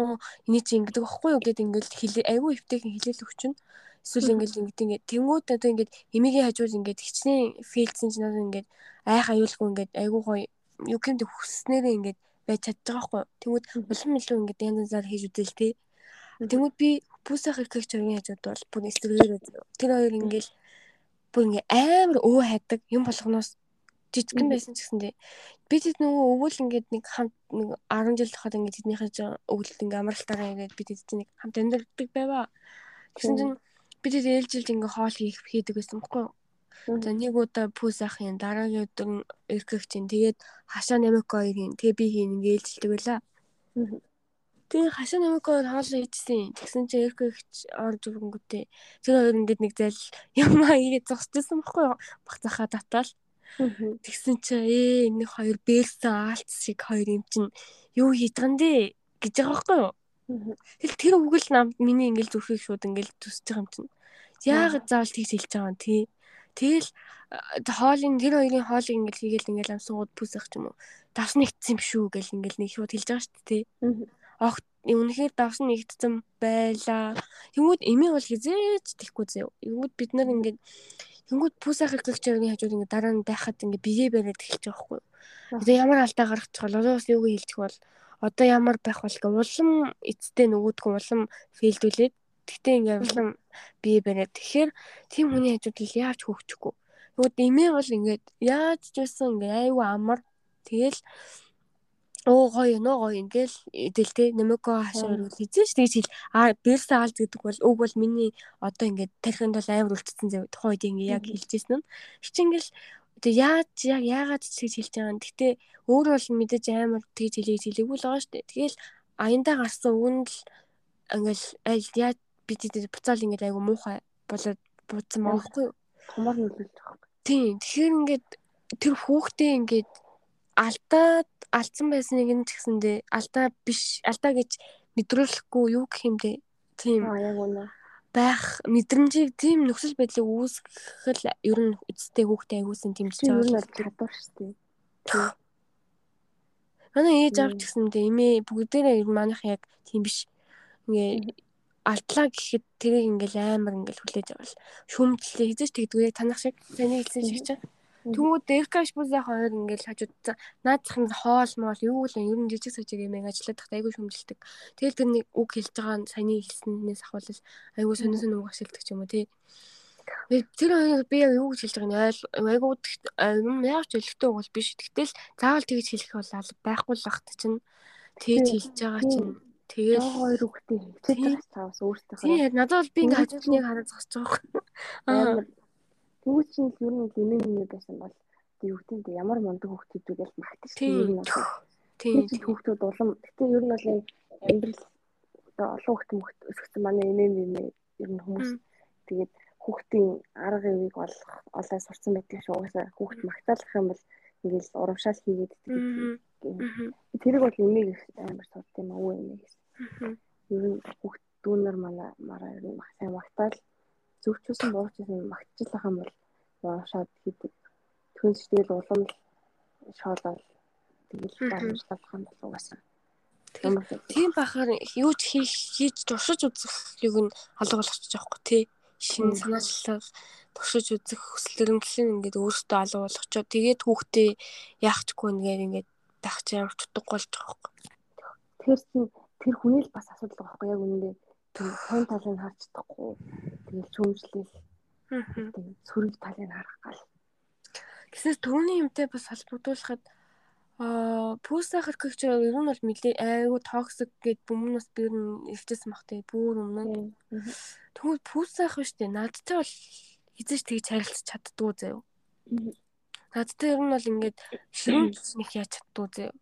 Оо эний чи ингэдэг байхгүй юу гэд ингээл хэлээ айгүй өвтэйхэн хэлээл өгчнө. Эсвэл ингээл ингэдэг ингээ тэнгууд одоо ингээд эмигийн хажууд ингээд хичнээн фейлдсэн чинь одоо ингээд айх аюулгүй ингээд айгүй гоё юу гэмдэ хүснээрээ ингээд байж чадж байгаа байхгүй. Тэнгүүд улам илүү ингээд янз янзаар хийж үзэл тээ. Тэнгүүд би пүүсэх хэрэг чоргийн хажууд бол бүр эсрэгээр тэр хоёр ингээл бүр ингээ амар өө хайдаг юм болгоноос жижигэн байсан ч гэсэндээ би тэд нөгөө өвөл ингээд нэг хамт нэг 10 жил тахад ингээд тэднийхээ өвөлт ингээд амралтаараа ингээд би тэд нэг хамт амьдардаг байваа. Тэгсэн чинь би тэд ээлжилж ингээд хоол хийх хийдэг байсан байхгүй юу? За нэг удаа пүүс ахын дараагийн өдөр эргэх чинь тэгээд хашаа намик хоёрын тэгээ би хийн ингээд ээлжилдэг байла. Тэгээ хашаа намик хоёр хоол хийжсэн. Тэгсэн чинь эргэж орж өгөнгөтэй. Тэр хоёр ингээд нэг зайл юм аа ийгээ зогсчихсан байхгүй юу? Бахцахаа татвал. Тэгсэн чи ээ энэ хоёр бэлсэн аалц шиг хоёр юм чин юу хийдгэн дээ гэж байгаа байхгүй юу? Тэгэл тэр үгэл намд миний ингээл зүрхийг шууд ингээл төсөж байгаа юм чин. Яагаад заавал тэгж хэлж байгаа юм тий? Тэгэл хоолын тэр хоёрын хоолыг ингээл хийгээл ингээл амсангууд пүсэх ч юм уу. Давс нэгдсэн юм шүү гэл ингээл нэг шууд хэлж байгаа шүү дээ. Огт үнэхээр давс нэгдсэн байлаа. Тэнгүүд эмээ бол хизээч тэхгүй зөө. Тэнгүүд бид нар ингээд Тэнгүүд пүүсах хэрэглэгчийн хажууд ингээ дараа нь байхад ингээ бие бариад эхэлж байгаа байхгүй юу. Тэгээ ямар алдаа гаргачих бол одоо бас юуг хэлчих бол одоо ямар байх бол улам эцтэй нөгөөдгөө улам фейлдүүлээд тэгтээ ингээ улам бие бариад тэгэхээр тийм хүний хажууд л яаж хөгчихгүй. Тэгвэл эмээ бол ингээд яаж ч байсан ингээ айгүй амар. Тэгэл оо гоё нөө гоё. Ингээл идэл те нэмэко хашаа өргөл хийжэн ш. Тэгж хэл а бэрс аалз гэдэг бол уг бол миний одоо ингээд тарихынд бол амар үлдсэн зав тухайн үед ингээ яг хэлжсэн нь чи ингээл тэг яаж яг яагаад ч гэж хэлж байгаа юм гэтээ өөр бол мэдээж амар тэгж хэлээ хэлээгүй л байгаа ш. Тэгэл аяндаа гарсан үг нь л ингээл аль яаж бид буцаал ингээд айгу муухай болоод буудсан маахгүй юу томор нөлөөлж байгаа тийм тэгэхээр ингээд тэр хүүхдээ ингээд алдаад алдсан байсныг нь ч гэсэндээ алдаа биш алдаа гэж мэдрүүлэхгүй юу гэх юм бэ? Тийм. Яг үнэ. байх мэдрэмжийг тийм нөхцөл байдлыг үүсгэх ер нь эцтэй хүүхдээ аягуулсан дэмжиж байгаа. Нь чадвар шүү дээ. Тийм. Манай ээж авч гэсэндээ эмээ бүгдээрээ ер манайх яг тийм биш. Ингээ алдлаа гэхэд тэрийг ингээл амар ингээл хүлээж авал. Шүмжлээ. Хизэж тэгдгүй яг танах шиг таны хэлсэн шиг чинь Тэнгүүд Эркаш бүсээ хоёр ингээл хажуудсан наадах нь хоол моол юу л нь жижиг сажиг юм ажиллаад тахт айгүй шүмжилдэг. Тэгэл тэр нэг үг хэлж байгаа нь саяны хэлснээс ахвал айгүй сонин үг ашигладаг юм уу тий. Тэр хоёр би яг юу гэж хэлж байгааг нь ойл айгүй юм яаж ч өлегтэй бол биш. Тэгтэл заавал тэгж хэлэх бол байхгүй л багт чинь тэгж хэлж байгаа чинь тэгэл хоёр үгтэй хичээж тавс өөртөө. Тий надад бол би ингээ хажуудлыг хараад зогсож байгаа. Аа. Тэгвэл чинь ер нь эмээ эмээ байсан бол гэдэг нь ямар мундаг хүүхдүүд гэж магтаж тийм юм байна. Тийм хүүхдүүд улам гэтээ ер нь бол юм амьдрал олон хүүхд өсгсөн манай эмээ эмээ ер нь хүмүүс тэгээд хүүхдийн арга ивийг олох олоо сурцсан байдаг шүү. Угаасаа хүүхд магтаалах юм бол ингээл урамшаал хийгээд тэгээд тэрийг бол эмээг амар сурд юм аа эмээ гэсэн. Ер нь хүүхд дүүнер манай мараа ер нь сайн магтаал зөвчүүлсэн буучсан магтчихлах юм бол уушаад хийдэг. Түүнч тэгэл улам л шоолол тэгэл дамжлах юм бол угаасаа. Тийм бахаар юу ч хийж хийж туршиж үзэх юг нь алга болгочих жоохгүй тий. Шинэ санаачлал туршиж үзэх хүсэл эрмэлзэл ингээд өөртөө алга болгочоо тэгээд хүүхдээ яахчгүй нэгээр ингээд дахиж ямар чутгагүй болж байгаа байхгүй. Тэгэхээр тэр хүний л бас асуудал байхгүй яг үнэндээ. Тийм хон талыг харж чадахгүй тэгэл чөмжлөл тэгээд сөрөг талыг харах гал. Гэсээс төрөний юмтай бас холбогдуулахад аа пүүсээ хэрхэгч ер нь бол нэлээ айгу токсик гэд бүмэн бас би ер нь илчсэн бах тий бүр өмнө. Тэгвэл пүүсээ хэ штэ надтай бол хизэж тэгж харилцаж чаддгүй заяа надтай ер нь бол ингээд ширүүн нэг яаж чаддгүй заяа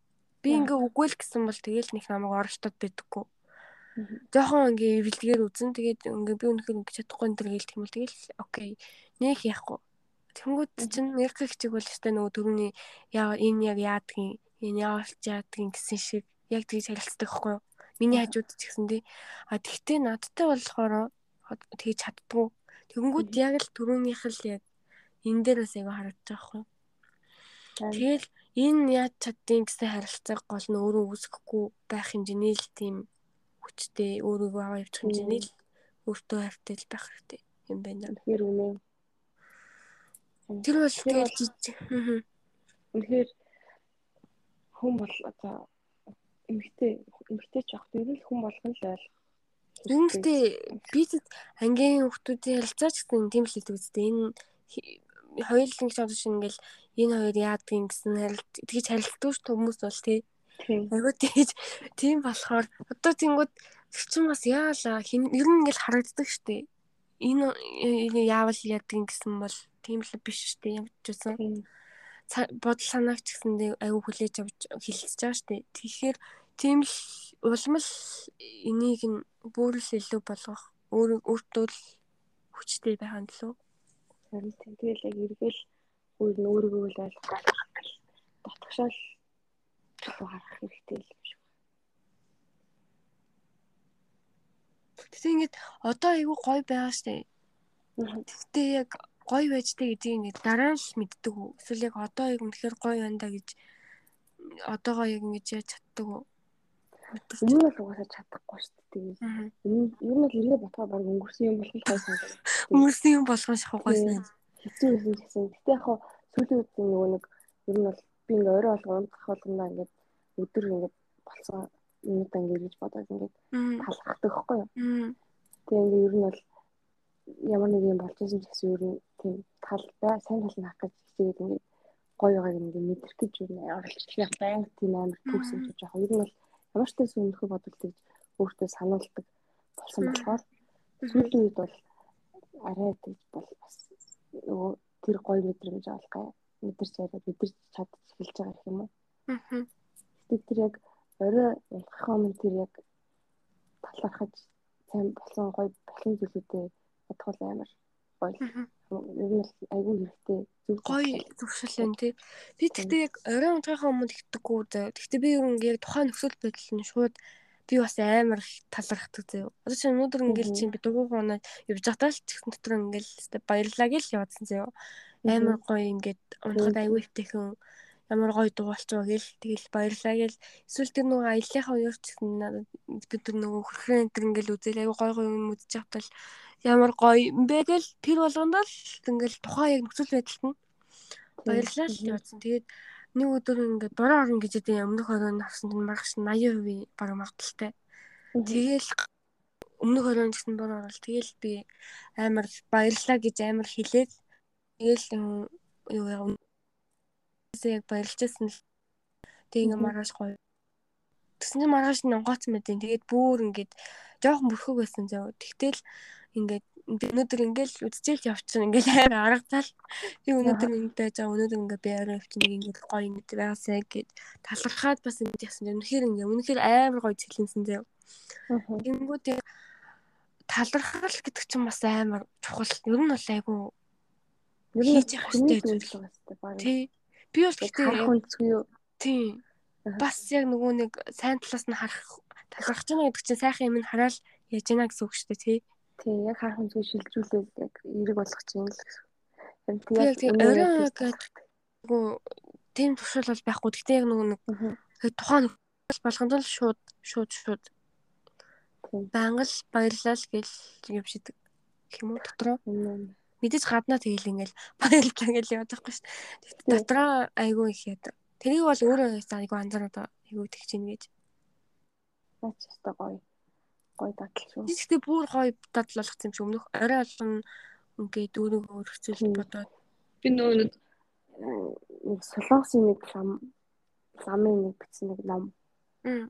би ингээ үгүй л гэсэн бол тэгэл нэг намайг оролтод байдаггүй Жохон ингээ эвлэгээр үзэн тэгээд ингээ би өнөхөр ингээ чадахгүй энэ төр хэлдэг юм бол тэгэл окей. Нэг яахгүй. Тэнгүүд чинь нэрх хичиг бол өстой нөгөө төрөний яа энэ яг яадгийн энэ яавалч яадгийн гэсэн шиг яг тэгж харилцдаг хгүй юу? Миний хажууд ч гэсэн тий. А тэгтээ надтай болохоор тэгж чаддгүй. Тэнгүүд яг л төрөөнийх л яг энэ дээр бас айгаа харагдаж байгаа хгүй юу? Тэгэл энэ яаж чаддیں۔ гэсэн харилцааг гол нь өөрөө үүсгэхгүй байх хэмжээний л тийм хүчтэй өөрийгөө аваа явуучих хэмжээний л өөртөө хайртай л байх хэрэгтэй юм байна. Тэгэхээр үнэ. Тэр бол тэгэл жижиг. Үнэхээр хүн бол одоо эмгтэй эмгтэй ч явах тэр л хүн болгон л ойл. Үүнтэй бид ангийн хүмүүсийн харилцаач гэсэн тийм л хэлдэг үстэй. Энэ хоёулын гэж бодож ингээл энэ хоёр яадгийн гэсэн харилт тэгж харилцдаг ш хүмүүс бол тий Айгуу тийж тийм болохоор одоо тэнгууд чинь бас яалаа ер нь ингээл харагддаг штеп. Энэ яавал яадаг гэсэн бол тийм л биш штеп явж үзсэн. Бодол санаач гэсэндээ айгуу хүлээж авч хэлэлцэж байгаа штеп. Тэгэхээр тийм л улам л энийг нь бүрэл илүү болгох өөр өөртөө л хүчтэй байх нь лөө. Харин тэгэл яг эргэл өөр нь өөрийгөө л ойлгох гал дотгошоол руу харах хэрэгтэй л юм шиг. Тэгтээ ингээд одоо айгүй гоё байгаа штэ. Тэгтээ яг гоё байжтэй гэдгийг ингээд дараа нь мэддэг үү? Эсвэл яг одоо яг үнэхээр гоё байна да гэж одоогоо яг ингэж яаж чаддаг уу? Энэ бол угаасаа чадахгүй шүү дээ. Энэ ер нь л ирээ ботгоо баг өнгөрсөн юм болох санагдав. Өнгөрсөн юм болгон шахаггүйсэн. Хэцүү юм гэсэн. Гэтэ яг хаа сүүлийн үед нөгөө нэг ер нь бол би ингээ орой болго унтах болгоно ингээд өдөр ингээд болсон минут ингээд гэж бодоод ингээд талхахдаг байхгүй юу. Тэгээ ингээд ер нь бол ямар нэг юм болж байсан ч гэсэн ер нь тийм тал бай сайн тал нь хах гэж хичээгээд ингээд гоё байгааг ингээд мэдэрх гэж ер нь оролцох байнга тийм амар гэж яг ер нь бол ямар ч төс өмнөхөө бодолтой өөртөө сануулдаг болсон болохоор сүүлийн үед бол арай тэгж бол бас нөгөө тэр гоё мэдрэмж авах мэдэрч яриад мэдэрч чадчих эхэлж байгаа юм уу. Аа Тэгтээ тэр яг орой ялгахаа өмнө тэр яг талархаж сайн болсон гоё болсон зүйлүүдээ бодхол амар гоё. Ер нь айгүй хэрэгтэй зөв гоё зөвшөл юм тий. Би тэгтээ яг орой унтахаа өмнө тэгдэггүй заа. Тэгтээ би яг тухайн нөхцөл байдал нь шууд би бас амар талархдаг заяа. Одоо чинь өнөөдөр ингээл чинь би дөрөв хоног явж байхдаа л чихсэн дотор ингээл баярлалаа гэл явуулсан заяа. Амар гоё ингээд унтахад аюу өвтэйхэн ямар гоё дуулч байгаа гэл. Тэгэл баярлаа гэл. Эсвэл тэр нөгөө аяллахаа уурч гэсэн бид тэр нөгөө хөрхрэн энэ ингээл үзэл аюу гоё гоё юм үзэж явтал ямар гоё юм бэ гэл. Тэр болгонд л ингээл тухайн яг нөхцөл байдалд нь баярлаа л явуулсан. Тэгээд нэг өдөр ингээд дураа орно гэж үдээ өмнөх оройн авсан чинь маргааш 80% баг магадaltaй. Тэгээл өмнөх оройн гэсэн дураа орол тэгээл би амар баярлаа гэж амар хэлээд тэгээл юу яа яг баярлажсэн л тэг ингээ маргааш гоё. Тэгсэн чинь маргааш нь онгооцсон мэдэн. Тэгээд бүр ингээд жоохон бүрхэг байсан зав. Тэгтэл ингээд өнөөдөр ингээл үдчихэл явчихна ингээл амар аргацаал би өнөөдөр ингэ байж байгаа өнөөдөр ингээ би арай явчихна ингээд гоё ингэ байгаасаа гэд талархаад бас ингэ яасан. Үнэхээр ингээ үнэхээр амар гоё цэлэнсэн зав. Тэнгүүд талархал гэдэг чинь бас амар чухал. Ер нь бол нь хийж явах хэрэгтэй зүйл байгаа. Тий. Би бол харах үнцгүй юу? Тийм. Бас яг нөгөө нэг сайн талаас нь харах талархаж байгаа гэдэг чинь сайхан юм нь хараад яаж яана гэсэн үг шүү дээ тий. Тий, яг харах үнцгүй шилжүүлээд яг эерэг болгох чинь л гэсэн. Яг тийм орой гэдэг нөгөө тийм туршил бол байхгүй. Гэхдээ яг нөгөө нэг тухайн болгонд л шууд шууд шууд байнга л баярлал гэл юм шидэг юм уу дотроо мэдээж гаднаа тэгэл ингээл баярлалаа гэж яваад байхгүй шүү дээ. Дотроо айгүй их яд. Тэрийг бол өөрөө айгүй анзаараад айгүй тэгж чинь гэж. Наач өстой гоё. Гоё дадал шүү. Тэгэхдээ бүр гоё дадал болгоц юм шиг өмнөх орой олон ингээд өөрийгөө өргөцөл бодоод би нөгөө нэг нэг солонгосын нэг лам ламын нэг бичсэн нэг ном. Мм.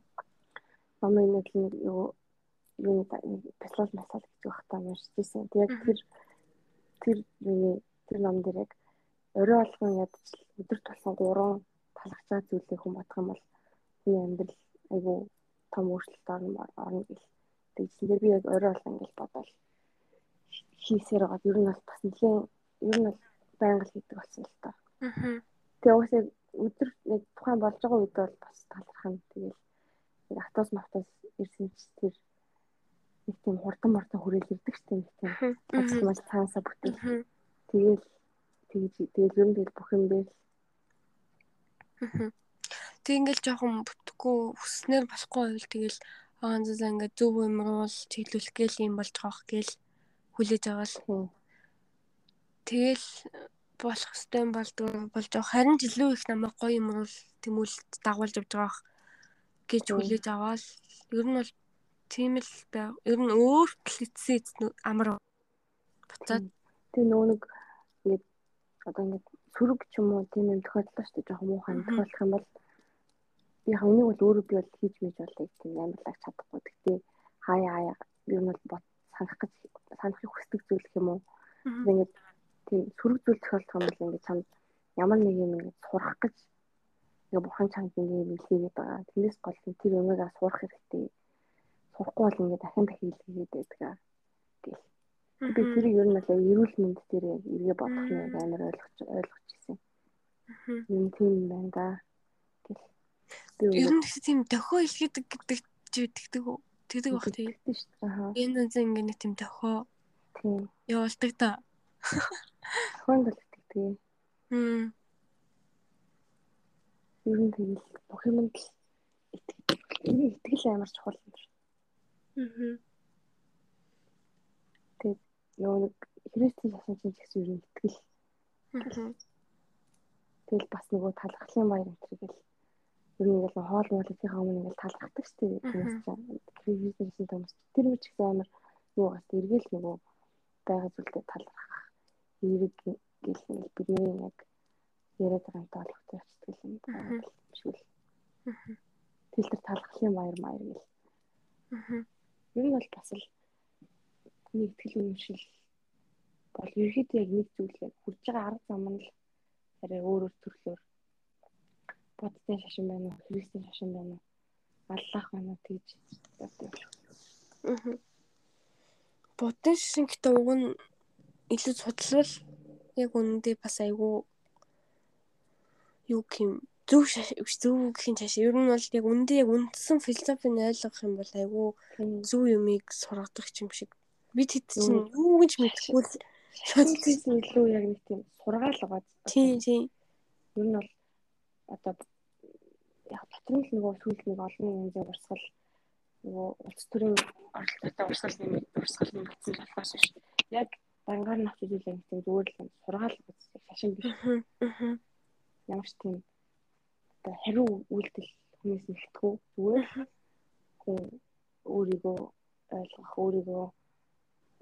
Номын нэг нэг юу юу бяцлал масал гэж багтаа уншижсэн. Тэгээд тэр тэр юу тэр ном дээр яг орой болгон ядч өдөр тулсан гурван талхацаа зүйлийг хүн бодох юм бол хүний амьдрал айгүй том өөрчлөлт орно орно гэл. Тэгсэн дээр би яг орой болгон ингэж бодоод хийсээр байгаа. Ер нь бол бас нэлийн ер нь бол байнга л хийдэг болсон л та. Аа. Тэгээ уусаа өдөр нэг тухайн болж байгаа үед бол бас талархна. Тэгэл автос мавтос ирсэн чи тэр нэг тийм хурдан мартан хүрээл ирдэг ч тийм тийм. Ажил мал цаасаа бүтээл. Тэгэл тэгж тэгэл ер нь тэгэл бүх юм дээр Тэг ингээл жоохон бүтэхгүй хүснээр болохгүй байвал тэгэл аанзаа ингээд зөв юмруул чиглүүлэх гээл юм болж байгаа гээл хүлээж аваад тэгэл болох хэвтэй болдгоо болж байгаа. Харин ч илүү их намайг гоё юмруул тэмүүлэлт дагуулж явж байгаа гэж хүлээж аваад ер нь бол тийм л байг. Ер нь өөр клицсэн амар буцаад тэг нөгөө нэг нэг одоо ингэ сөрөг ч юм уу тийм юм тохиолдлоо шүү дээ. Жохон муухай тохиолдох юм бол би энийг бол өөрөө би бол хийж мэж болыг тийм амарлаг чадахгүй. Хаяа хаяа ер нь бол бот санах гэж санахыг хүсдэг зүйл юм уу? Ингээд тийм сөрөг зүйл тохиолдох юм бол ингээд чам ямар нэг юм ингээд сурах гэж ингээ бурхан чамд ингээ юм илгээгээд байгаа. Тэрнээс гол тэр юмыг сурах хэрэгтэй сурахгүй бол ингээд дахин дахин илгээгээд байдаг аа гэл. Би тэрийг ер нь бол эрүүл мэнд дээр яг эргээ бодох нь амар ойлгож ойлгож ирсэн. Юм тийм байна да гэл. Ер нь тийм дохио илгээдэг гэдэг тэгдэг үү? Тэгдэг бах тийм. Шүү дээ. Энэ зэн ингээ нэг тийм дохио. Тийм. Явуулдаг та. Дохионд л тэгдэг. Хм. Ер нь тэгэл бүх юмд л итгэл амар чухал юм шиг. Тэгээд нөгөө нэг христийн шашин чинь гэсэн юу итгэл. Аа. Тэгэл бас нөгөө талархлын баяр гэл ер нь ингээл хоол моолынхаа өмнө ингээл талархдаг шүү дээ. Тэрнээс чинь христийн шашин томс. Тэр үуч гэсэн амар юу гас эргэл нөгөө байгаа зүйлдээ талархах. Эерэг гэл ингээл бидний яг яриад байгаа юмтай холбоотой явцдаг юм байна шүү л. Аа. Тэгэл талархлын баяр маяр гэл. Аа Ер нь бол бас л нэг итгэл үнэмшил бол ерөөхдөө яг нэг зүйл яг хүрж байгаа арга зам нь л арай өөр өөр төрлөөр бодтой шашин байна уу, христийн шашин байна уу, аллах байна уу тэгж боддог. Аа. Буддын шашин гэдэг уг нь илүү судлал яг үнэндээ бас айгүй юу гэм зөв зөв гэхин цааш ер нь бол яг үндэ яг үндсэн философиг ойлгох юм бол айгүй зөв юмыг сургадах юм шиг бид хэд чинь юу гэж мэдэхгүй л шоцсон илүү яг нэг тийм сургаал байгаа. Тийм тийм. Ер нь бол одоо яг дотор нь нөгөө сүүлд нэг олон янзын урсгал нөгөө улс төрийн оролцоотой урсгал нэмээд урсгал нэмэгдсэн болохоос биш. Яг дангаар нь авчиж үлээ гэсэн зүгээр л сургаал үзсэн шашин биш. Ямар ч тийм одоо хариу үйлдэл хүмүүс нэгтгэв зүгээр хүн өөрийгөө ойлгох, өөрийгөө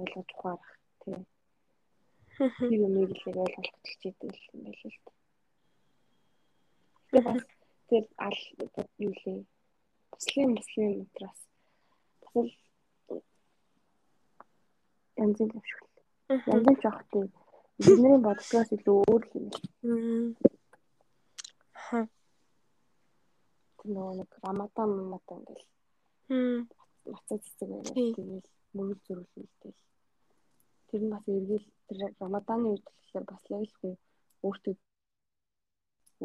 ойлгож ухаарах тийм. Тэр юмыг л ойлголт хичээдэг юм байл л. Тэгээ бас тэр ал юу лээ. Муслим муслим утраас бас л янз бүр шүү. Янз бүр жоох тийм бидний боддгоос илүү өөр юм. Ха. Тэр нөгөө нэг рамадан гэл. Хм. Мацаа цэцэг байгаад тэгэл мөрөг зөрүүлэлтэй. Тэр нь бас эргэл тэр рамаданы үед болохоор бас яг л хүн өөртөө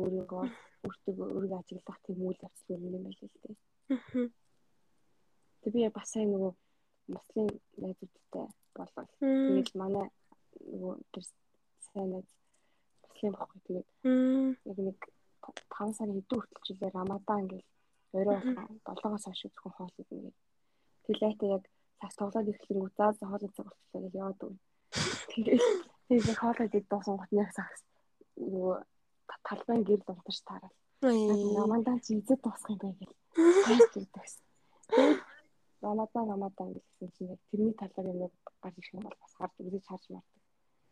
өөрийгөө өөртөө өөрийгөө ажиглах тийм үйл явцлууд юм байл л дээ. Тэг би бас сайн нөгөө муслим найзуудтай болол. Тэгэл манай нөгөө тэр сайн найз муслим баггүй тэгээд яг нэг 5 сарын хэдэн хүртэл жилээ рамадан гэл орой 7-оос хойш зөвхөн хоол идэнэ. Тэглээтэй яг цаг тоглоод ирэхлээр заа хоолой цаг болчихлоо гэж яваад өгнө. Тэгээд тэгээд хоолой идэх дуусан гот нэг цаг нөгөө талбайн гэр дунтаж таарал. Рамадан чи эзэд дуусах юм байна гэл. Хайж өгдөгс. Тэгээд рамадан рамадан гэсэн чинь яг тэрний талаар юм гарч ирэх юм бол бас харж үзэж харж мардаг.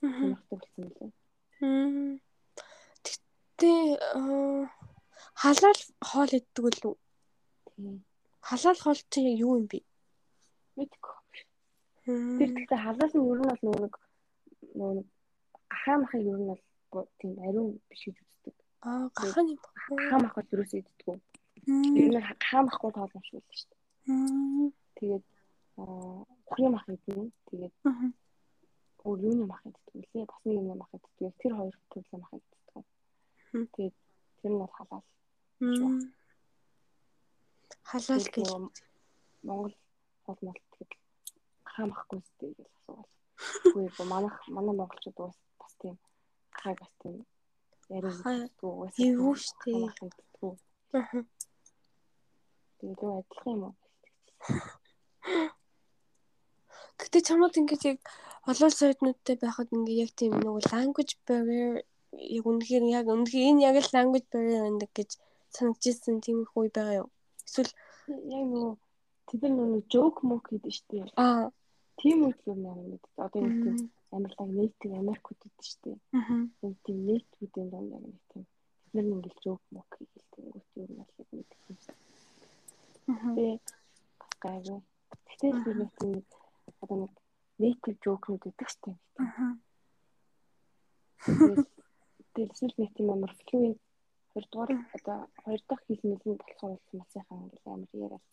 Сонирхдаг болсон юм лээ. Гэтэ халаал хоол иддэг л үү? Халаал хоол чинь юу юм бэ? Мэдгүй. Тэр гэхдээ халаал нь ер нь бол нэг нөгөө гахаа махыг ер нь бол тийм ариун биш гэж үздэг. Аа гахаа юм. Гахаа мах бол юусоо иддэг. Ер нь гахаа махгүй тоол юм шиг л шүү дээ. Тэгээд ухрын мах идэнэ. Тэгээд өөр юуны мах иддэг лээ. Бас нэг юм мах иддэг. Тэр хоёр төрлийн мах иддэг. Тэгээд тэр нь бол халаал. Халаал гэж Монгол хол мол тэгээд хаамахгүй сте гэж асуувал. Үгүй манайх манай монголчууд бас бас тийм хай бас тийм яриадгүй уусаа. Юу штэ. Тэгээд юу адилхан юм уу? Гэтэ чамд ингэж яг олон соёднуудтай байхад ингээ яг тийм нөгөө language barrier яг үнэхээр яг үнэхээр энэ яг л language barrier байдаг гэж санагдчихсан тийм их үе байгаа юу? Эсвэл яг нөгөө тэд нар нөгөө joke mock гэдэг шүү дээ. Аа тийм үед юу нэр мэд. Одоо нэг тийм Америк native Америкууд гэдэг шүү дээ. Аа. Нэг тийм native-үүдийн дунд яг нэг тийм тэд нар ингээл joke mock хийх тийм үт юм яг нэг тийм. Аа. Тэгээ гайгүй. Тэгтээ би нэг тийм одоо нэг native joke-нууд гэдэг шүү дээ. Аа. Дэлсэл нэг тийм амар fluent хоёрдугаар одоо хоёр дахь хэл нэлээд болохоор маш сайхан ингээл амар яриад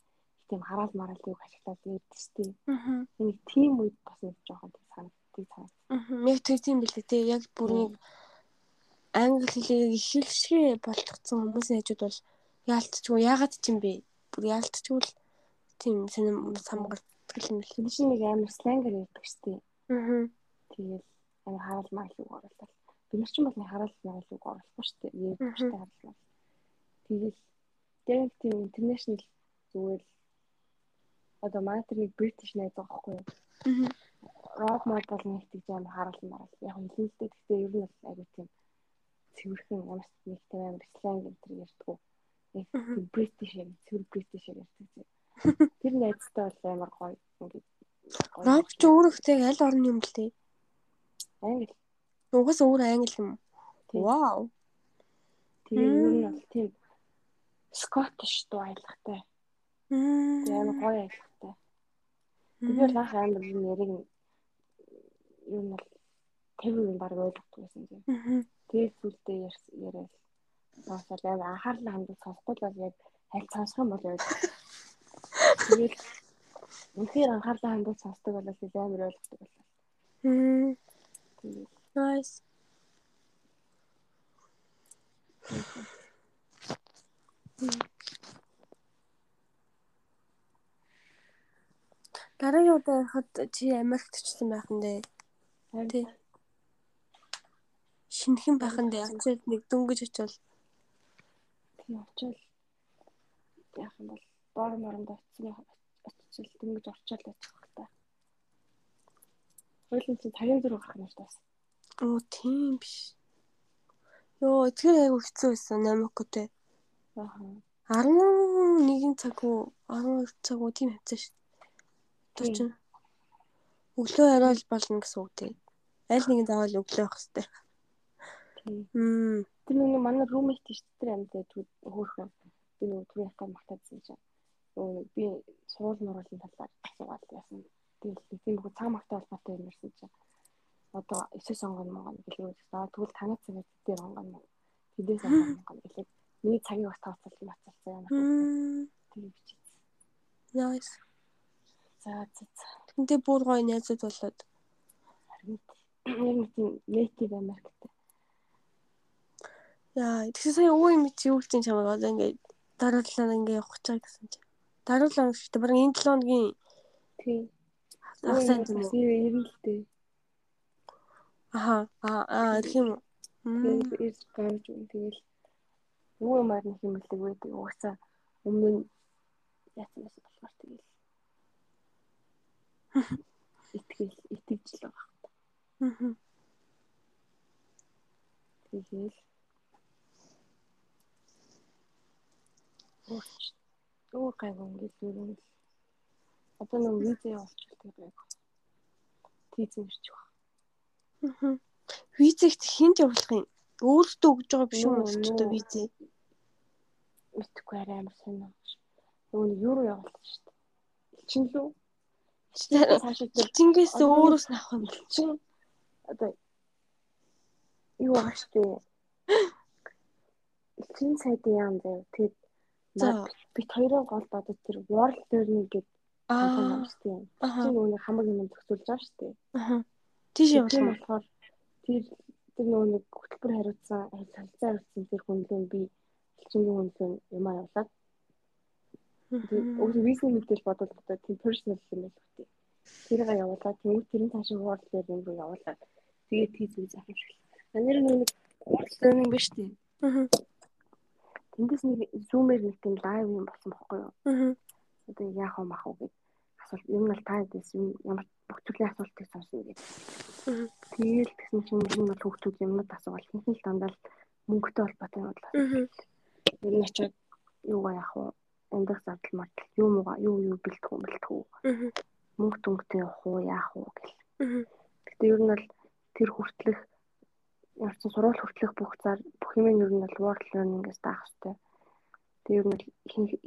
тийм хараал мараал юу ашиглаад ярьдэж тий. Аа. Нэг тийм үед бас нэг жоохон тийм санагддаг санагд. Аа. Яг тэг тийм билээ те. Яг бүр нэг англи хэлийг их хэлшгэ болчихсон хүмүүсийн хажууд бол яалтчгүй яагаад ч юм бэ? Бүр яалтчгүй л тийм сонирм самгардаг юм. Тэр чинь нэг амар сленгер ярьдаг штеп. Аа. Тэгээд амар хараал мараал үг оруулаад. Нар ч бол нэг хараал мараал үг оруулахгүй штеп. Ярьдаг штеп хараал. Тэгээд яг тийм интернэшнл зүгээр одоо манай тэр нэг бритиш найз байгаа байхгүй юу? Рок мод бол нэг тийм амар хараал мараал. Яг нь хэлэлтэй гэхдээ ер нь бол айгүй тийм цэвэрхэн ямар ч нэг тийм амар сленг энэ төр ярьдгүү. Нэг тийм бритиш юм, цэвэр бритиш ярьдаг тийм. Тэр найзтай бол амар гоё ингээд Рок ч өөрөө ихтэй аль орны юм бэлээ? англи. Угаас өөр англи юм. Вау. Тэгээ ер нь бол тийм скоттиш дуу аялагтай. Мм. Амар гоё аялагтай. Бол анх амар юм яриг ер нь бол 50% баг ойлгохгүй байсан тийм. Тэгээд сүлдээ яриад сонсоод амар анхаарлаа хандуулж сонсохгүй бол яг аль сонсох юм бол яг тэгээд үнэхээр анхаарлаа хандуулж сонсдог бол амар ойлгодог боллоо. Мм. Тэгээд Nice. Дараагийн удаа ярихад чи Америкт очсон байх нь дээ. Тий. Шинхэн байх нь дээ. Яг ч нэг дөнгөж очивол Тийм очил яах юм бол доор моронд очсон очил дөнгөж орчоод очих хэрэгтэй. Хойлон чи цагийн зураг гарах юм шүү дээ. Оо тийм биш. Йоо, тэр айгу хэцүү байсан Намикотэй. Аа. 11 цаг уу 12 цаг уу тийм хэвцээ шүү. Тэр чинь өглөө арай л болно гэсэн үг тийм. Аль нэгэн заавал өглөө явах хэрэгтэй. Мм. Тэр нэг манай roommate шүү дээ амьд хөөхөн. Би нөгөө түр яхаа магтаадсан чинь. Нөгөө би суул нуруулын талаар асуугаад яасан. Тэгээд тийм бүх цаа магтаа холбоотой юм ярьсан чинь одоо 9 сонгоно монгол гэлээ. Тэгвэл танай цагаар дээр онгоно. Тэдээс онгоно монгол гэлээ. Миний цагийг бас тооцоолсон бацалсан юм. Тийм бичиж. Nice. За за за. Тэндээ бүр гоё найзууд болоод харин яг тийм native Америктэй. Яа, тэгсэн сая өө юм чи юу гэж чамайг одоо ингээд дараалал ингээд явах гэж байгаа гэсэн чи. Дараалал шүү дээ. Бараг энэ 7 хоногийн тий. Ахсан юм уу? Тийм ирэлтэй. Аха. Аа тийм үү. Тэгээд гарч үн тэгэл юу юмар нэг юм хэлэг байдаг. Угаасаа өмнө нь яасан юм болохоор тэгэл итгэл итгэж л байгаа. Аа. Тэгэл Юу гайг ингээл өрөөл. Одоо нэг визээ олчихдаг байг. Тийзэн ирчих Визэгт хинт явуулах юм? Өөртөө өгж байгаа биш үү өөртөө визээ? Мэдхгүй арай амар сонь. Нөгөө юу явуулсан шүү дээ. Чин лүү? Цаашаа Чингээс өөрөөс нь авах юм бол чин одоо юу ааш тээ. Чин сайдын яам заяа. Тэгээд бит хоёроо гол одоо тэр World Learning гэдэг Аа. тийм. Чи нөгөө хамаг юм төгсүүлж байгаа шүү дээ. Аа. Тийш явуулах юм болохоор тэр тэр нөгөө нэг хөтөлбөр хариуцсан, харилцаа хариуцсан тэр хүнлэн би элчингийн хүнлэн юм явуулаад өөр визний мэдээлэл бодвол одоо тийм personal юм байх тийм. Тэрийг явуулаад тэгвэл тэрэн цаашаа World Learning руу явуулаад тэгээд тийз юм шиг. Анир нэг Learning биш тийм. Тэндээс нэг Zoom-ээр нэг тийм лайв юм болсон байхгүй юу? Одоо яах вэ мах уу гэж асуулт юм бол та дэс юм ямар бүх төрлийн асуултыг сонсно гэж. Аа. Тэгээл тэгсэн чинь энэ бол хүүхдүүд юмнууд асуувал хинхэн л дандаа л мөнгөтэй холбоотой юм бодлоо. Аа. Ер нь очиод юугаа яах вэ? Эндх зардал мартал юу муугаа юу юу бэлдэх юм бэлдэх үү? Мөнгө төнгөтэй явах уу яах уу гэл. Гэтэ ер нь бол тэр хүртлэх явсан сурвал хүртлэх бүх зар бүх юм ер нь бол world learning-ээс даах хэрэгтэй. Тэг ер нь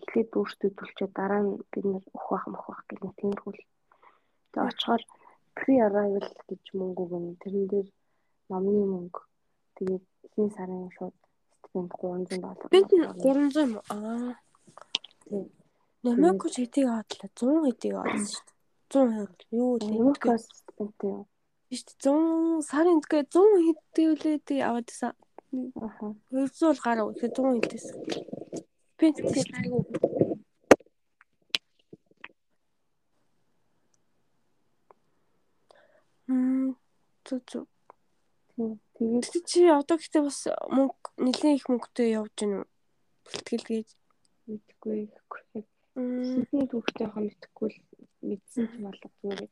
эхлээд өөртөө төлчөө дараа нь бид нэр өх бах мөх бах гэх нэг тиймэрхүү л. Тэг очихоор pre arrival гэж мөнгө өгнө. Тэрэн дээр номны мөнгө. Тэгээд эхний сарын шууд стипенд 300 доллар. Бид 300 юм уу? Аа. Тийм. Намайг ч хэдийг аваадлаа 100 хэдийг аваад шүү дээ. 100 юу Нэмэхгүй стипендтэй юу? биш 100 сарын тэгээ 100 хэдтэй үлээдэг аваад байсан. Аха. 200 бол гараа үхээ 100 хэдээс. Пенстэй айгу. Мм зүг зүг. Тэгээд чи одоо гэхдээ бас мөнгө нэлээд их мөнгөтэй явж гэнэ үү? Бэлтгэл гэж. мэдхгүй ихгүй. Мм Бидний түүхтэй хаа мэдхгүй л мэдсэн ч болов яг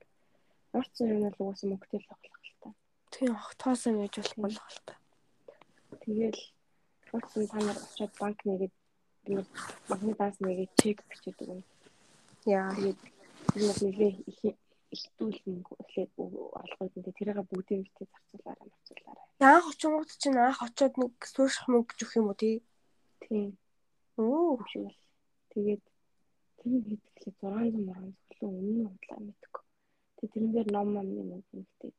орцсон юм бол угаасаа мөнгөтэй л авах л та. тийм ах тоосон байж болох болох л та. Тэгэл орцсон та нар очиод банк нэгээд би банкны даас нэгээд чек бичээд өгнө. Яа. Тэгээд тэр нь нэлээ их ихтүүлэн эхлээд алгууд энэ тэрийг бүгдийг битээ зарцуулаарай зарцуулаарай. Яах очингууд чинь анх очиод нэг суурших мөнгө гэж өгөх юм уу тий? Тийм. Оо. шиг бол. Тэгээд тэр нь хэдгэлээ 600 мөрөн зөвлөө өмнө худлаа мэдгүй. Тэгээд тэрэн дээр ном номны мөнгө нэгтэй.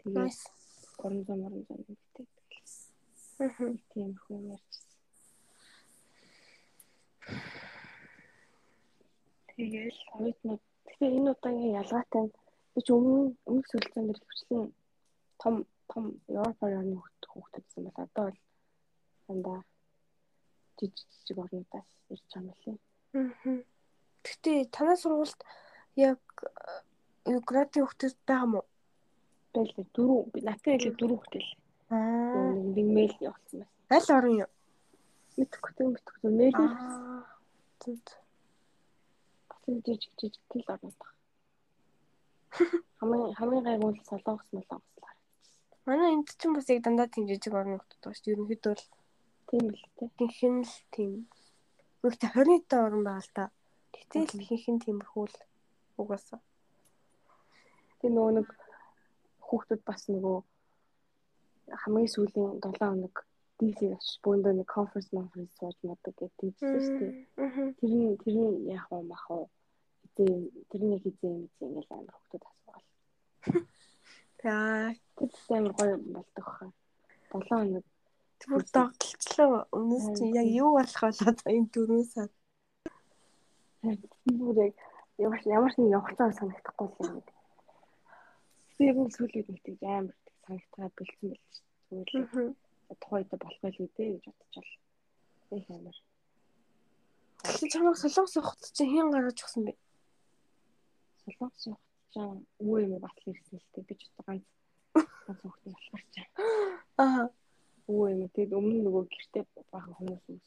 Тэгээд Nice. 300 мөрөн нэгтэй. Мгм. Тийм хүн ярьчихсан. Тэгэл оюутнууд тэгэхээр энэ удаагийн ялгаатай нь би ч өмнө өмнөх суралцаанд дэр хвчлэн том том Европоор орны хүүхдүүд гэсэн бол одоо бол дандаа жижиг жижиг орнуудаас ирж байгаа юм лээ. Мгм. Гэтэ танай сургуульд яг юу градийн хүүхдүүд байгаа мó? Тэгэл дөрөв би натаа хэлээ дөрөв хүүхдэл. Аа. Нэг мэйл явуулсан байсан. Аль орон юу? Мэдхгүй тэг мэдхгүй Аа. Зүт. бас нэг жижиг жижиг тэл ороод байгаа. Хамгийн хамгийн гайгүй нь солонгос молонгос л харагдчихсан. Манай энд чинь бас яг дандаа тийм жижиг орнууд байгаа шүү. Ерөнхийдөө л Тийм л ихэнх нь л тийм. Гэхдээ 20 та орн байгаа л та. Гэтэл ихэнх нь тиймэрхүү л угаасаа. Тэгээ нөгөө нэг хүүхдүүд бас нөгөө хамгийн сүүлийн 7 хоног DC очиж бөөндөө нэг конференс конференс сууж мадаг гэдэг тийм шүү дээ. Тэр нь тэр нь яах вэ мах уу? Эзэн тэрний хизээ юм эзэн ингээл амар хүүхдүүд асуугаал. За Тэр амар гоё болдог хаа. 7 хоног бүр догтлцлоо. Өмнөс чи яг юу болох болоод энэ дөрөв сар. Бүр яг ямар ямар нэг явахцаа санагдахгүй л юм. Тэр нь сүүлийн үед нэг амар санагтаад бэлдсэн байл шүү дээ. Зүгээр л тухайд болох байл үдээ гэж бодчихвол. Их амар. Тэгэхээр чамайг солонгос явахд чи хэн гаргаж өгсөн бэ? Солонгос явахчаа өвөө юм батал ирсэн л дээ. Би ч ганц ганц хүүхдээ болохоор Аа. өвөө юм. Тэгэд өмнө нөгөө гэртээ баахан хүмүүс ус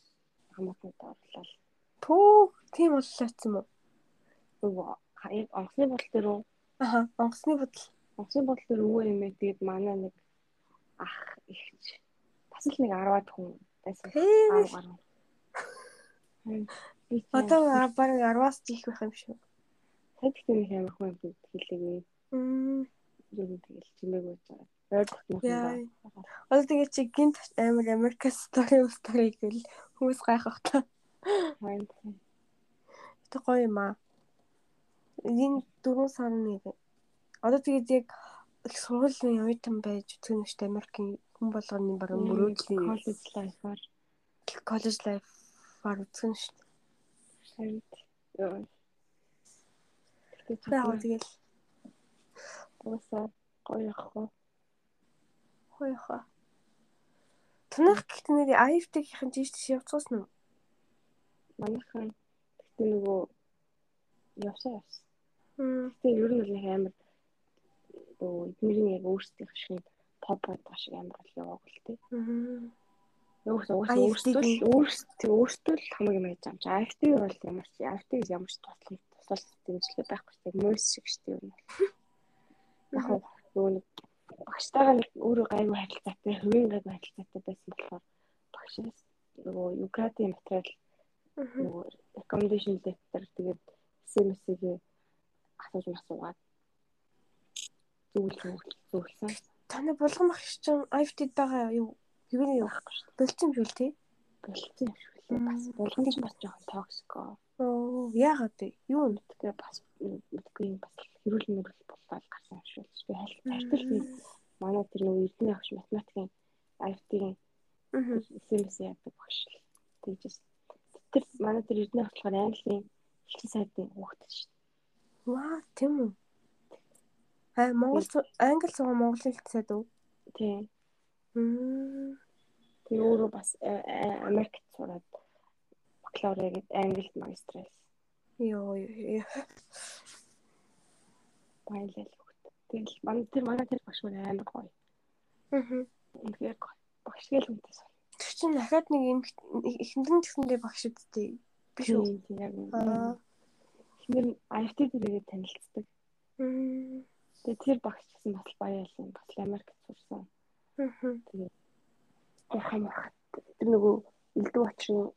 хамаатнууд орлоо. Пүү, тийм боллоочсон юм уу? Нөгөө яг онцны бодол дээр үү? Аа, онгоцны бодол. Онцны бодол дээр өвөө юм. Тэгэд манай нэг ах ихч бас л нэг 10-аад хүн байсан. Хээ. 10 гаруй. Харин би Одоо бараг 10-аас ч их байх юм шүү. Тэгэхдээ нэг амар хүн юм хэлээгүй. Мм. Юу тэгэл байгаа. Юм Яа. байна. Одоо тэгээ чи гинт амар Америкас стори стори гэл хүмүүс гайхах та. Харин Тэ гоё юм аа. Энэ дөрөв сарны нэг. Одоо тэгээд яг их сургуулийн оюутан байж нь шүү дээ Америкийн хүн болгоны баруун мөрөөдлийн коллеж лайфаар коллеж лайфаар нь шүү харин дээ. Тэгээ Яг тэгэл уусаа гоё ахгүй. гоё хаа. Танах гэхдээ нэр IFT-ийн тийш тийш явцсан уу? Манайхан тэгтээ нөгөө явсаа явсан. Тэгтээ ер нь бол нэг амар нөгөө эднэрийн яг өөрсдийнх шиг топ байдаг шиг амар л. Мм. Уус уус IFT-ийн өөрсдөө өөрсдөө өөрсдөө л хамаг юм яаж амч. IFT бол ямар ч гэж ямар ч туслах тусал дэмжлэг байхгүй дээ. Мөс шиг ер нь. Яг нөгөө нэг багштайгаа нэг өөрөө гайгүй харилцаатай, хувийн гайгүй харилцаатай байсан болохоор багшаас нөгөө Юкратийн материал нөгөө recommendation letter тэгээд SMS-ийг асууж масуугаад зөвлөсөн зөвлөсөн. Таны булган багш чинь IFT байгаа юу? Юу нь юу? байхгүй шүү дээ. Бэлтэн бил тээ? Бэлтсэн юм шиг лээ. Бас болгонд ч бас жоохон токсико. Оо, яагаад вэ? Юу нэ? Тэгээ бас мэдгүй юм бас хэрүүл мөрөл болоод гарсан юм л. Би хальт хальтал би манай тэр нөгөө эрдэнэ багш математикийн IFT-ийн. SMS яадаг багш л. Тэгжээс тэр манай тэр эрдэнэ болохоор английн хэлний сайдын хүүхэд шүү дээ. Ваа, тийм үү? Аа, Монгол англи зугаа монголын хэлцээд үү? Тийм. Тэгээ өөрөө бас э, э, Америкт сураад бакалавр гээд англид магистрээс Йоо, ёо. баялал хөхт. Тэгэл манай тэр манай тэр багш мөр амар гоё. Аа. Гоё. Багш гээл үнтэй сон. Тэр чинь дахиад нэг ихэнхэн гэсэндээ багш үсттэй. Биш үү? Яг Аа. хинэр IFT дээрээ танилцдаг. Тэгээ тэр багш гэсэн бас баялал юм. Бас Америкт сурсан. Аа. Яхан бахт тэр нөгөө элдв очрын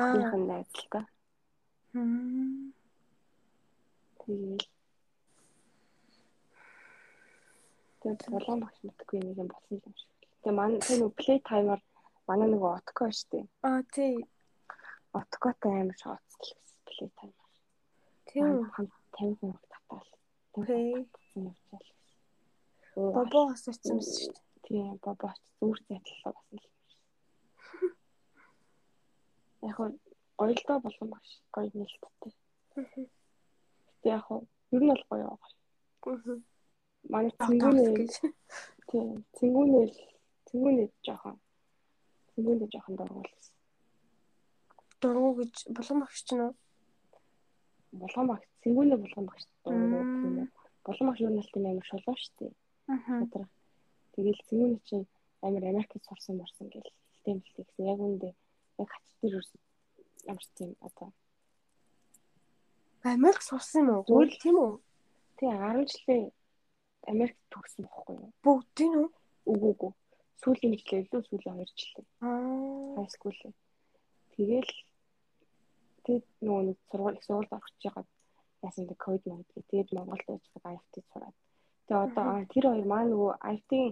Аа. яхан найз л та. Тэгээл Тэгээд болгоом багш мэдгүй нэг юм болсон юм шиг. Тэгээ манай тэр нөгөө play timer манай нөгөө отко штэ. Аа, тий. Откотой амар л гэсэн play timer. Тийм? Хамт 50 минут татаал. Окей. Явчихлаа. Бобо очсон байсан шүү дээ. Тийм бобоч зүр зэтлээ бас л. Яг нь ойлдоо болгоом багш гоё нэлттэй. Гэтэ яг нь ер нь бол гоё. Аа. Манай цэнгүүний тийм цэнгүүний цэнгүүний жоохон цэнгүүний жоохон дургуулсан. Дургу гэж булган багш чинь үү? Булган багш цэнгүүний булган багш Мм. дургуулсан. Булган багш юу нэлт амар шулуу штэ. Аа. Тэгэл цэнгүүний чинь амар Америкт сурсан морсон гэл юм л гэсэн. Яг үүндээ яг хац дээр үс ямар ч тийм одоо Америк сурсан юм уу? Зүгээр л. тийм үү? тий 10 жилийн Америкт төгссөн байхгүй юу? Бүгд тийм үү? Үгүй үгүй. Сүүлийн жилээ илүү сүүлийн 2 жилээ. Аа. School. Тэгэл тэгээд нөгөө нэг сургууль их сургуульд орох гэж байгаа яасан дэ код мод гэ. Тэгээд Монголд байж байгаа IFT сураад. Тэгээд одоо аа, тэр хоёр маань нөгөө IFT-ийн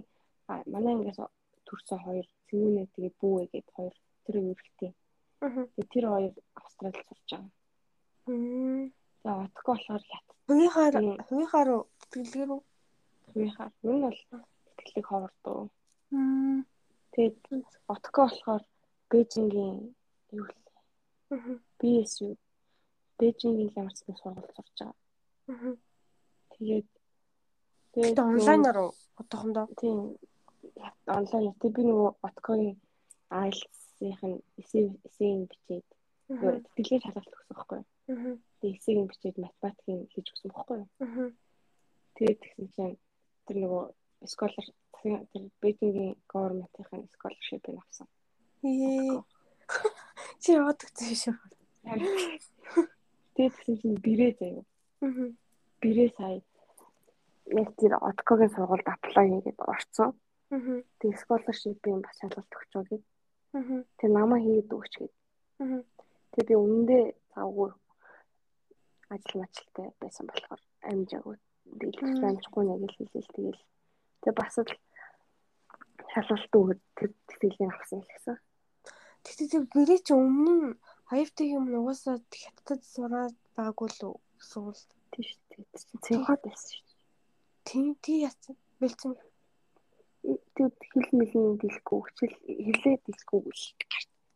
манай ингээс төрсэн хоёр цэвүүнээ тэгээд бүүвэ гэд хоёр тэр үргэлтийн. Аа. Тэгээд тэр хоёр Австралид сурч байгаа. Мм. За отко болохоор хят Хувийнхаар хувийнхаар уу? Тэтгэлгээр үү? хувийнхаар. Ер нь бол тэтгэлэг ховордоо. Мм. Тэгээд отко болохоор Бээжингийн юу? Аа. BSU Бээжингийн ямар ч сургуульд сурч байгаа. Аа. Тэгээд Тэгээд онлайнаар? Одоохондоо. тийм онлайн тэг би нөгөө Откогийн IELTS-ийн эсэйн бичээд Аа. тэтгэлгийн шалгалт өгсөн байхгүй юу? Аа. Тэгээ эсэйн бичээд математикийн хийж өгсөн байхгүй юу? Тэгээд тэгсэн чинь тэр нөгөө scholar тэр Бээжингийн government-ийн scholarship-ийг авсан. Чи яваад гэсэн шүү. Тэгээд тэгсэн чинь бирээ заяа. Аа. Бирээ сая яг тэр Откогийн сургуульд apply хийгээд орцсон. Аа. Тэгээ scholarship-ийн бас шалгалт өгч байгаа гэд. Аа. Тэр намаа хийгээд өгч гэд. Аа. Тэгээ би үнэндээ завгүй ажил мажилтай байсан болохоор амжаагүй. Дийлэх Мм. амжихгүй нэг л хэлээл тэгэл. Тэгээ бас л шалгалт өгöd тэр тэтгэлгийг авсан л гэсэн. Тэгтээ тэр бэрээ чи өмнө нь хаявтыг юм угаасаа хятадд сураад байгаагүй л үү? Суул. Тийм шүү дээ. Тэр чинь цэнхот байсан шүү дээ. Тийм тий яцсан. Бэлцэн. Тэгээд хэл мэлний дийлэхгүй хичээл хэлээ дийлэхгүй гэл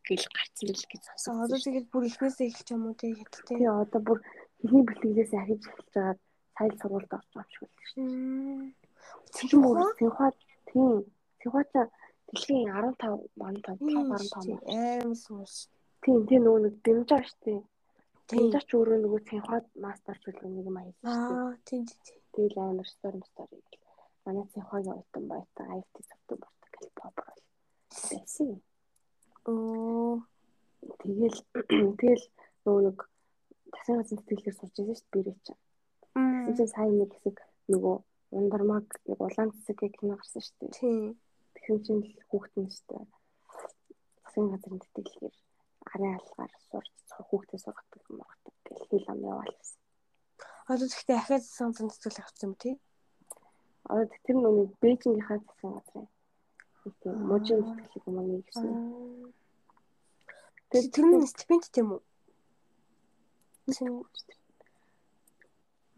гэл гарцсан л гэж За сонссон. одоо тэгээд бүр ихнээсээ эхэлж юм уу тий хятадтай. Тэгээ одоо бүр хэлний бэлтгэлээс ахиж эхэлж байгаа сайл сургуульд орж байгаа юм шиг байна шүү. Цэцэн бүр цэнхот тийм цэнхот дэлхийн 15 15 5 15 аим суус. тийм тийм нөгөө нэг дэмжаа. Тийм. Дэмжаач өөрөө нөгөө цэнхот мастерч үлгэн нэг юм шүү дээ. Аа тийм тийм. Тэгэл амар стори стори гэл. Манай цэнхогийн ойтон баятан IFT савтан бортог гэл попер байсан. Оо. Тэгэл тэгэл нөгөө нэг тасгийн газар тэтгэлгээр сурч байсан шүү дээ бэрээ чинь. Тэгсэн чинь сайн нэг хэсэг нөгөө ундармаг нэг улаан цэцэг кино гарсан шүү дээ. Тийм. Тэгсэн чинь л хүүхдэн шүү дээ. Тасгийн газрын тэтгэлгээр арын алгаар сурч хүүхдээ сургадаг байна. Гэл хэл ам яваал гэсэн. Одоо тэгтээ ахаад сонсон тэтгэл авсан юм тий. Одоо тэр нөгөө Бээжингийнхаа засгийн газрын тийм мужийн тэтгэлэг юм аа нэгсэн. Тэр тэр нь стипенд тийм үү?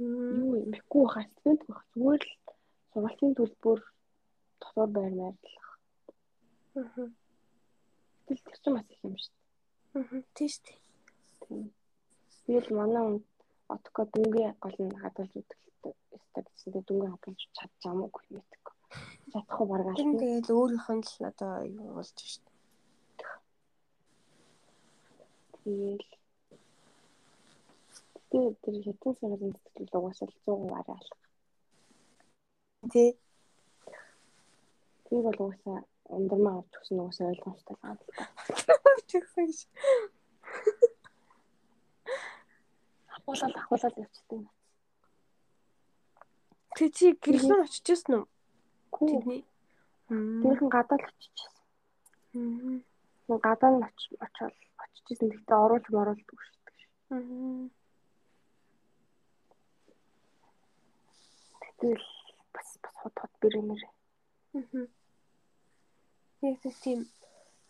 Юу юм бэхгүй хаа студент байх зүгээр л сургалтын төлбөр дотор байр найрлах. Аа. Тэгэл тэр чинь бас их юм шүү Аа. Тийш тий. дээ. Тэгэл манай хүн отко дүнгийн гол нь хадгалж үтгэлтэй өстой гэсэндээ дүнгийн хадгалж чадчихамаагүй мэдээгүй. Чадахгүй баргаал. Тэр тэгэл өөрийнх нь л одоо юу болж шүү дээ. Тэгэл Тэгээ тэр хятад цагаан тэтгэл угаасаа л 100% арай алга. Тий. Тийг бол угаасаа ундрмаа авч өгсөн угаасаа ойлгомжтой л байна. Тэгсэн гэж. Ахуулаад ахуулаад явчихсан. Тэг чи гэрлэн очижсэн үү? Тэдний. Тэрхэн гадаад очижсэн. Нэг гадаа нь очиод очижсэн. Гэхдээ оруулж моруулдаг шүү дээ. Мм. Тэгэл бас бас хот хот бэрэмэр. Мгм. Яг л тийм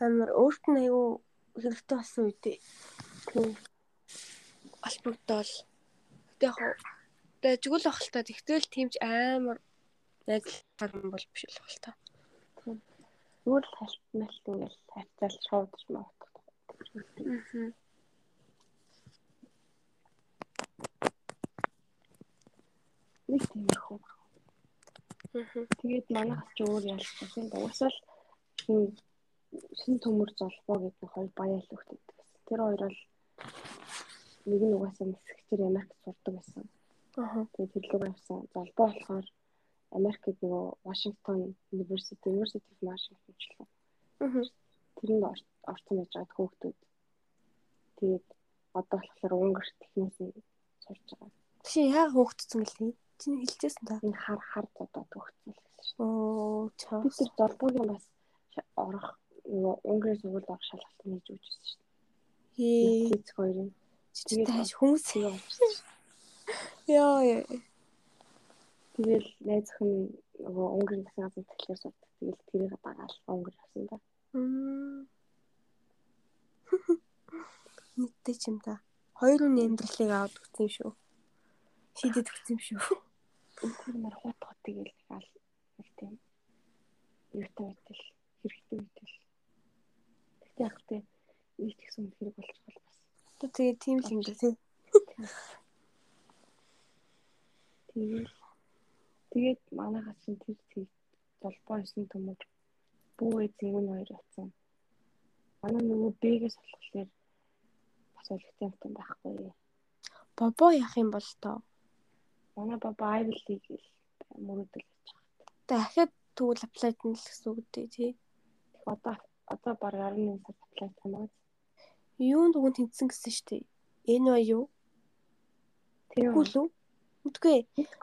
амар өөрт нь аюу хэрэгтэй болсон үедээ Тийм. албагдтал. Гэтэ яг ах л та тэгтэл тиймч амар найзлаар юм бол биш л та. Зүгээр л хальтмалт ингээл хайцаал шоудж маавдаг. Аа. Нэг тиймэрхүү. Аа. Тэгээд манайхас ч өөр ялсан. Угсаал юм шин төмөр золбоо гэдэг хоёр баяа л өгдөг байсан. Тэр хоёр бол нэг нь угаасаа мэсгчээр Америкт сурдаг байсан. Аа. Тэгээд тэрлэг авсан. Золбоо болохоор Америкт нөгөө Washington University, University of Washington ч л. Аа. тэрэнд орсон байж байгаа хүүхдүүд. Тэгээд одоо болохоор Унгар техникийн сурж байгаа. Чи яа хөөгдсөн гэлээ? Чи хэлжсэн та. Энэ хар хар одоо төгссөн л гэсэн шүү. Оо чаа. Бид тэр долбоогийн бас орох нөгөө Унгарын сургуульд орох шалгалт нээж өгчсэн шүү. Хээ. Тэц хоёрын. Чи тааш хүмүүс яа яа. Тэгэл найз охин нөгөө Унгарын засгийн газар тэгэхээр сурдаг. Тэгэл тэрийг дагаал Унгар явсан да. Нийтдээ ч юм та. Хоёр үний амьдралыг аваад өгсөн юм шүү. Шийдэд өгсөн юм шүү. Тэр мар хут хут тэгэл ал нэг тийм юутай байтал хэрэгтэй байтал. Тэгтээ яг тэ нийт гэсэн хэрэг болж байгаа бас. Одоо тэгээ тийм л юм даа тий. Тэгээд тэгээд манайхаас чинь тэр тэг долбоо хийсэн төмөд бүү эзэн энэ хоёр явцсан. Манай нөгөө бэгээс болохоор бас өлегтэй юм байхгүй. Бобо яах юм бол тоо. Манай баба Ivy League мөрөдөл гэж байгаа. Дахиад тэгвэл апплайд нь л гэсэн үг дээ тий. Одоо одоо баг 11 сар апплайд хамаа. Юунд үгэн тэнцсэн гэсэн штэ. Энэ ба юу? Тэр Хүлүү? Үгүй.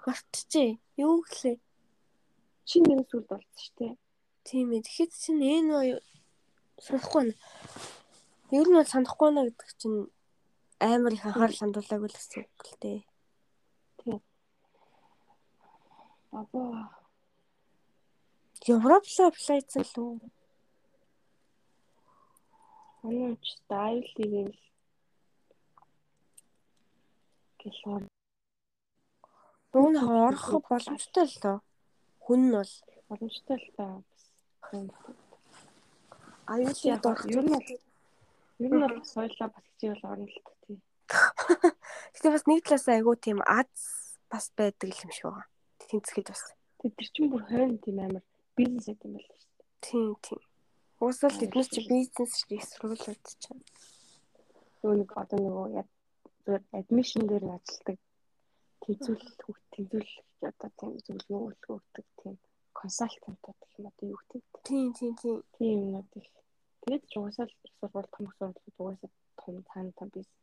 Мартчихжээ. Юу гэлээ? чи нэг сүлд болсон дээ. Тийм ээ. Тэгэхэд чинь энэ ба юу? Санахгүй байна. Ер нь бол санахгүй байна гэдэг чинь амар их анхаарал хандуулаагүй л гэсэн үг л дээ. Баба Европ руу апплайдсан л үү? Манай ч Ivy League-ийн гэлээ нэг орох боломжтой л доо. Хүн нь бол боломжтой л та бас. аюулын орох нь бол ер нь бол соёлоо бас хичээл орно л та тий. Гэтэ бас нэг талаас айгүй тийм аз бас байдаг юм шиг байгаа. Тэнцэхэд бас. Тэг тэр чинь бүр хойно тийм амар бизнес гэдэг юм байна шүү дээ. Тийм тийм. Уусаал тэднес чи бизнес дээ сургуулиуд чинь. Нэг одоо нөгөө яг зүгээр admission дээр ажилладаг тэнцүүл хөх тэнцүүл одоо тийм зөвлөгөө өгдөг тийм консалтантууд гэх юм одоо юу гэдэг. Тийм тийм тийм. Тийм юмнууд их. Тэгээд ч угаасаа л сургууль том сургууль угаасаа том цаана том бизнес.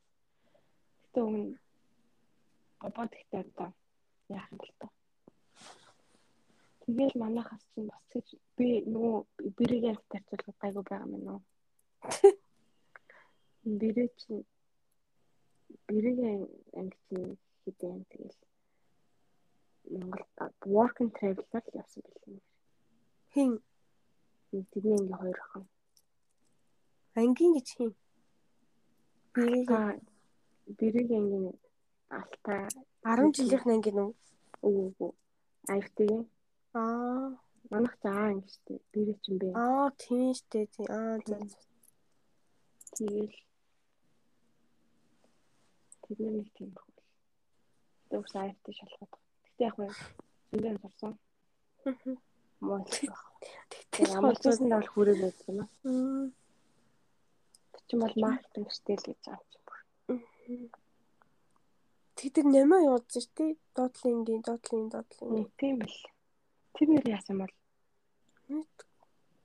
Гэтэ өмнө бобод ихтэй одоо яах юм бол тоо. Тэгэл манайхаас чинь бас гэж би нөгөө бэрийн тарцуулах гайгүй байгаа юм нөө. Бэрээ чинь бэрийн анги чинь хэдэн тэгэл Монгол work and travel-аар явсан бэлээ. Хин Тэдний ингээ хоёр охин. ангийн гэж хин. Бэрийг Та бэрийн ангийн алтай 10 жилийнх нь үү? үгүй үгүй. Аюутгийн Аа. манайх за аа ингэ штэ. Бэрээ чинь бэ. Аа тийм штэ. Аа за. Тэгэл тэдний нэг тийм хөл. Дөөс аюуттай шалгаад. Гэтэ яг байна. Зөндөө сурсан. Муу Ямар ч юм бол хүрээ юм аа. Мм. Тэр чинь бол маркетинг штэ л гэж байгаа юм. Тэгтэр нэмээ явуулсан шүү дээ. Доотлингийн, доотлин, доотлин. Тийм бэл. Тэр нэр яасан бол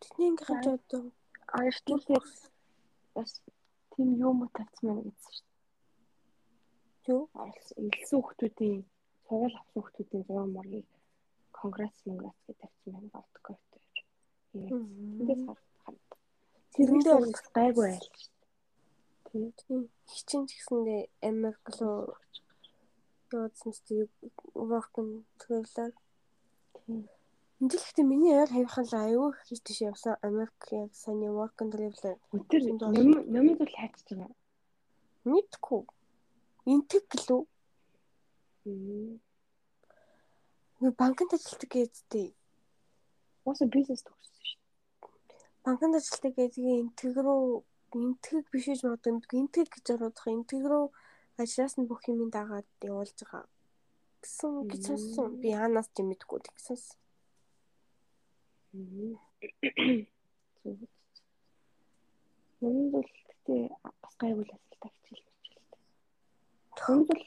Тэдний ангийнхан ч одоо аюуттай бас тийм юм уу тавьсан байна гэсэн штэ. юу? Илсэн хүмүүсийн сургууль авсан хүмүүсийн зураг мөргийг конгресс монгресс гэж тавьсан байна болтгоо өтөж. Тэндээс хараад. Тэрэндээ бол гайгүй айл шүү дээ. Тийм. Хичин ч гэсэндээ Америк руу явуулсан ч work and travel. Тийм. Энд л ихтэй миний ойр хавьхан л аюу хийж тийш явсан Америк яг сайн work and travel Өдөр нөм нөмд бол хайчж байгаа. мэдгүй. Интэг гэлөө. Нэг банкнд ажилладаг гэдтэй. Ууса бизнес төгссөн шүү Банкнд ажилладаг гэдгийг интэг рүү интэг биш гэж боддог юм. Интэг гэж бодох интэг рүү ажлаас нь бүх юмыг дагаад явуулж байгаа. гэсэн гэж сонссон. Би хаанаас ч мэдгүй тэгсэн. Дээ. Нөмд бол гэтээ бас гайгүй асуултаа хичээл хичээлтэй. Нөмд бол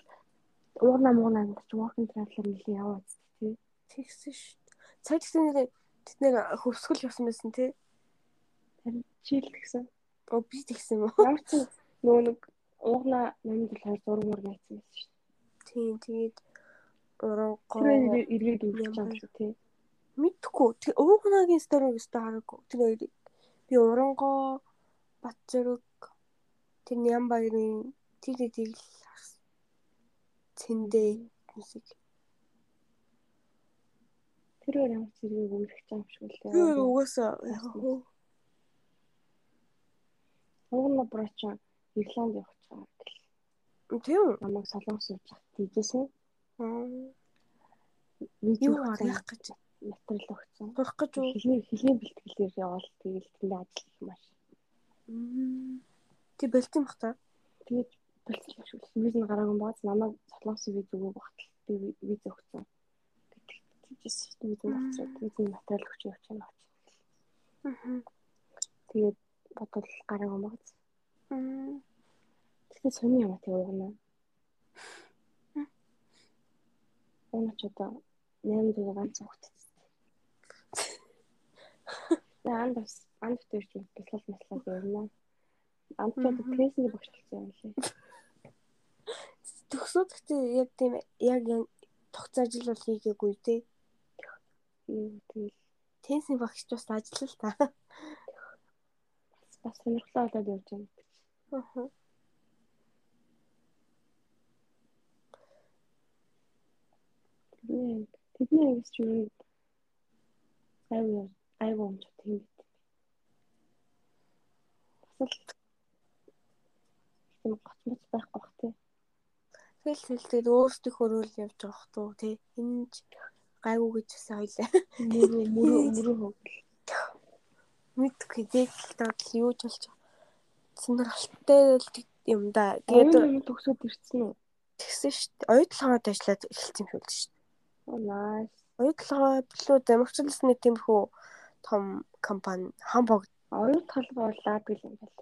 уурна муурна амьд чи work and travel нэлийн яваад тий. Тэгсэн шүү. Цаг тэгсэн нэр тэд нэр хөвсгөл явсан байсан тий. Чийл гэсэн. Оо би тэгсэн юм уу? Ямар ч нөгөө нэг уугна намд болохоор зураг мөр байцсан байсан шүү. Тийм тэгээд урангоо Тэр эргээд үргэлж байгаа тий. Мэдхгүй. Тэг уугнагийн стори өстө хараагүй. Тэр хоёрыг би урангоо бат зэрэг тэр ням баярын тэр эдийг л. Цэндээ мусик. Тэр өөр ямар үргэлж байгаа юм шиг л Тэр яа. угаасаа Уугна брочоо Ирланд явах гэж байгаа гэл. тийм үү? Намайг солонгос явж хат тийжсэн. Аа, Юу харах гэж материал өгсөн. сурах гэж үү? Хэлний хэлний бэлтгэлээр явал тэгэл тэндээ ажиллах маш. Тэг болтын бах та. Тэгээд болцсон шүү. Виз нь гараагүй бааз намайг солонгос виз өгөө багтал би виз өгсөн. Тэгээс виз авчираад визний материал өгч явж байгаа юм. Аа. Тэгээд бодвол гараагүй бааз. Мм. Тэгэхээр сони юм аа уугна. Ууна ч одоо 8 дэх ганц хөвгт. Анд бас анд төрч бэлгэл мэтлээ гэрнэ. Анд ч трейсинг багшлсан юм лээ. Төгсөө гэхдээ яг тийм яг тогтсон ажил бол хийгээгүй те. Тэгэл Тенсийн багш бас ажиллаа л та. бас сонирхолтой болоод явж байгаа. Аа. Тэдний тэдний ангис ч юу айгүй айгүй ч тийм бит. Бас л тийм гоцмоц байхгүй бах тий. Тэгэл тэгэл өөрсдөө хөрөөл явж байгаа х туу те. Энэ ч гайгүй гэж бас ойлаа. Мөрөө мөрөө мөрөө хөвгөл. Мэдгүй те. Тэгэл юу ч болж. Сонирхолтой юм да. Тэгээд төгсөөд ирсэн үү? тэгсэн шүү дээ. Оюутлогоод ажиллаад эхэлсэн юм шүү дээ. Оо nice. Оюутлогоо билүү дамжуулсны тиймэрхүү том компани хамбог Оюут толгой болаад гэл юм байна.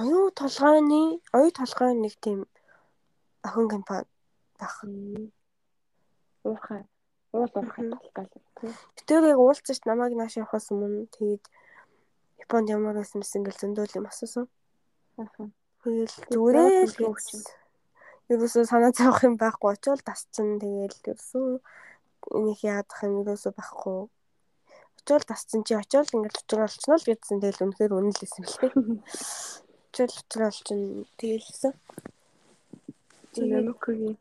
оюу толгойн оюу толгойн нэг тийм охин компани байх. Уурхай. Уул уурхай толгой л тий. Тэр яг уулзаж намайг нааш явахаас өмнө тэгээд Японд ямар байсан мэс ингээл зөндөөл юм асуусан. Аха. Тэгэл зүгээрээ л юм. гэсэн. Ерөөсөө санаа зовох юм байхгүй очвол тасчин тэгэл ерөөсөө энийг яадах юм ерөөсөө байхгүй. Очвол тасчин чи очвол ингээл учраа олчихно л гэдсэн тэгэл үнэхээр үнэлсэн юм лээ. Очвол учраа олчин тэгэлсэн. Тэгээд Нэмэхгүй.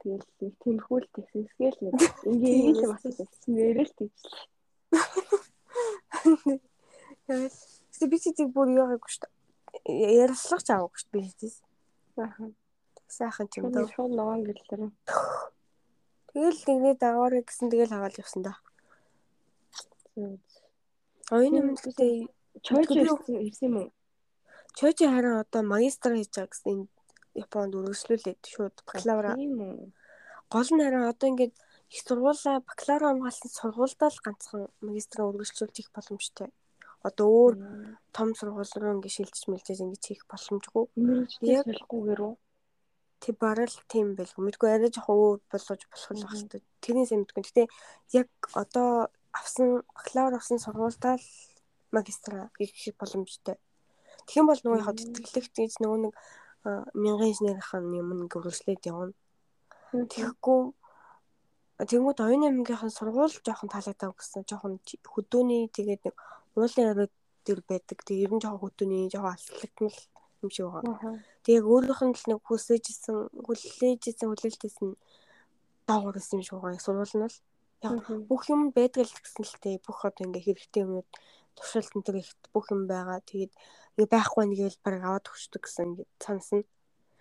Тэгэл нэг тиймэрхүү л техниксгээл нэг ингийн юм асуусан. Нэрэл тийчлээ. Тэгэл Гэтэ би чиг бүр яагаагүй шүү дээ. Ярилцлага ч аваагүй шүү дээ би чигээс. Аха. Сайхан ч юм даа. шууд ногоон гэлээр. Тэгэл нэгний дагавар гэсэн тэгэл аваад явсан да. Оюуны Чойж Тэгвэл- ирсэн юм уу? Чойжи харин одоо магистр хийж байгаа гэсэн Японд үргэлжлүүлээд шууд бакалавра. Гол нь харин одоо ингээд их сургуулаа бакалавра хамгаалсан сургуульдаа л ганцхан магистраа үргэлжлүүлж хийх боломжтой. Одоо өөр том сургууль руу ингээд шилжиж мэлжээж ингэж хийх боломжгүй. Яг- солихгүйгээр үү? Тэг барал тийм байлгүй. Мэдгүй арай жоохон өөр болгож болох л байх хэрэгтэй. Тэрний сайн мэдгүй. Гэтэ яг одоо авсан бакалавр авсан сургуульдаа л магистра хийх боломжтой. Тэгэх юм бол нөгөө яг тэтгэлэгт гэж нөгөө нэг мянган инженерийнхэн юм нэг үргэлжлээд явна. Тэгэхгүй Тэнгүүд оюуны аймгийнхан сургууль жоохон таалагдав гэсэн жоохон хөдөөний тэгээд нэг уулын арай дээр байдаг. Тэгээд ер нь жоохон хөдөөний жоохон алслагдмал юм шиг байгаа. Аха. Тэгээд өөрийнх нь л нэг хүсэжсэн хүлээжсэн хүлээлтээс нь доогор гэсэн юм шиг байгаа. Сурвал нь бол яг бүх юм байдаг л гэсэн л тээ бүх одоо ингээ хэрэгтэй юмуд туршилт энэ их бүх юм байгаа. Тэгээд ингээ байхгүй нэгээл баг аваад өгчдөг гэсэн ингээ цансан.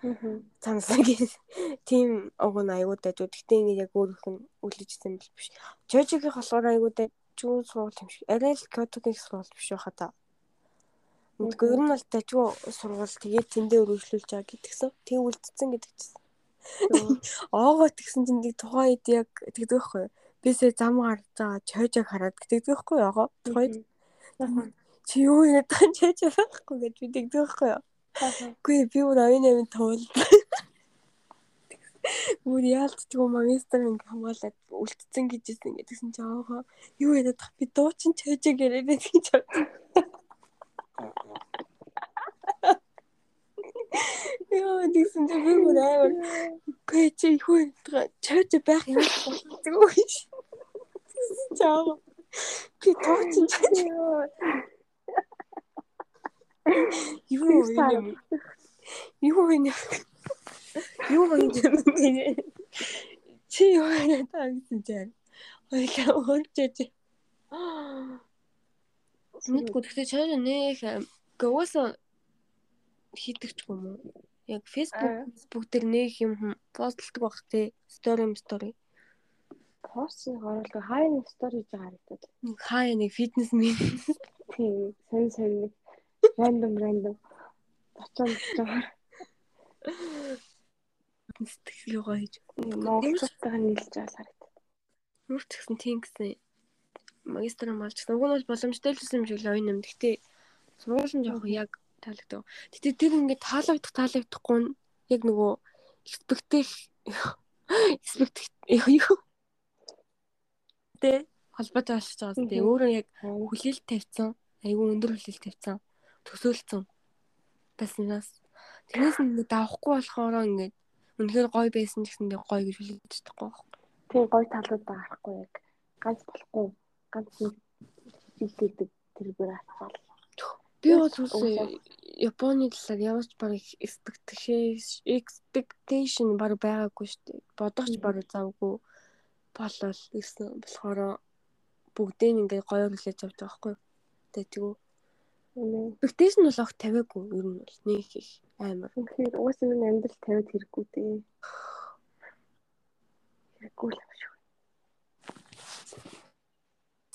Аха. Цансан гэх тийм нь аюудад. Гэхдээ ингээ яг өөрийнх нь үлээжсэн бил биш. Жожигийн болохоор аюудад чүү сургууль юм шиг. Арай л Кётогийн сургууль биш байхаа та. Мэдгүй ер нь бол дажгүй сургууль тэгээд тэндээ өргөжлүүлж байгаа гэдгсэн. Тэг үлдсэн гэдэг чинь. Оогоо тэгсэн чинь нэг тухайн үед яг тэгдэг байхгүй юу? Бисээ зам гарч байгаа чойжог хараад тэгдэг байхгүй юу? Оогоо тухайд чи юу яадаг юм чойж байхгүй гэж би тэгдэг байхгүй юу? Үгүй би бүр оюун амин туул. Бүр яалтчгүй магистр ингээ хамгаалаад үлдсэн гэжсэн ингээ тэгсэн чи аага юу яадаг би дуучин чойжээ гэрээ гэж бодсон. Яа тэгсэн чи би бүр амар гээ чи яадаг чойж байх юм болчихгүй ш. Чи аага би дуучин чойжээ Юу юм? Юу юм? Юу юм? Чи юу надаа гэсэн чинь. Хоёлаа өөрчөөж. Мэдгүй гэхдээ чойр нэх гөөс хийдэг ч юм уу? Яг Facebook Facebook дээр нэх юм постлдог баг те. Story story. Постыг оруулах хай нэг стори гэж харагдаад. Хай нэг фитнес мен. Тийм, сонь сонь нэг рандом рандом боцоо боцоо сэтгэл гоё хийж. Монголчуудтайгаа нийлж байгаа харагдав. Юу ч гэсэн тийм гэсэн магистр малч гэсэн. Уг нь бол боломжтой л юм шиг л оюун юм. Гэхдээ сургууль нь жоохон яг таалагдав. Гэтэ тэр ингээд таалагдах таалагдахгүй нь яг нөгөө экспектэл экспект юу тэ холбоотой болчихж байгаа зү. Өөрөө яг хүлээлт тавьсан. Айгүй өндөр хүлээлт тавьсан. Төсөөлцөн. Баснаас. Тэрнээс нэг давахгүй болохоор ингээд үнэхээр гоё байсан ч гэсэндээ гоё гэж хэлж чадахгүй байхгүй. Тийм гоё талууд байгахгүй яг ганц болохгүй ганц нэг хийлээдэг тэргээр атгаал. Би бол үгүй Японы талаар ямар ч баг expectation баг байгаагүй шүү дээ. Бодохч баг завгүй болол гэсэн болохоор бүгдийг ингээд гоё хүлээж авч байгаа байхгүй. Тэгээ Expectation бол огт тавиагүй ер нь бол нэг их амар. Тэгэхээр угаасаа минь амьдрал тавиад хэрэггүй дээ. Хэрэггүй л шүү.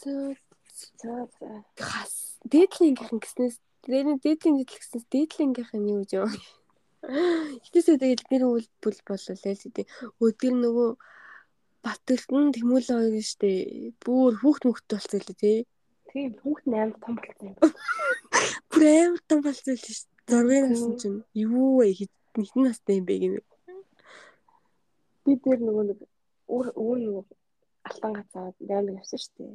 За хас дээдлингийнхэн гэснээс дээдлийн дээдлийн дээдл гэснээс дээдлингийнх нь юу гэж юм. Хитээсээ тэгэл гэр бүл бүл болол л тийм. Өдөр нөгөө Батэлтэн Тэмүүлэн хоёр штэ бүр хүүхд мөхт болцоо л тий. Тийм хүүхд 8 том болсон юм. Бүр амар том болсон л шүү. Зургийг насан чинь юу вэ хитэн настай юм бэ гэнэ. Би дээр нөгөө нэг өөр өөр нөгөө алтан гацаад даймаг явсан шүү дээ.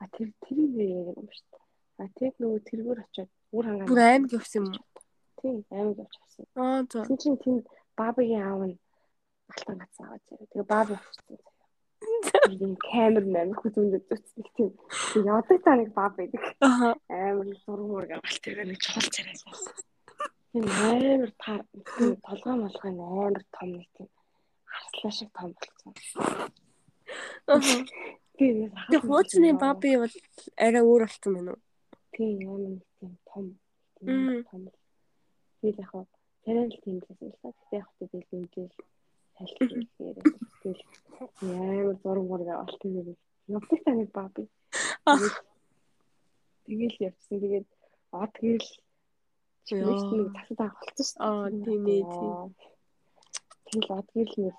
А тэр тэр яг юм шүү дээ. А тэг нөгөө тэргээр очиод үр хангаа. Бүр аймаг явсан юм уу? Тийм аймаг явж авсан. Аа за. Тэгсэн чинь тэнд бабагийн аав нь алтан гацаа аваад зэрэг. Тэгээ баба авчихсан. Тийм камер мэн хүзүүнд зүцдэг тийм. Ядаг та нэг баба байдаг. Амар зургуур гавал тэр нэг чухал царайс байсан. Тийм амар таар толгой молгой амар том нэг тийм харслаа шиг том болсон. Тэр хуучны баби бол арай өөр болсон байна уу? Тийм амар нэг тийм том том. Би яг хаа тэрэн л тийм байсан л та. Тэгтээ яг хөө би л тайлбарлаад тэгэл амар зураг мураг авалт тийм явдаг та нэг баби. Тэгэл явчихсан. Тэгээд од гэрэл чимээс нэг засад авах болсон шүү дээ. Аа тийм ээ тийм. Тэгэл од гэрэл нэг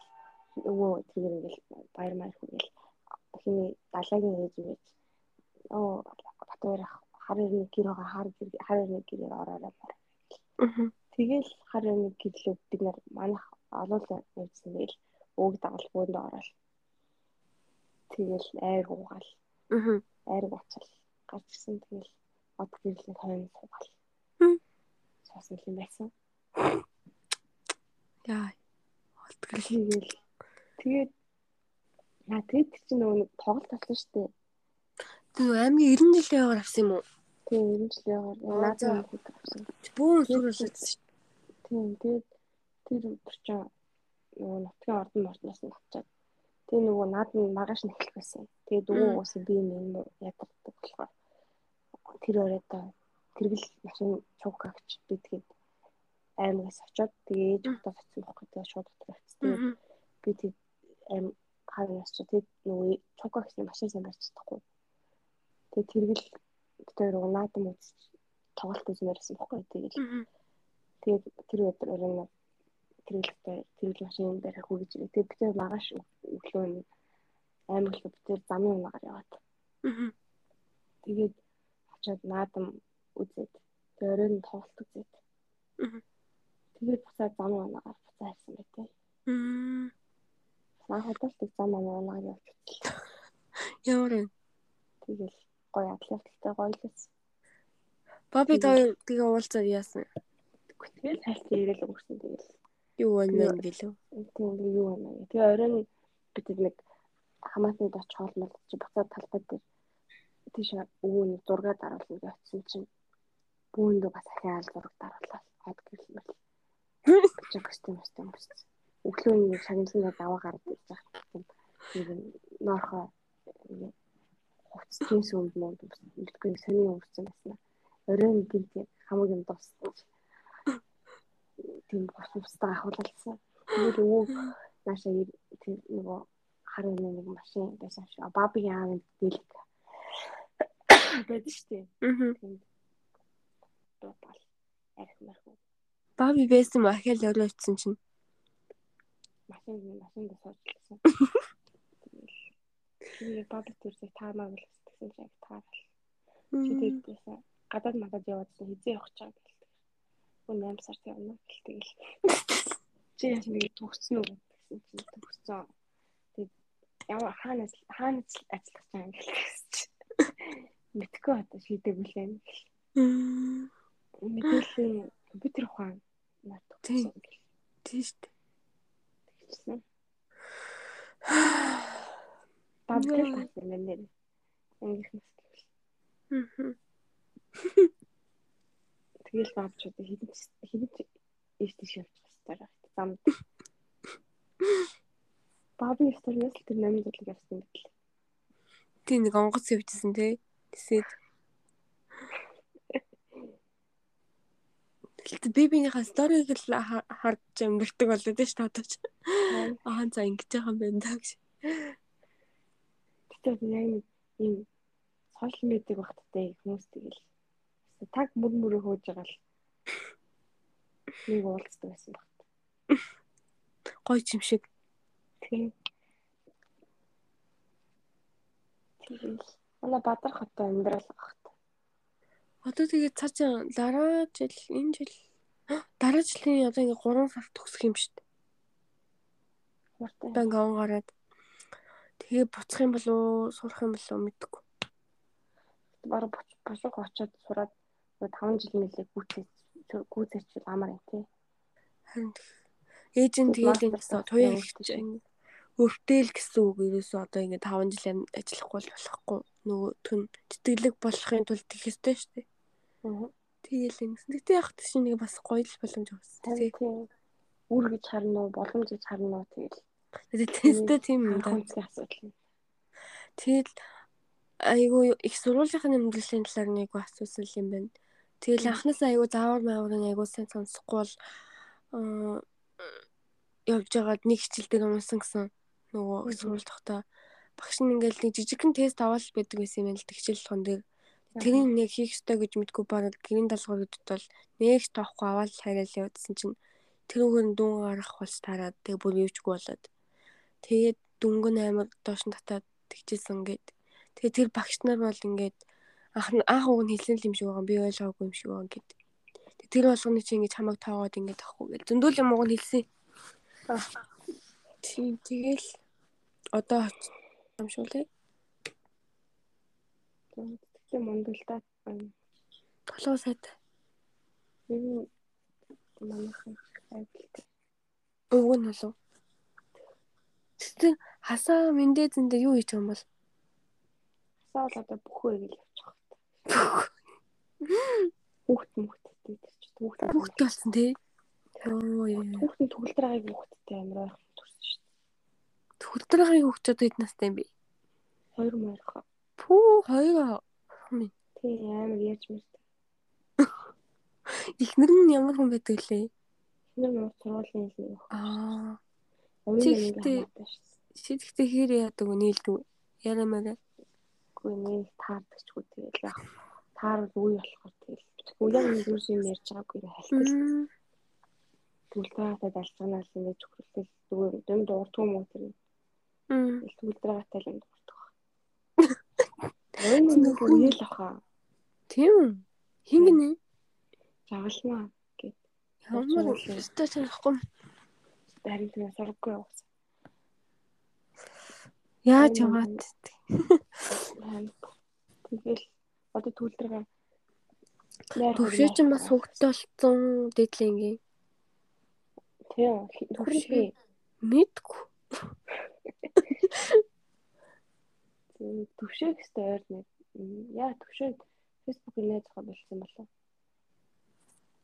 өвөө тэр ингээл баяр маяг хүгээл хиний далайгийн ээж гэж оо батгаар хар нэг гэр байгаа хар хар гэрээр ороорой мар. Тэгэл хар нэг гэрлөө бид нар манах олоолаа явьсан тэгэл өөг дагалгуунд ороод тэгэл айр уугаал. Аа. Айр уучаал гарч ирсэн тэгэл од гэрлээ хойно суугаал. Суусан юм байсан. Яа. Од гэрлээ тэгээд яа тэгээд чи нөгөө нэг тоглолт авсан шүү дээ. Тэр аймгийн 90 жилийн яваар авсан юм уу? Тийм 90 жилийн яваар наазаа хүүхэд авсан. Бүүн сүрүүлсэн шүү. Тийм тэгээд тэр өдөр чинь нөгөө нутгийн ордон мордноос нь авчаад тэгээ нөгөө наад нь маргааш нь эхлэх байсан. Тэгээ дүүгээ уусаа би юм ядардаг болохоор тэр оройдоо тэргэл машин чуукагч бидгээд аймагаас очоод тэгээ ээж хотод очсон байхгүй тэгээ шууд дотор очсон. Би тэг аим хаагаас ч тэг нөгөө чуукагчны машин сайн барьж чадахгүй. Тэгээ тэргэл тэр нөгөө наадам үзэж тоглолт үзмээрсэн байхгүй тэгээ. Тэгээд тэр өдөр өрөө тэргэлтэй тэргэл машин барих уу гэж. Тэгээд бид магаш өглөө нэг аймаг л бид замын унагаар яваад. Тэгээд очиод наадам үзээд тэгээд оройн тоглолт үзээд. Тэгээд буцаад замын унагаар буцаа ирсэн байтэ. Мм. Анх удаа зам амаагаар явчихлаа. Ямар вэ? Тэгэл гоё атлетиктэй гоё л байсан. Баби тоо тэгээ уулзаад яасан? Тэгэл хайлт ирээл өгсөн тэгэл. Юу мэн гэлөө? Тийм юу байна. Тэгээ оройн бид нэг хамаатанд очих хоолмол чи буцаад талбай дээр тийш өвөө нэг зураг даруулна гэж очсон чинь бүүндээ бас ахиал зураг даруулаад хад гэлмэл. Чи костюм костюм өссөн. Өглөөний нэг шагналын даваа гараад ирсэн. Нэг ноорхоо хувцсын сүмд мод мэдгүй сони өрцөн басна. Оройн гинт хамаг юм дууссан. Тийм бос устаа ахуулсан. Тэгээд өвөө наашаа тэр нөгөө харын нэг машин байсан шүү. Баби аав дэлг байдаг шүү дээ. Аа. Дуудал арх марх. Баби байсан махал өөрөө очсон чинь. Машин машинд суучлаа. Тэгээд баби төрсөй таамаа бол гэсэн чинь таарал. Чи тэрдээс гадаад мадад яваадсан хизээ явах чам гэлдэг. Гүн 8 сард явна гэлтэйгэл. Чи яаш нэг төгссөн үү гэсэн чинь төгссөн. Тэгээд яа хаанаас хаанаас ажиллах чам гэлсэн. Мэдхгүй одоо шийдээгүй л юм. Мэдээллийн компьютер ухаан нар төгссөн гэл. Тийм шүү дээ. Тэгсэн. Бабгал тасар мэнэр. Ангийнхнаас гэвэл. Аа. Тэгэл баабчууд хідэн хідэн ийш тийш явчих хэвээр байна. Замд. Бааби сториос л тэр 8 жилиг явсан юм бэл. Тийм нэг онгоц явжсэн тий. Тэсээд. Тэгэл бибинийхаа сториг л харж амьдэрдэг болоод ш таадаж. Аа за ингэж байгаа юм байна даа гэж. Тэгтээ яг ийм сошиал медиаг багттай хүмүүс тэгэл таг мөр мөрөө хөөж байгаа л нэг уулздаг байсан багт. Гой юм шиг. Тийм. Тийм. Манай Бадар хотод амьдрал багт. Одоо тэгээд цаашаа дараа жил энэ жил дараа жилийн одоо ингээ 3 сар төгсөх юм шүү дээ. Мартаа. Одоо ингээ гараад тэгээ буцах юм болоо сурах юм болоо мэдэхгүй. Бараг бошиг очоод сураад 5 жил мэлээ гүйцэж гүйцэж амар юм тий. Харин ээж нь тэгээд энэ туяа ихч өвтөл гэсэн үг ерөөсөө одоо ингээ 5 жил ажиллахгүй болохгүй нөгөө түн тэтгэлэг болохын тулд их ёстой шүү дээ. Тэгэл ингэсэн. Гэтэ яг тийш нэг бас гоё л боломж өгсөн тий. Үр гэж харна уу, боломж гэж харна уу тэгэл. Тэстэй тийм юм да. Хүнсний асуудал. Тэгэл айгу их сургуулийн амьдралын талаар нэг асуусан юм байна. Тэгэл анхнаас айгу заавар мааврын айгу сайн сонсохгүй бол явж байгаад нэг хичээл дээр унсан гэсэн нөгөө сурвалж тогтоо багш нь ингээл нэг жижигхэн тест аваад байдаг байсан юм л хичээл болгон дээр тэрийг нэг хийх ёстой гэж мэдгүй баг гэрийн даалгавар гэдэгт бол нэгч тоохгүй аваад хайрал явуулсан чинь тэрүүгээр нь дүүн гарах болж тараад тэгээ бүр юучгүй болоод. Тэгээд дүнгэн амар доош нь татаад тэгчихсэн гээд. Тэгээ тэр багш нар бол ингээд анх анх уг нь хэлсэн юм шиг байгаа би ойлгоогүй юм шиг байгаа гээд тэр болгоны чи ингэж хамаг тоогоод ингэж авахгүй гэл зөндөл юм уг нь хэлсэн. Тийм тэгэл одоо юм шүү лээ Монголын мундалдаа 7 сард энэ манайхан айлт. Өвгөө нь болов. Тэгтээ хасаа мэндээ зэндээ юу хийж юм бол? Хасаа бол одоо бүхөө ингэ л явчих хэрэгтэй. Хүүхд мөхттэй гэж хүүхд хүүхд болсон тий. Ой. Хүүхдийн төгөл драгагийн хүүхдтэй амар байх төрсөн шүү дээ. Төгөл драгагийн хүүхдүүд хэд настай юм бэ? 2 морьхоо. Пүү 2 хоёр. Тий амар яаж мэрт. Ихнэр нь ямар хүн байдаг лээ? Ихнэр нь сургуулийн нэг. Аа. Тэгтээ шийдэхдээ хэр яадаг вэ нийлдэг ярамаараа. Үгүй нэг таардаг ч үгүй тэгэл яах. Таар үе болохоор тэгэл. Үгүй яг нэг юм ярьж байгаагүй хальтал. Түлдэгаатай далцгаанаас ингэж хөрөлтөл зүгээр дэм дуурдгүй мөн тэр. Мм. Түлдэгаатай л нэг үеэл ахаа. Тийм. Хингэнэ. Загалмаа гэд. Ямар өстой санахгүй. харин тийм сургаггүй явуулсан. Яаж яваад Тэгэл одоо төлдрөг төвшөө чинь бас хөвгтэй болсон дэдлингийн Тийм. Төвшөө. мэдгүй. Төвшөө гэхтэй ойр нэг яа төвшөө фэйсбүүкээр найз зохиол болсон болов.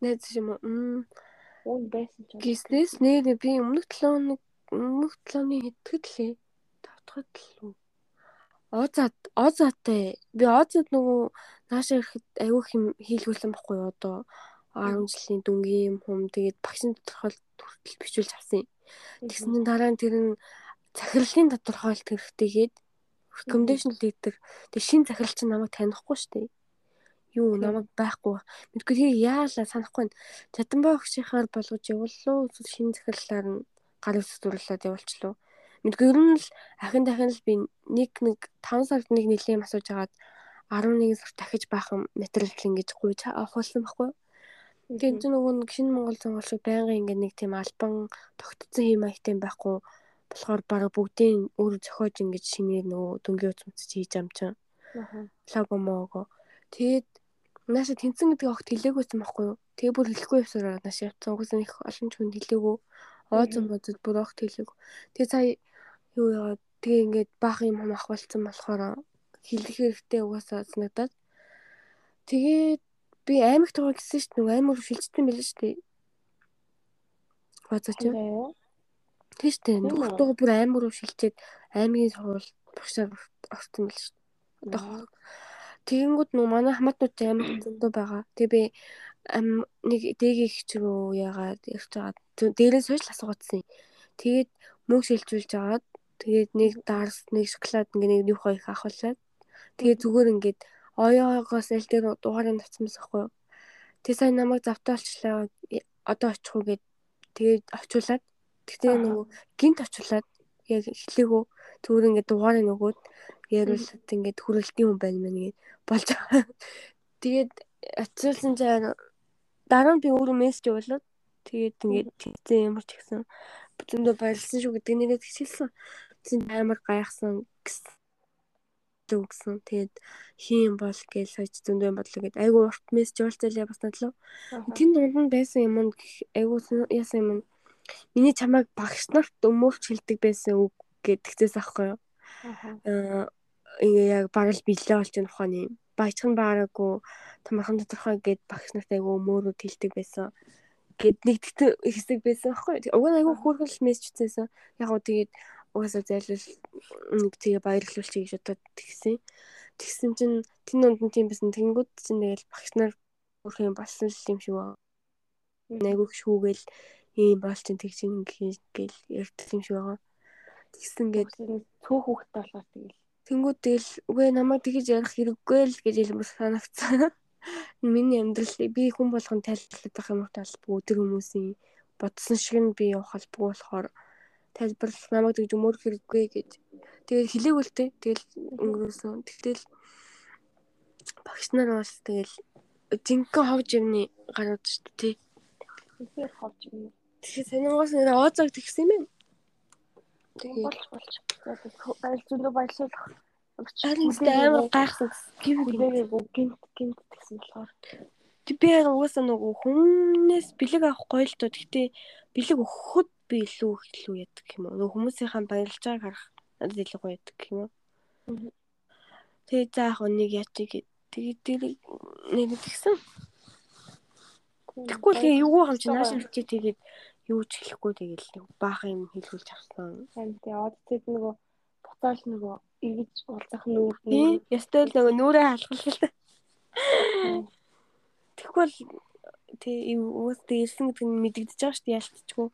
Найз юм уу? Уун байсан ч. Гиснес нэр би өмнөх 7 хоног өмнөх 7 оны хэдгэд лээ. Тавтахад л үү. Озад озаатай. Би озад нөгөө наашаа ирэхэд аюух юм хийлгүүлсэн байхгүй юу одоо 10 жилийн дүнгийн юм хүм тэгээд багшийн тодорхойлт хүртэл бичүүлж авсан. Тэгсэн дараа нь тэр нь захирлын тодорхойлт хэрэгтэйгээд recommendation letter тэг шин захирал чинь намайг танихгүй шүү дээ. Юу намайг байхгүй. Мэдгүй тийм яалаа санахгүй. Чаданбай багшийнхаар болгож явууллаа. Эсвэл шин захирлаар нь гар үсгүүлээд явуулчлаа. Мэдгүй ер нь л ахин дахин л би нэг нэг 5 сард нэг нэлийн асууж агаад 11 сар дахиж баахан материал ингэж гуйж авахулсан байхгүй. Тэгээд чи нөгөө нэг шинэ Монгол зонгол шиг байнгын ингэ нэг тийм албан тогтцсон юм аягтай байхгүй болохоор баг бүгдийн өөр зохиож ингэж шинээр нөгөө дүнгийн утас мөц хийж амчин. Аа. Лого мого. Тэгээд нааша тэнцэн гэдэг огт хэлээгүйсэн байхгүй юу? Тэгээ бүр хэлэхгүй явсараа нааш явцсан. Угсаа их олон ч хүн хэлээгүү. Оозон бодод бүр огт хэлээгүү. Тэгээ сая юу яагаад тэгээ ингээд баах юм хам ахвалцсан болохоор хэлэх хэрэгтэй угаасаа санагдаад. Тэгээд би аймаг тугаа гэсэн чинь нөгөө аймаг шилжсэн байлээ шүү дээ. Угаасаа чи. Тийм шүү дээ. Нөхдөг бүр аймаг руу шилжээд аймгийн сургууль багшаар орсон байл шүү. Одоо тэгэнгүүт нөгөө манай хамаатнууд аймаг зөндөө байгаа. Тэгээ би нэг дэгийн их рүү яагаад ирж байгаа. Дээрээс хойш асуугадсан. Тэгээд мөнгө шилжүүлж агаад тэгээд нэг дарс нэг шоколад ингээ нэг юу хоёр их авахлаад тэгээд зүгээр ингээд оёогоос аль дээр дугаарыг тавьсан байсан хгүй. Тэгээ сайн намайг завтаа олчлаа. Одоо очих уу гэд тэгээд очиулаад тэгтээ нөгөө гинт очиулаад яг эхлээгөө зүгээр ингээд дугаарыг нөгөөд яруулаад ингээд хүрэлтийн хүн байна мэн гээд болж байгаа. Тэгээд очиулсан чинь дараа нь би өөрөө мессеж явуулаад тэгээд ингээд тэгсэн ямар ч ихсэн зөндөө баярлсан шүү гэдэг нэрээ тэгшилсэн. Зин амар гайхсан гэсэн. Тэгээд хин бол гэж сойч зөндөө юм бодлоо гэд айгу урт мессеж уулзалаа бас надлаа. Тэн дунд нь байсан юм айгу яасан юм миний чамайг багш нарт өмөрч хэлдэг байсан үг гэдгцээс аахгүй юу. Аа ингээ яг барал билээ болж энэ ухааны баячхан баараагүй томхон тодорхой гэд багш нарт айгу өмөрөд хэлдэг байсан гэд нэг хэсэг байсан аахгүй. Уг нь айгу хөөргөл мессеж хийсэн. Яг гоо тэгээд угаасаа зайлшгүй нэг тэгээ баярлуулчих гэж бодоод тэгсэн. Тэгсэн чинь тэн дунд нь тийм байсан. Тэнгүүд чинь тэгэл багш нар өөр юм болсон юм шиг байна. Айгу шүүгээл ийм бол чинь тэг чинь гэл ярьдаг юм шиг байгаа. Тэгсэн гээд цөөх хүүхдтэй болохоор тэгэл. Тэнгүүд тэгэл үгүй намайг тэгж ярих хэрэггүй л гэж илмэр санагцсан. Миний амьдрал би хүн болгон тайлбарлах байх юм уу талбгүй тэр хүмүүсийн бодсон шиг нь би явах албагүй болохоор тайлбарлах намайг тэгж өмөр хэрэггүй гэж. Тэгээд те. Тэгэл өнгөрөөсөн. Тэгтэл багш нар бас тэгэл жинхэнэ хог живны гарууд шүү дээ тий. Тэгэхээр хог живны. Тэгэхээр сонингоос нэр ооцог тэгсэн юм байна. Тэгээ болж болж. Айл зөндөө баярлуулах. Харин амар гайхсан. Гівээ гинт гинт гэсэн болохоор. Би яг угаасаа нөгөө хүнээс бэлэг авах гоё л доо. Гэхдээ бэлэг өгөхөд би илүү илүү яадаг юм уу? Нөгөө хүмүүсийнхаа баярлж байгааг харах надад илүү гоё яадаг юм уу? Тэгээ заах нэг яачих гэ. Тэгээ тэр нэг тэгсэн. Тэгэхгүй тэгээ юу хамч нааш хичээ тэгээд юу ч хэлэхгүй тэгээл нэг баахан юм хэлүүлж авсан. Тэгээ од тэд нөгөө буцаал нөгөө эргэж уулзах нүүр нүүр. Ястай л нөгөө нүрээ халахлаа. Тэгэхгүй л тэг уус тэг ирсэн гэдэг нь мэдэгдэж байгаа шүү дээ ялцчихгүй.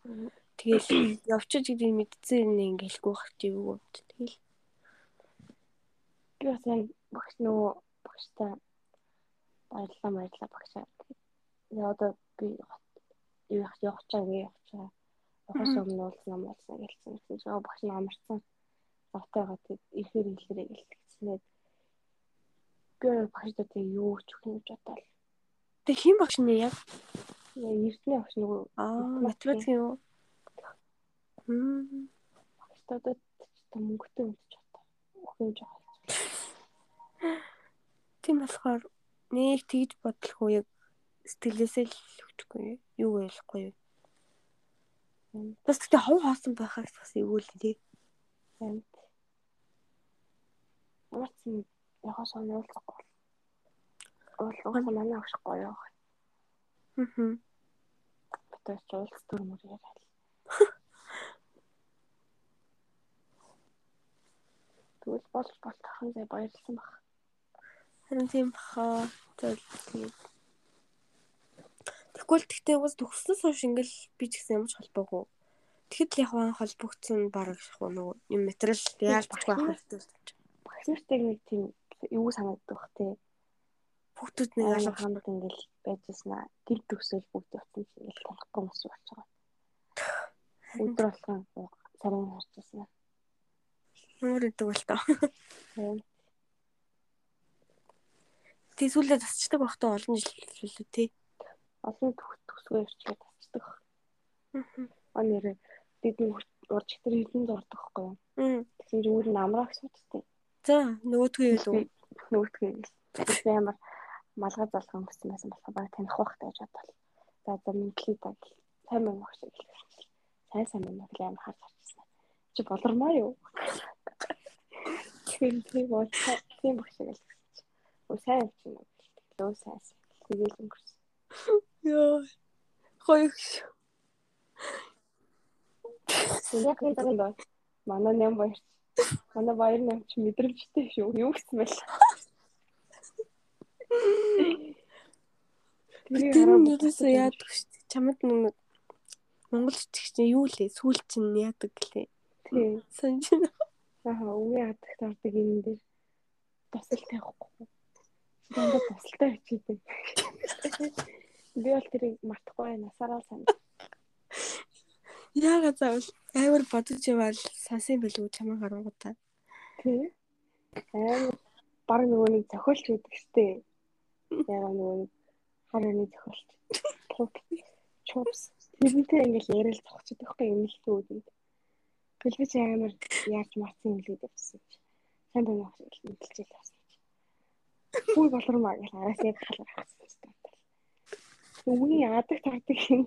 Тэгэл явчих гэдэг мэдсэн юм ингээхгүй бах чи юу гэж тэгэл. Би бас яг багш нөгөө багштай баярлалаа баярлалаа багшаа. Тэгээ одоо би юу явах чаа гээ явах чаа. Явахаас өмнө уулзсан юм уулзсан гэлсэн. Тэгсэн чинь багш нь амарсан. Завтайгаа тэг ихээр хэлэрэй гэлтгснээр би багштай тэг юу ч өгнө гэж бодоол. Тэг хин багш нь яг эрдэнэ багш нөгөө аа математик юу? Мм. Багтаадад ч мөнгөтэй өмдөж чадаа. Өхөн жоо. Тийм болохоор нэг тэгж бодлохгүй яг сэтгэлээсээ л өгчихгүй юу ойлгохгүй юу. Бас тэгтээ хов хоосон байхаас бас эвгүй л тий. Амт. Юм яхаа сонирхолтой. Уул уул манай гоё. Аа. Битээс ч уулз дүрмөр яриад. Тэгвэл болж болтойхон зай баярлсан баг. Харин тийм бахаа. Зөв тэгээд. Тэгвэл тэгтээ бас төгснөөс хойш ингээл би ч гэсэн ямар ч холбоогүй. Тэгэхэд л яг хаан холбогдсон баг шахуу нөгөө юм материал яаж багш байх хэрэгтэй. Багш нартай нэг тийм юу санагддаг бах тий. Хүүхдүүд нэг алга хамт ингээл байжсна. Гэр төгсөөл бүгд утсан чинь ингээл танихгүй мос болж байгаа. Өдөр болгон сарын харчихсан. нуур идэг бол. Тийм. Тэгээ сүүлдээ тасчдаг багтаа олон жил лээ тий. Олон төгс төгсгөө явчихлаа тасчдаг. Аа нэрээ бидний урж байхгүй юу? Мм. Тэгсэн чинь өөр нь амраа гэсэн үстэй. За нөгөөдгөө юу лөө. Нөгөөдгөө би амар малгай залган гэсэн байсан болохоор баг таних бах тааж бодлоо. За за мэдлээ та гэл. Сайн байна уу гэж хэлсэн. Сайн сайн байна гэл амар харж харчихсан. Чи болормоо юу? Тийм тийм бол тийм баг шиг л гэсэн чи. Өө сайн юм чинь. Лөө сайн. Тэгээл өнгөрсөн. Йоо. Гоё. Яг нэг даа. Манай нэм баярч. Манай баяр нэм чи мэдрэмжтэй шүү. Юу гэсэн? Би тэр нь юусаа яадаг шүү дээ. Чамд нэг Монгол чинь юу лээ? Сүүл чинь яадаг гэлээ. Тийм. Санаж байна. Аа үгүй ядагт ордог юм дээр тусал тавихгүй. Дандаа тусалтай бичээдэг. Би бол тэрийг мартахгүй насаараа сайн. Яагаад заавал амар бодож яваал сансан билүү чамаа гарангуудаа. Тий. Аа баг нөгөө нэг зохиолч гэдэг штеп. Ягаа нөгөө нэг хар өний зохиолч. Чопс. Тэрнтэй ингээл яриад зогсож байхгүй юм л түүд. Тэгэл би чи амар яаж марцсан юм лээ гэсэн чи. Сайн байна уу гэж л басна. Хүй болормаа гэж араас яг халах гэсэн. Үгүй яадаг тагдаг юм.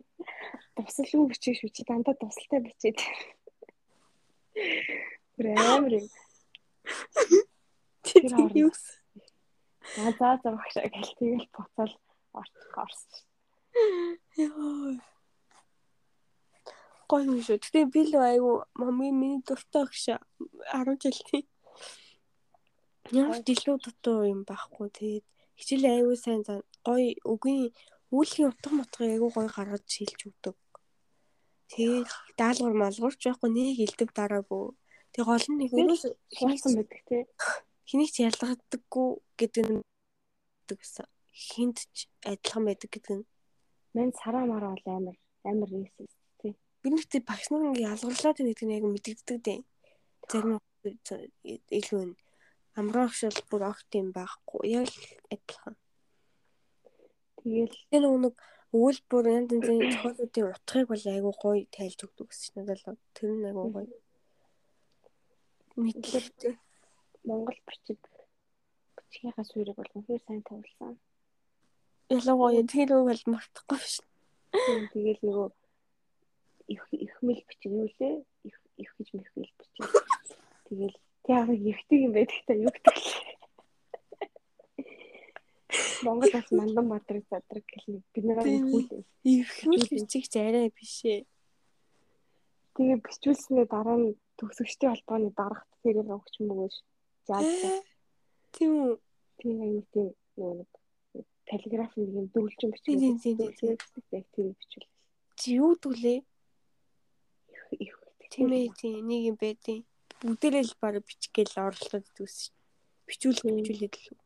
Тусал юу бичих шүү чи дандаа тусалтай бичээд. Бүр амар юм. Чи Тэр хооронд. юу За за за багшаа гэл тэгэл буцаал орчих орсон. Яа. Гоё юм шүү. Гэтэ би л айгу мамын миний дуртай өгш 10 жил тий. Ямар ч илүү дутуу юм байхгүй. Тэгээд хичээл айгу сайн гоё үгийн үүлгийн утга мутга айгу гоё гаргаж шилж өгдөг. Тэгээд даалгавар малгуурч байхгүй нэг илдэг дараагүй. Тэг гол нь нэг Хинсэн байдаг тий. хэнийг ч ялгадаггүй гэдэг нь гэсэн хинт ч адилхан байдаг гэдэг нь Мэн сараа мараа бол амар амар рейсист тий. би нэгтэй багш нар ингээ ялгарлаад нь яг мэдэгддэг дээ. Зарим илүү амраагш бол бүр огт юм байхгүй. Яг адилхан. Тэгэл Тэр нэг өгүүлбэр янз янзын зохиолуудын утгыг бол айгүй гоё тайлж өгдөг гэсэн чинь надад л тэр нь айгүй гоё. Мэдлэгтэй. Монгол бичиг бичгийнхаа суурийг бол үнэхээр сайн тавилсан. Ялангуяа тэр үг бол мартахгүй биш. Тэгэл нөгөө их их мэл бичиг юу лээ? Их их гэж мэхэл бичиг. Тэгэл яг ихтэй юм байдаг та юу гэдэг лээ. Монгол бас мандан бадраг задраг гэх нэг бид нараа Тийм. хүүлээ. Ирхмэл бичигч арай биш ээ. Тэгээ бичүүлснээр дараа нь төгсөгчтэй холбооны дарагт тэрээр өгч мөгөөш заасан. Тийм үү? Тийм нэг тийм нэг телеграф нэг юм дүүлжин бичиг. Тийм, тийм. Яг тийм бичвэл Чи юу дүүлээ? их Тийм ээ тийм нэг юм байдیں۔ Бүгдээрээ л баг бичгээл оролцоод дүүс. Бичүүлэх бичүүлээд л.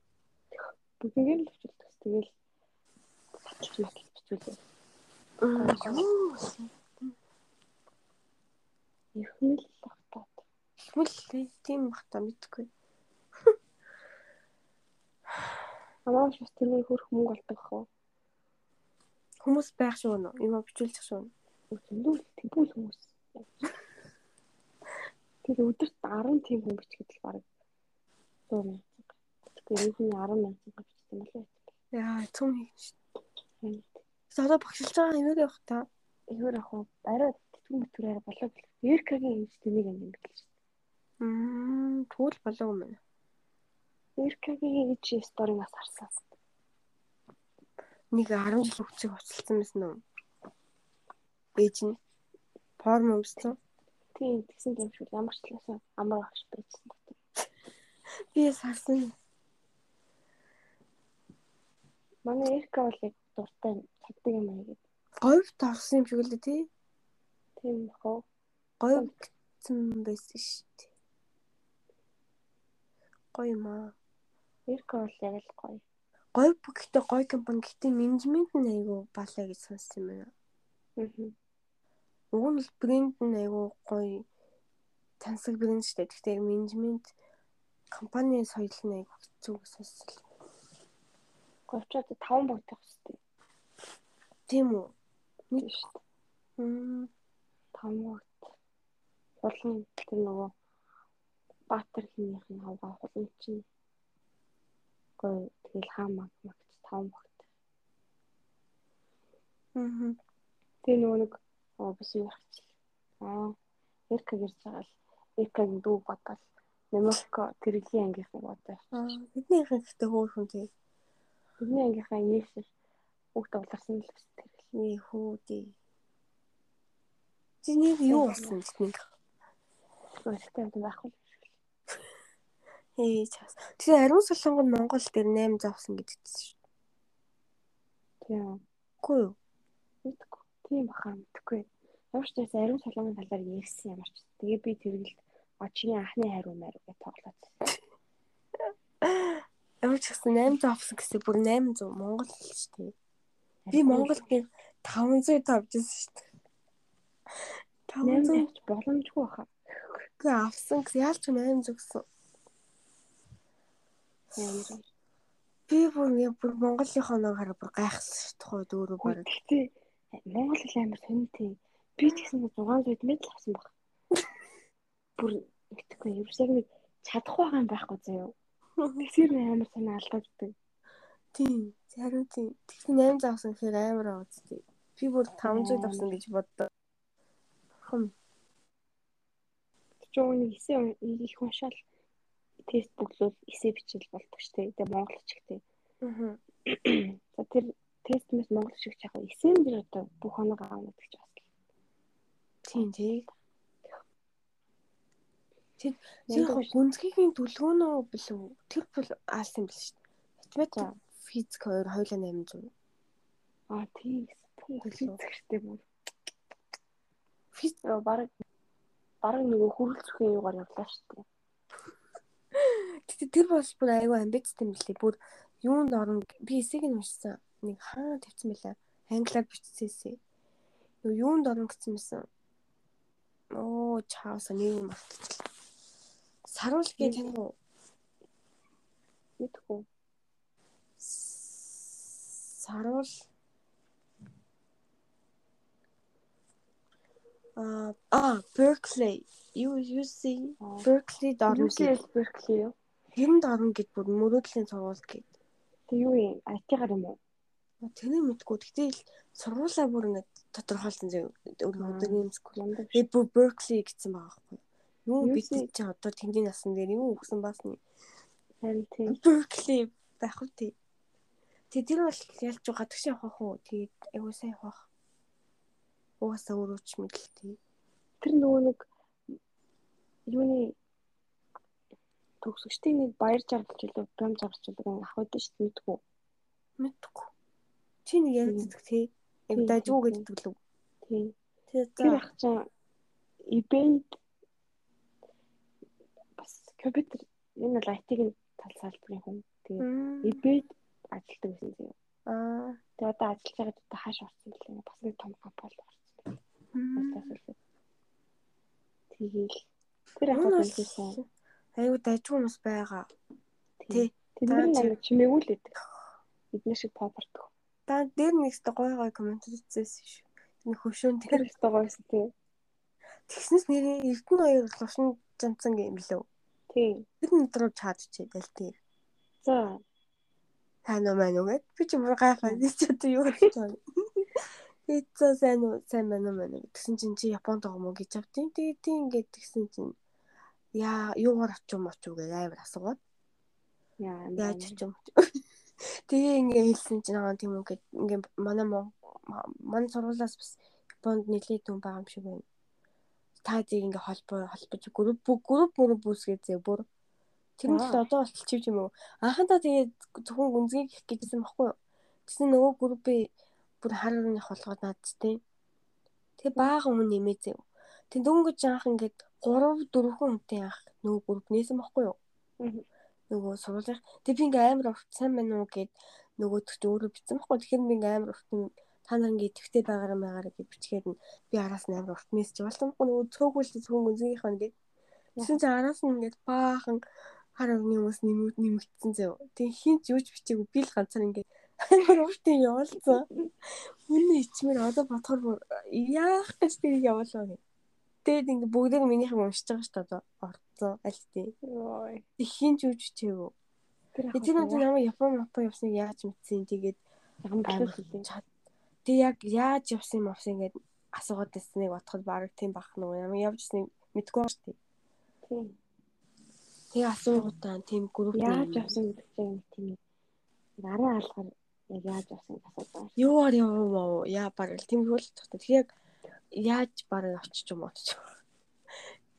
Бүгднийг л бичүүлдэг. Тэгэл баталж баталж бичүүлээ. Их мэл багтаад. Тэгвэл тийм бах та мэдгүй. Амаа шус тэрний хөрх мөнгө олдог хөө. Хүмүүс байх шүү нөө. Юм бичүүлчих шүү. Үзүүлэл тэгвэл хүмүүс. Тэр өдөрт 10 тийм хүн бичгээд л баг 100 мянга. Тэгэхээр энэ 10 мянга бичсэн юм болоо. Яа, цөм хийж. Одоо багшилж байгаа юм явах та. Эвэр ах уу арай тэтгэн мэтгүүрээр болоо гэх. Эркагийн ээж тэнийг юм гэлж. Мм, тэгвэл болоо юм байна. Эркагийн ээж сториг бас харсан. Нэг 10 жил хүчиг уцалсан байсан уу? Ээж нь форм өмссөн. Тийм тэгсэн юм шиг ямар ч талаас амар багш байжсан. Би сарсан. Манай Эрка бол яг дуртай чаддаг юм аа гэдэг. Говьд орсон юм шиг л дээ тий. Тийм хоо. Говь гэсэн байсан шүү дээ. Гоё юм аа. Эрка бол яг л гоё. Говь бүгдээ гоё компани гэхдээ менежмент нь айгүй балаа гэж сонссон юм байна. Аа. Уг нь л брэнд нь айгүй гоё тансаг брэнд шүү дээ. Гэхдээ менежмент компани соёл нь айгүй хэцүү гэж сонссон. Говьчод 5 багтах хэрэгтэй. Тийм үү? Тийм шүү дээ. Мм. 5 багт. Хулан тэр нөгөө Баатар хинийх нь хаваа хулан чинь гоё тэгэл хаамаг магт 5 багт. Мм. Тэгээ нөгөө нэг оо юм ярих чи. Аа, Эрка гэрж байгаа л Эркагийн дүү бодвол Намоко тэргийн ангийнхыг бодоо. Аа, бидний ихэнхдээ хөөхөн тий. Бидний ангийнхаа Есүс бүгд уларсан л өс тэр. Ээ хүү дээ. Чи нэг юу болсон нэг? Өөртөө юм байхгүй. Ээ чаас. Тэгээ ариун солонгод Монгол дээр 8 завсан гэдэгсэн шүү. Тийм. Үгүй юу? Мэдгүй. Тийм бахаа мэдгүй. Ямар ч байсан ариун солонгын талаар ярьсан ямар ч. Тэгээ би тэргэлд очны анхны хариу маяг гэж тоглоод. Ямар ч гэсэн 800 авсан гэсэн бүр 800 Монгол шүү дээ. Би Монгол гээд 500 тавьжсэн шүү дээ. 500 боломжгүй баха. Гэ авсан гэсэн яалч 800 гэсэн. Би бүр яа бүр Монголынхоо нэг хараа бүр гайхсан шүү дээ. Дөрөв баг. Гэтэ Монгол хэл амар сонирхтой. Би тэгсэн 600 мэдл авсан баг. Бүр итгэхгүй. Яг нэг чадах байгаа юм байхгүй заяа. Тэгсэр амар санаа алдаад идэг. Тийм. Зарим тийм. Тэгсэн 800 авсан гэхээр амар үстэй. Би бүр 500 авсан гэж боддоо. Хм. Чөөний эсээ их уншаал тест бүглүүл эсээ бичил болдог шүү дээ. Тэгээ монголч ихтэй. Аа. За тэр тестмэс монголч их яг эсээн дээр одоо бүх оног аавна гэж бас. Тийм тий. Тэр яг гүнзгийгийн төлгөөнөө билүү? Тэр бол аалсан юм биш шүү дээ. Математик, физик хоёр хоёулаа 800. Аа тийм. Физиктэй бүр. Физик баг баг нөгөө хөрөлцөхийн юугаар явлаа шүү дээ. Тэгтээ тэр бол бүр аюу амбицтай юм лээ. Бүр юунд орно би эсэгийг нь уншсан. Нэг хаа тавьсан байлаа. Англиар бичсээсээ. Юу юунд орно гэсэн юмсан. Оо чааса нэг юм мартчихлаа. Саруул гээ тань уу? Мэдгүй. Саруул А а Berkeley. UC Berkeley дорно UC Berkeley юу? Тэрэнд орно гэд бүр мөрөөдлийн сургууль гээд. Тэг юу юм? IT-гаар юм уу? Тэний мэдгүй. Гэтэл сургуулаа бүр ингэ тодорхойлсон зөв өдөр юмсгүй. Би бүр Berkeley гэсэн байгаа байхгүй. Юу бид чи одоо тэндийн насан дээр юу өгсөн баасны. Харин тийм. Berkeley байх уу тий. Тэг тэр бол ялж гадагш явах уу? Тэгээд айгуу сайн явах. Угаасаа өөрөө ч мэдлээ. Тэр нөгөө нэг юуны төгсөгчдийн нэг баяр жаргалч илүү бям зарч илүү ах байдаг шүү дээ мэдгүй. Мэдгүй. Чи нэг ярьдаг тий. Яг дажгүй гэдэг лүү. Тий. Тэр ах чинь ивент бас компьютер энэ бол IT-ийн тал салбарын хүн. Тэгээ ивент ажилладаг гэсэн зөө. Аа. Тэгээ одоо ажиллаж байгаа одоо хааш орсон бэлээ. Бас нэг том компани орсон. Тэгээл тэр ах хэлсэн. Айгу дайггүй хүмүүс байгаа. Тий. Тэдний нэг чимээгүй л байдаг. Эдгээр шиг попордог. Та дээр нэгстэй гой гой коммент хийсэн шүү. Нэг хөшөөн тэр ихтэй гойсон тий. Тэгснээс нэрээ Эрдэнэ хоёр лушин жанцсан юм лөө. Тийм. Тэр өдрөө чаадчихээ дэлтий. За. Сайн уу маань үгээд би ч бүр гайхаад би ч одоо юу хийж байгаа. Пицца сайн уу сайн байна уу маань гэсэн чинь чи Японд байгаа мó гэж автیں۔ Тэгээд тийм ингээд тэгсэн чинь яа юугаар очив моч уу гэж амар асуугаад Яа. яаж очив моч. Тэгээ ингээд хэлсэн чинь аа тийм гэд ингээд манай манай сургуулиас бас Японд нэлээд түн байгаа юм шиг байна. Та зийг ингээ холбоо холбож групп групп мөрөв бүсгээ зэ бүр Тэр нь л одоо болтол чивж юм уу? Анхандаа тэгээд зөвхөн гүнзгий гэх гэжсэн баггүй юу? Тэсний нөгөө группээ бүр хар өрнөх болгоод наадчтэй. Тэгээ баахан хүн нэмээ зэв. Тэг дөнгөж анх ингээд 3 4 хүнтэй анх нөгөө групп нээсэн баггүй юу? Нөгөө сургуулийн. Тэг би ингээ амар урт сайн байна уу гэд нөгөө төгч өөрөө бичсэн баггүй. Тэгэхээр би ингээ амар урт та нар ингээ идэвхтэй байгаараа байгаараа гэж бичгээд нь би араас нь амар урт мессеж болсон нөгөө цөөхөлтэй зөвхөн гүнзгийнхаа ингээд Тэгсэн чинь араас нь ингээд баахан хар өвний хүмүүс нэмүүд нэмэгдсэн зөө. Тэг хин ч юу ч бичээгүй би л ганцаар ингээд амар уртын явуулсан. Үнэ ичмэр одоо бодохоор яах гэж тэрийг явуулаа гэх. Тэгээд ингээд бүгдийг минийх юм уншиж байгаа шүү дээ орцсон аль тий. Тэг хин ч юу ч бичээгүй. Тэр нь намайг Япон Япон явсныг яаж мэдсэн тэгээд амар чад. Тэг яг яаж явсан юм авсан ингээд асуугаад байсныг бодоход баг тийм бах нөгөө ямар явж ирснийг мэдгүй ба шүү дээ. Тийм. Тэгээ асуугуудаа тийм групп Яаж авсан гэдэг чинь тийм нарын алгаар яг яаж авсан асууж байгаа. Юугаар яваа яа баг тийм хөл тогтоо. Тэгээ яг яаж баг очиж юм очиж.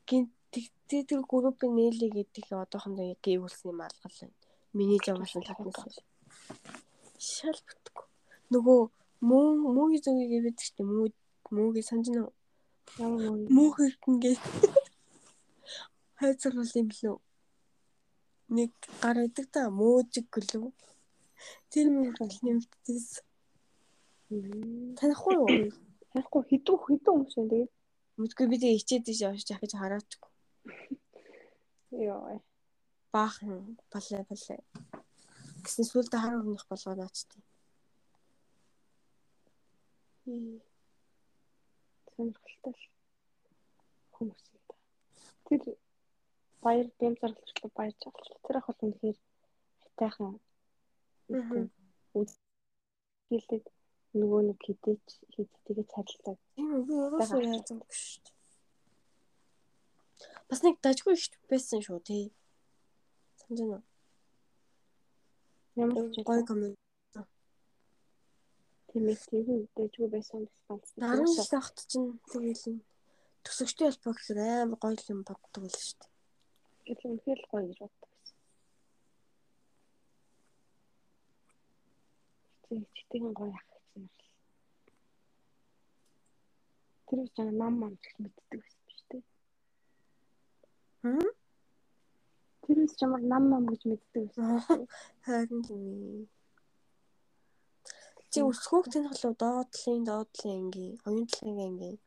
Гин тэгтээ тэр группийн нээлээ гэдэг одоохондоо яг гээвүүлсэн юм алгал байна. Миний жамсан татнаас. Шал бүтггүй. Нөгөө муу муугийн зүгийг гэдэг чинь муу муугийн санаж нөө. Ямар муу Муу хэрхэн хайцруулал юм лөө. Нэг гар идэг та мөөжиг гэлөө. Тэр мөр нэмэгдээс. Танихгүй юу? Яахгүй хідүү хідүү хүмүүс байна тэгээд. Мэдгүй би тэгээ ичээд тийш явж яхаж хараачихгүй. Йоо. Баахан балай балай. Гэсэн сүултэ хар өрнөх болгоо наачтыг. Сонирхолтой хүмүүс юм да. Тэр баяр дэм зарлагчлаа баяр зарлагч. Тэр ах бол үнэхээр хайтайхан. Хэлээд нөгөө нэг хідээч хидтэйгээ царилдаг. Тийм би яаж юм шүү дээ. Бас нэг дажгүй ихт байсан шүү тий. Санаж байна уу? Ямар ч гой коммент. Тийм ээ тийм дажгүй байсан бас ганц. Дараа нь сахт чинь тэгээл төсөгчтэй холбоо гэхээр амар гоё юм боддог л шүү дээ. Гэтэл үнэхээр л гоё гэж боддог байсан. Чи читгэн гоё ах гэсэн юм. Тэр их жаа нам мам гэж мэддэг байсан биш үү? Хм? Тэр их чамар нам мам гэж мэддэг байсан. Харин л Чи өсгөөг тэнхлөө доотлын доотлын ангийн, оюунтлын ангийн.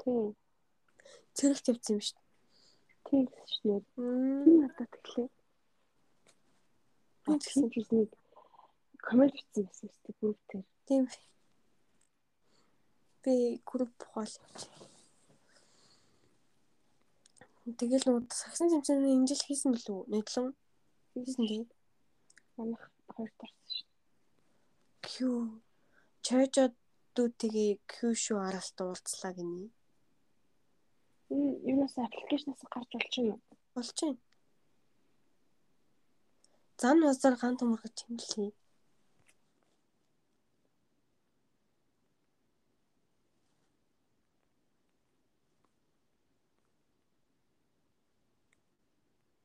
Тийм. Цэрэг тавьсан юм шүү. Тийм шүү дээ. Тийм надад тэглээ. Би Тэгсэн. чинь нэг коммент бичсэн байсан шүү дээ бүгд тэр. Тийм. Би групп ухаал. Тэгэл нөгөө сагсан тэмцээний энэ жил хийсэн билүү? Нэдлэн хийсэн дээ. Манайх хоёр тарсан шүү Q чойжодуудтыгээ Q шүү аралт уулзлаа гинэ. Энэ юунаас аппликейшнаас гарч болчихно уу? Байна. Зан базар ган төмөргөж хэмлэе.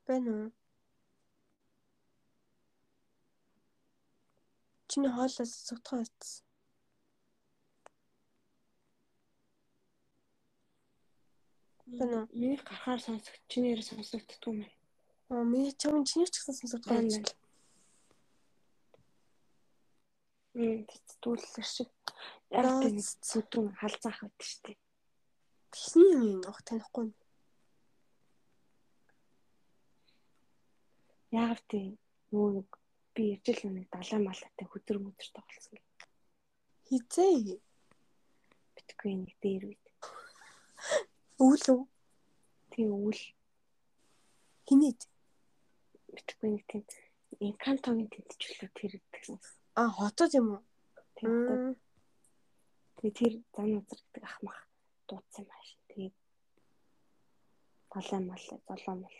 Байна уу? Чиний хоолоос согтгоо утсан. Байна уу? Миний гарахаар сонсогч чиний яриа сонсогддгүй юм. Аа миний чам чиний ч гэсэн согтгоо Байна, утсан. Мм тэтгүүлэр шиг. Яг тийм зүтэн халзаах байдаг шүү дээ. Хин юм юм ах танихгүй. Яг тийм нөгөө нэг би ижил нэг далай малтай хөдөр мөдөр тоглосон. Хизээ. Битгүй нэг дээр үед. Өвөл үү? Тийм үл Хинээд. Битгүй нэг тийм Инкантогийн тэнцвэрлээ тэр гэдгсэн. А хотод юм уу? Тийм тэгээ тэр зам узар гэдэг ах мах дуудсан юм ааш. Тэгээд балаа мал золоо мал.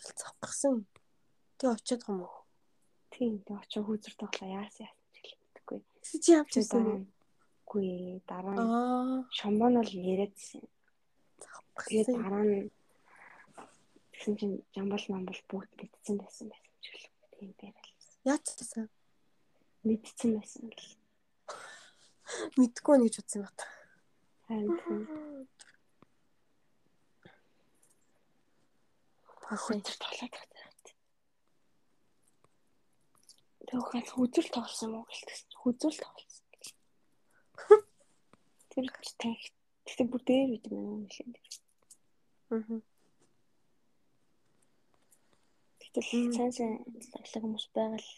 Цавхсан. Тэг очиод гом уу? Тийм тэг очоо хүүзэр тоглоо яасан яасан ч хэлэхгүй. Чи явж ирсэн үү? Үгүй дараа нь шомбон бол яриадсэн. Тэгээд дараа нь тэгсэн чинь жамбал мамбал бүгд мэдсэн байсан байсан ч юм. Тийм байрал. Яатсан. Мэдсэн байсан л. Мэдгүй нэг ч утсан бат. Харин тийм хүзэр тоглоод байгаа. Тэгвэл хүзэл тоглосон юм уу гэлтгсэн. Хүзэл тоглосон. Тэр ч танх. Тэгтээ бүр дээр бид юм нэлээд. Аа. Тэгтэл сайн сайн тоглох хүмүүс байгаа л.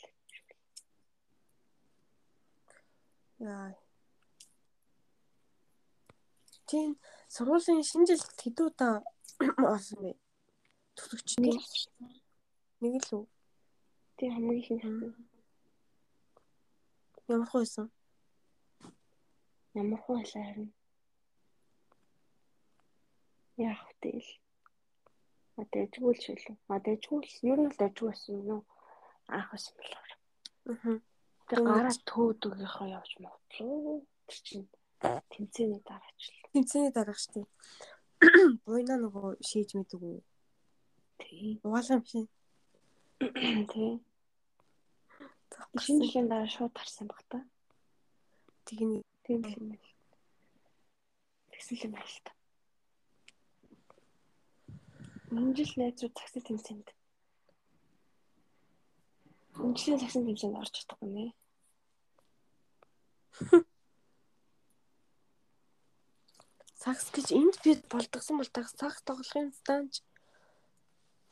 Яа. Тийм сургуулийн шинэ жилд хэдүү удаа орсон бэ? Төгсөгч Нэг л үү? тийм хамгийн их нь Ямар байсан? ямар байлаа харин. Яах вэ? А дэжгүүл шилээ. А дэжгүүл ер нь л дэжгүй байсан юм уу? Аах байсан болоо. Аа. Тэр гараа төөдөгийнхөө явж мотлоо. Тэр чинь тэмцээний дараачлаа. Тэмцээний дараах штеп. Буйна нөгөө шийж мэдэг үү? Тийм. Угаалаа юм шиг. Шинэ жилийн дараа шууд тарсан баг та. Тэгний Тийм юм байна. Тэгсэн юм байна л та. Энэ жил найзууд такси тэмцээнд. Энэ жилийн такси тэмцээнд орж чадахгүй нэ. сакс гэж энд би болдгсон бол таг сакс тоглохын станж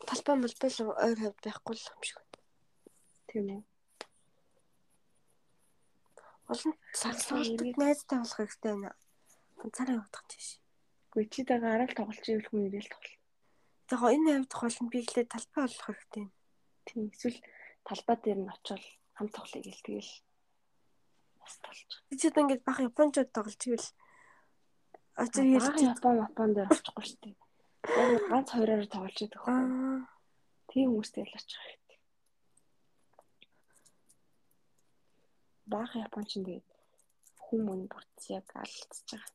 талбай молбол ойр хавд байхгүй л юм шиг. Тийм үү. Олон тоглох найзтай болох хэрэгтэй байна. Ганцаараа явах гэж. Гүй чи дагаа арал тоглож ивэл хүн ирээл тоглол. Гоо энэ хавьд гол нь би ихлээр талбай болох хэрэгтэй. Тийм эсвэл талбай дээр нь очивол хамт тоглоё гэл тэгэл бас толж. Би ч одоо ингэж бах японочод тоглож ивэл очир хэлж Япон Япон дээр очихгүй шүү дээ. Яг ганц хоёроор тоглож идэх Тийм хүмүүстэй л очих хэрэгтэй. Баг Япон ч тэгээд хүмүүн бүрц яг алдчихж байгаа.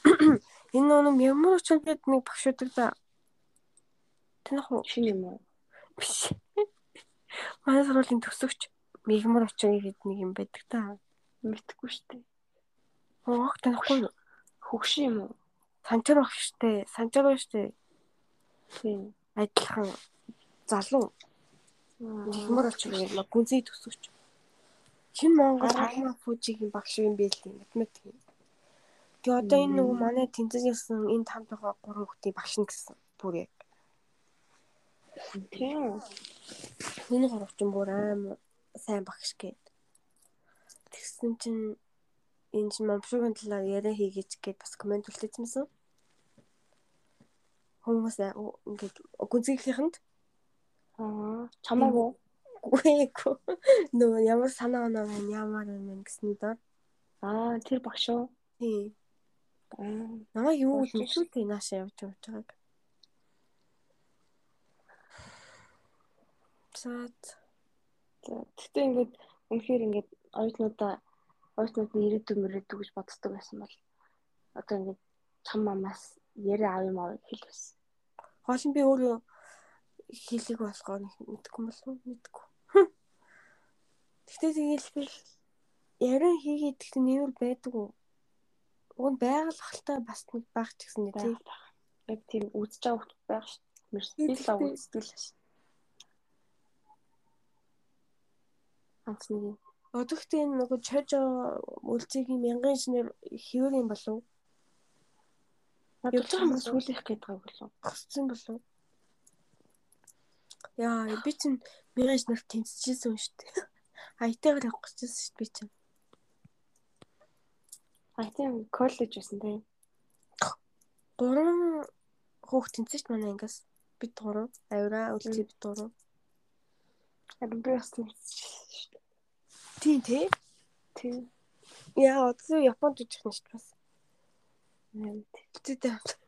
энэ нэг ямар ч үед нэг багш удаг да. Тэнх уу? Шинэ юм уу? Биш. Манай сургуулийн төсөгч мигмар очоо гэдэг нэг юм байдаг та. Мэдхгүй шүү дээ. Оог танихгүй юу? Хөгшин юм уу? Санчаар баг штэ. Санчаар баг штэ. Тийм. Адилхан залуу очоо гэдэг гүнзгий төсөгч. Хин Монгол Аа. Агма Фужигийн багш юм бэ л математик. Тэгээ одоо энэ нөгөө манай тэнцэжсэн энэ тамд байгаа гурван хүүхдийн багш нь гэсэн. Бүр яг. Тийм. Энэ гурав ч бүр аим сайн багш гээд. Тэгсэн чинь энэ чинь момшуугийн талаар яриа хийгээч гээд бас комент үлдээсэн. Хүмүүс аа, ингээд гүнзгийнхэнт Аа, чамаагүй. гүйгөө нөгөө ямар санаа оноо байна ямар юм гэсний дор. Аа, тэр багш уу? Тийм. Аа, Намаа юу мэдүүлээ наашаа явж явж байгааг. За. Тэгтээ ингээд үнэхээр ингээд оюутнуудаа оюутнууд нь ирээдүйн мөрөөдөө гэж боддог байсан бол одоо ингээд чам мамаас яриа аав юм аа хэл байсан. Хоол нь би өөрөө хийлэг болохоор мэдгүй болов мэдгүй. Гэхдээ тэгээл би яран хийгээд гэхдээ нэмэр байдаг уу? Уг нь байгалахалтай бас нэг баг ч гэсэн тий. байх байх. Яг тийм үзэж байгаа хүмүүс байх шүү. Би л аа үздэг л шүү. Ганц нэг юм. Одогтээ энэ нөгөө чожо үлцгийн мянган инженер хэвэр юм болов? Надад ч хүмүүс хүлээх гээд байгаа болов. Госцсон болов? Яа, би чинь мянган инженер тэнцэжсэн шүү дээ. Айтайгаар явах гэжсэн шүү дээ би чинь. А тийм коллеж байсан тийм. 3 Хөөх тэнцэж манай ангиас. Бид гурав. Авира үлцээ бид гурав. Харин би бас тэнцсэн шүү дээ. Тийм тий. Тийм. Яа, одоо Японд үжих нь шүү дээ бас. Нэмт. Үтээтэй.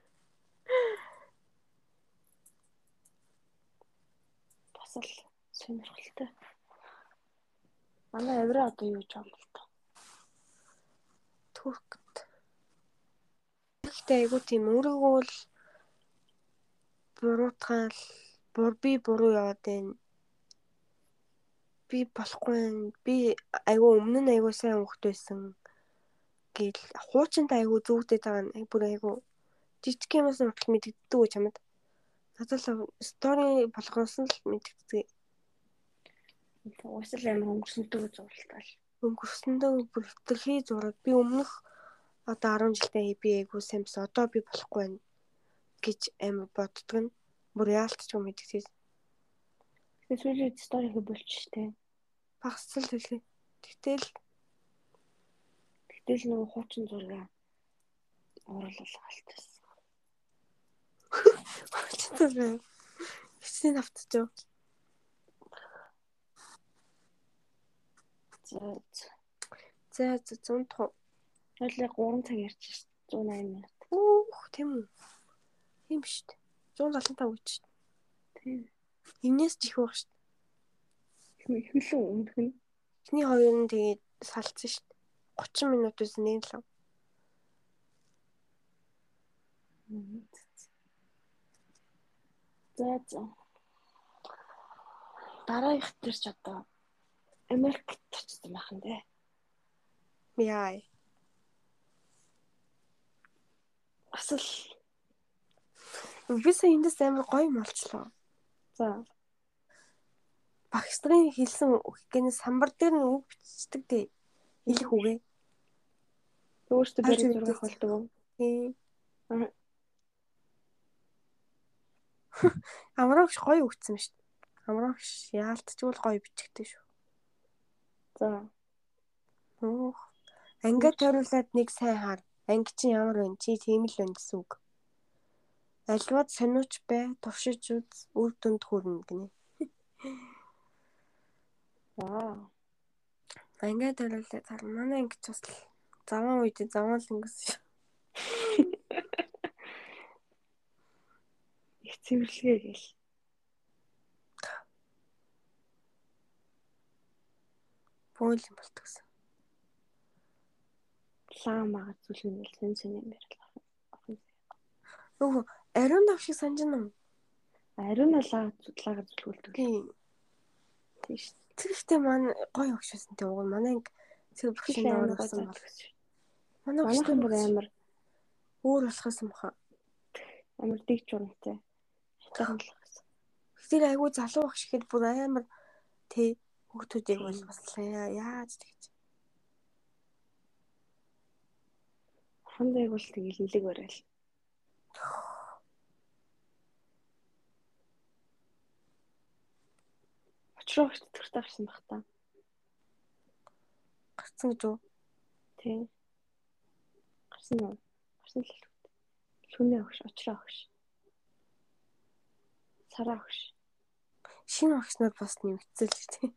Бас л сонирхолтой. Манай авира одоо юу гэж байгаа юм бол Туркт. Гэхдээ айгуу тийм өөрийгөө л буруутгаал бур би буруу яваад байна. Би болохгүй байна. Би айгуу өмнө нь айгуу сайн хөвгт байсан гэл хуучинтай айгуу зүгдээд байгаа нь бүр айгуу жижиг юмас нутал мэддэгддэг үү чамд. Надад стори болгосон л мэддэгдэг. Уусал амар өнгөрсөнтэй зурлалтай. Өнгөрсөндөө бүр хэтэрхий зураг би өмнөх одоо 10 жилдээ би сайн бас одоо би болохгүй байна гэж амар боддог нь бүр яалтч юм мэддэг. Тэгээ сүүлийн сториг болчих штэ. Багсал хэлээ. Тэгтэл Гэтэл нөгөө хуучин зураг оруулал галтайсан. Чигээр. Хичнээн автчих. За За за 100 туу. ойлоо 3 цаг ярьж шээ. 180 минут. Үх тийм үү. Тийм шүү дээ. 175 гэж шүү дээ. Тийм. Энээс ч их байх шүү дээ. Хөлөө өмнөх нь Эхний хоёр нь тэгээд салцсан шүү дээ. 30 минутаас нэг л. За за. Дараагийнх төр ч одоо Америкт очсон байх нь дээ. Яа. Бас л Би сая эндээс амар гоё юм олчлоо. за Багш нарын хэлсэн үгээс самбар дээр нь үг бичдэг дээ. Хэлэх үгээ. өөртөө үздэг. зураг болдог? Тийм. Аа. Амрагш гоё өгцөн шүү дээ. Амрагш яалтчгүй гоё бичигдэж шүү. За. Өөх. Ангид тойруулаад нэг сайн хар. Анги чинь ямар вэ? Чи тийм л байна гэсэн үг. Альваад сониуч бай, туршиж үз, үр дүнд хүрнэ гинэ. Аа. Ангид тойруулаад. Манай анги ч бас заван үед заван л ингэсэн шүү. Их цэвэрлэгээ гээл. Бөөл юм болтгосон. Ламагаар зүлгэнэл хэн хэн юм ярил. Өөх. Ариун дав шиг байна уу? Ариун лаа зүтлаагаар зүлгүүлдэг. Тийм. Тийш. Тэгэхдээ маань гоё байсан тийм уу? Манай өөр болсон гоо бол. гэсэн. Манай Манайхан бүр амар өөр болохоос юм хаа. амар дэг журамтай. Л гэсэн. Тэр айгүй залуу багш ихэд бүр амар тий хүүхдүүдийг бол бас яа- яаж тэгж. Хандайг бол тэгэл нэлэг барайл. Очроо гэж тэтгэртэй гарсан байх та. Гарцсан гэж үү? Тий. Гарсан уу? Гарсан л хэлвэ. Лүнэ өгш, очроо өгш. Сараа өгш. Шинэ нар бас нэмэгдсэн л тий.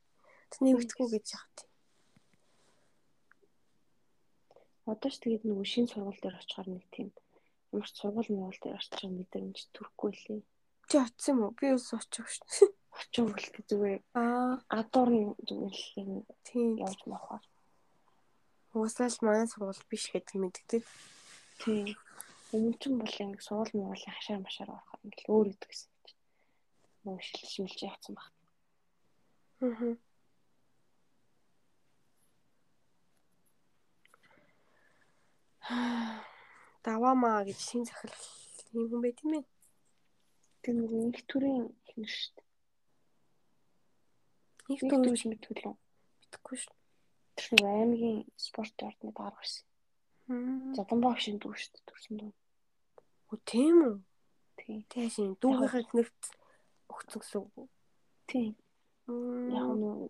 Тэг нэмэгдэхгүй гэж яах тий. Одоо ч тэгээд нөгөө шинэ сургууль дээр очихоор нэг тийм ямар ч сургууль муул дээр байгаа мэдрэмж төрөхгүй лээ. Чи очсон юм уу? Би ус очих шүү. Очоо хөлт зүгээр Аа гадуур нь зүгээр л юм тий. явж махаар. Уусаал манай сургууль биш гэдэг мэддэг. Тийм. Өмнө нь бол ингэ сургууль муулийн хашаар машаар орохоор ингээл өөр идэг гэсэн. Нөгөө шилж шилж явцсан баг. Аа. Даваамаа гэж шинэ захирал юм хүн байт юм ээ. Тэр нэг нэг төрлийн хинэр шүү дээ. Дөрөв төрж мэдгүй л мэдхгүй шүү. Тэр нэг аймгийн спорт ордны дараа гарсан. дээ. Заданбааг шин дүү шүү дээ төрсөн дүү. Оо тийм үү? Тийм. Тэгээ шин дүүгийнхээ нэрт өгсөн гэсэн үг. үү? Тийм. Яг нь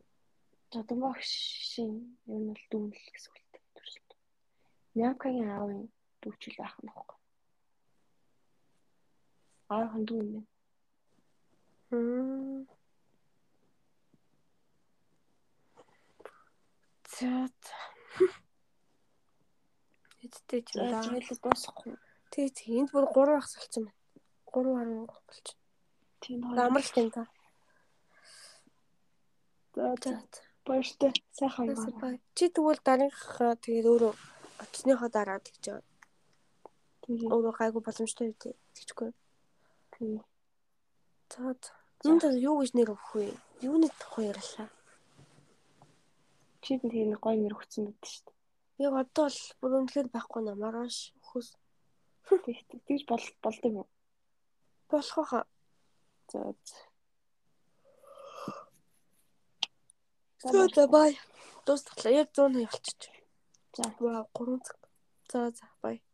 Заданбааг шин ер нь бол дүүн л гэсэн үг төрсөн. Нямкагийн аавын дүүчил байх нь баггүй. Аахан дүү юм байна. Мм. За. Эдтэй ч юм даа. дуусахгүй. Тэг тэг энд бүр 3 ахс болсон байна. 3.3 болчих. Тийм Амралт юм та. За За. за. Баяртай. Сайхан байна. бай. Чи тэгвэл дараагийнхаа тэгээд өөрөө очсныхоо дараа тэгж байгаа. Тийм. Өөрөө гайгүй боломжтой үү тэгчихгүй. Тийм. За. Энд юу гэж нэр өгөх вэ? Юуны тухай ярьлаа? Чид тийм нэг гоё нэр өгсөн байдаг шүү Яг одоо л бүр үнэхээр байхгүй өхөс дээ. Тэг тэгж бол болд юм уу? болох байха. За. за. За бай. Дуустглаа. Яг 100 явуулчих. За. Вау 3 цаг. За за бай.